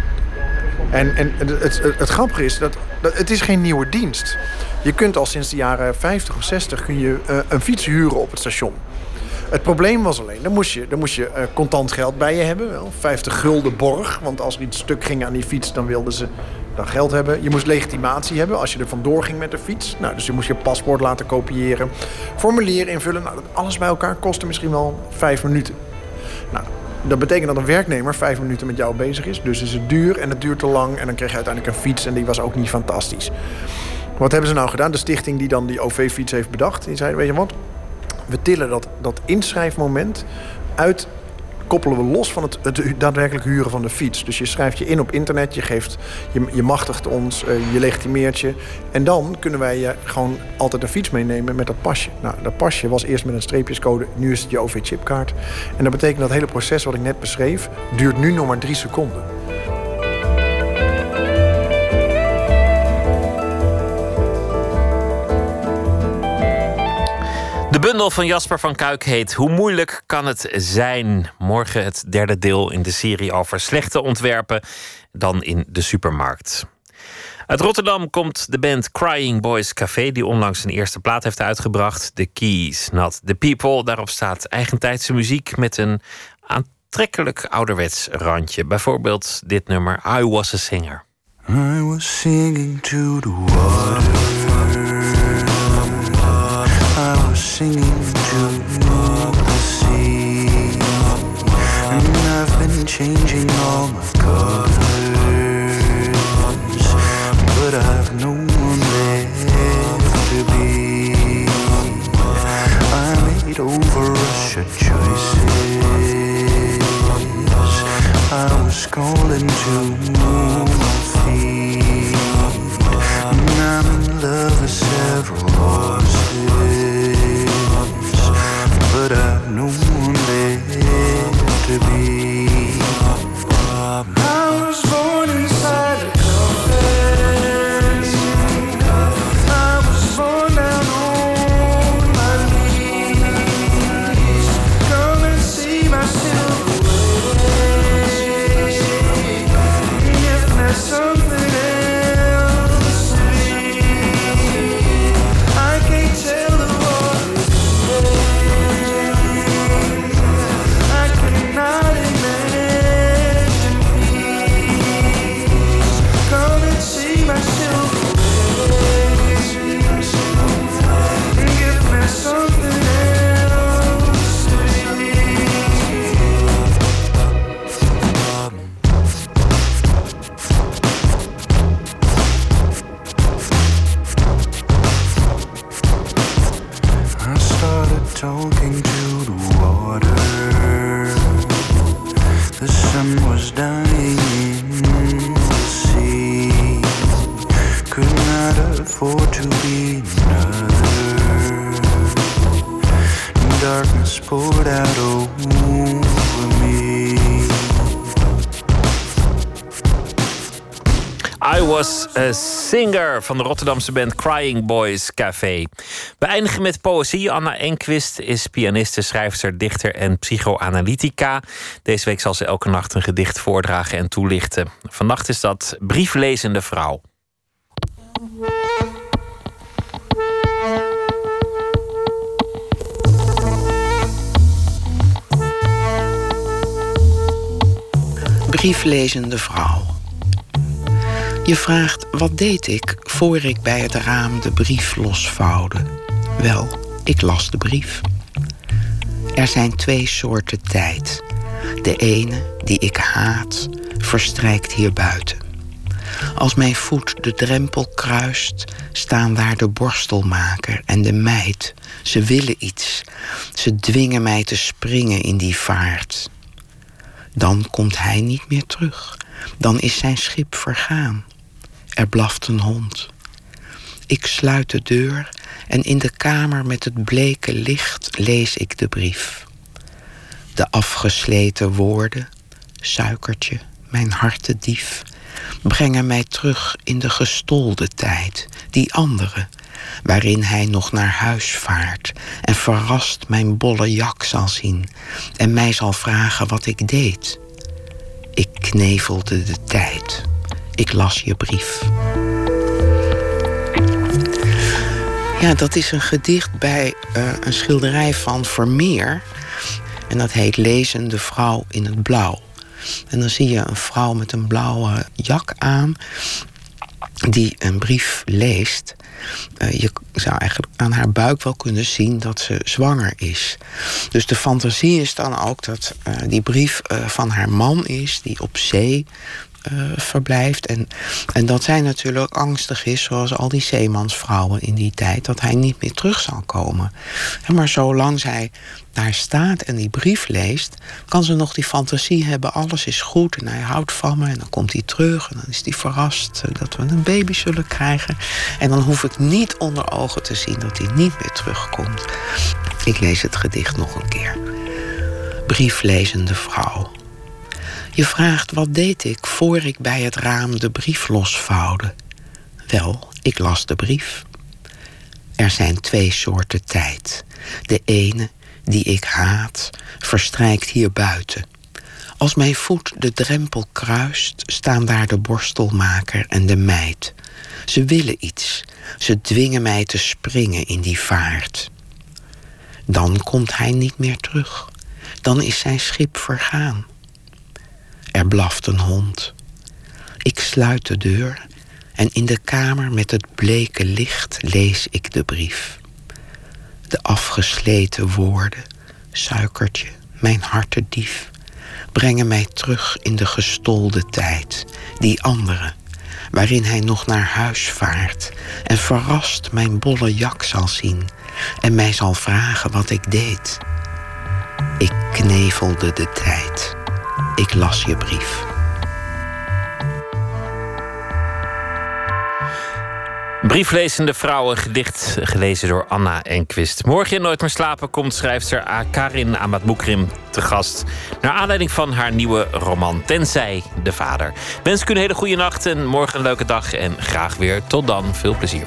en en het, het, grappige is dat, dat het is geen nieuwe dienst. Je kunt al sinds de jaren 50 of 60 kun je, uh, een fiets huren op het station. Het probleem was alleen, dan moest je, dan moest je uh, contant geld bij je hebben. Wel, 50 gulden borg, want als er iets stuk ging aan die fiets... dan wilden ze dan geld hebben. Je moest legitimatie hebben als je er vandoor ging met de fiets. Nou, dus je moest je paspoort laten kopiëren. Formulier invullen. Nou, alles bij elkaar kostte misschien wel vijf minuten. Nou, dat betekent dat een werknemer vijf minuten met jou bezig is. Dus is het duur en het duurt te lang. En dan kreeg je uiteindelijk een fiets en die was ook niet fantastisch. Wat hebben ze nou gedaan? De stichting die dan die OV-fiets heeft bedacht. Die zei, weet je wat? We tillen dat, dat inschrijfmoment uit koppelen we los van het, het, daadwerkelijk huren van de fiets. Dus je schrijft je in op internet, je, geeft, je, je machtigt ons, uh, je legitimeert je. En dan kunnen wij je gewoon altijd een fiets meenemen met dat pasje. Nou, dat pasje was eerst met een streepjescode, nu is het je OV-chipkaart. En dat betekent dat het hele proces wat ik net beschreef, duurt nu nog maar drie seconden. Bundel van Jasper van Kuik heet Hoe moeilijk kan het zijn? Morgen het derde deel in de serie over slechte ontwerpen dan in de supermarkt. Uit Rotterdam komt de band Crying Boys Café, die onlangs een eerste plaat heeft uitgebracht. The Keys, Not the People. Daarop staat eigentijdse muziek met een aantrekkelijk ouderwets randje. Bijvoorbeeld dit nummer I Was a Singer. I was singing to the water. Singing sea. And I've been changing all my colors. But I've no one left to be. I made over Russia choices. I was calling to talking to the water. The sun was dying in the sea. Could not afford to be another. Darkness poured out I Was a Singer van de Rotterdamse band Crying Boys Café. We eindigen met poëzie. Anna Enquist is pianiste, schrijfster, dichter en psychoanalytica. Deze week zal ze elke nacht een gedicht voordragen en toelichten. Vannacht is dat Brieflezende Vrouw. Brieflezende vrouw. Je vraagt wat deed ik voor ik bij het raam de brief losvouwde. Wel, ik las de brief. Er zijn twee soorten tijd. De ene, die ik haat, verstrijkt hier buiten. Als mijn voet de drempel kruist, staan daar de borstelmaker en de meid. Ze willen iets. Ze dwingen mij te springen in die vaart. Dan komt hij niet meer terug. Dan is zijn schip vergaan. Er blaft een hond. Ik sluit de deur en in de kamer met het bleke licht lees ik de brief. De afgesleten woorden, suikertje, mijn hartedief, brengen mij terug in de gestolde tijd, die andere, waarin hij nog naar huis vaart en verrast mijn bolle jak zal zien en mij zal vragen wat ik deed. Ik knevelde de tijd. Ik las je brief. Ja, dat is een gedicht bij uh, een schilderij van Vermeer. En dat heet Lezende vrouw in het blauw. En dan zie je een vrouw met een blauwe jak aan die een brief leest. Uh, je zou eigenlijk aan haar buik wel kunnen zien dat ze zwanger is. Dus de fantasie is dan ook dat uh, die brief van haar man is, die op zee verblijft. En, en dat zij natuurlijk angstig is, zoals al die zeemansvrouwen in die tijd, dat hij niet meer terug zal komen. En maar zolang zij daar staat en die brief leest, kan ze nog die fantasie hebben: alles is goed en hij houdt van me. En dan komt hij terug en dan is hij verrast dat we een baby zullen krijgen. En dan hoef ik niet onder ogen te zien dat hij niet meer terugkomt. Ik lees het gedicht nog een keer. Brieflezende vrouw. Je vraagt wat deed ik voor ik bij het raam de brief losvouwde. Wel, ik las de brief. Er zijn twee soorten tijd. De ene, die ik haat, verstrijkt hier buiten. Als mijn voet de drempel kruist, staan daar de borstelmaker en de meid. Ze willen iets. Ze dwingen mij te springen in die vaart. Dan komt hij niet meer terug. Dan is zijn schip vergaan. Er blaft een hond. Ik sluit de deur en in de kamer met het bleke licht lees ik de brief. De afgesleten woorden, suikertje, mijn hartedief, brengen mij terug in de gestolde tijd, die andere, waarin hij nog naar huis vaart en verrast mijn bolle jak zal zien en mij zal vragen wat ik deed. Ik knevelde de tijd. Ik las je brief. Brieflezende vrouwen, gedicht gelezen door Anna Enquist. Morgen in Nooit meer slapen komt schrijfster Karin Amatmoukrim te gast. Naar aanleiding van haar nieuwe roman Tenzij de Vader. Wens ik u een hele goede nacht en morgen een leuke dag. En graag weer tot dan. Veel plezier.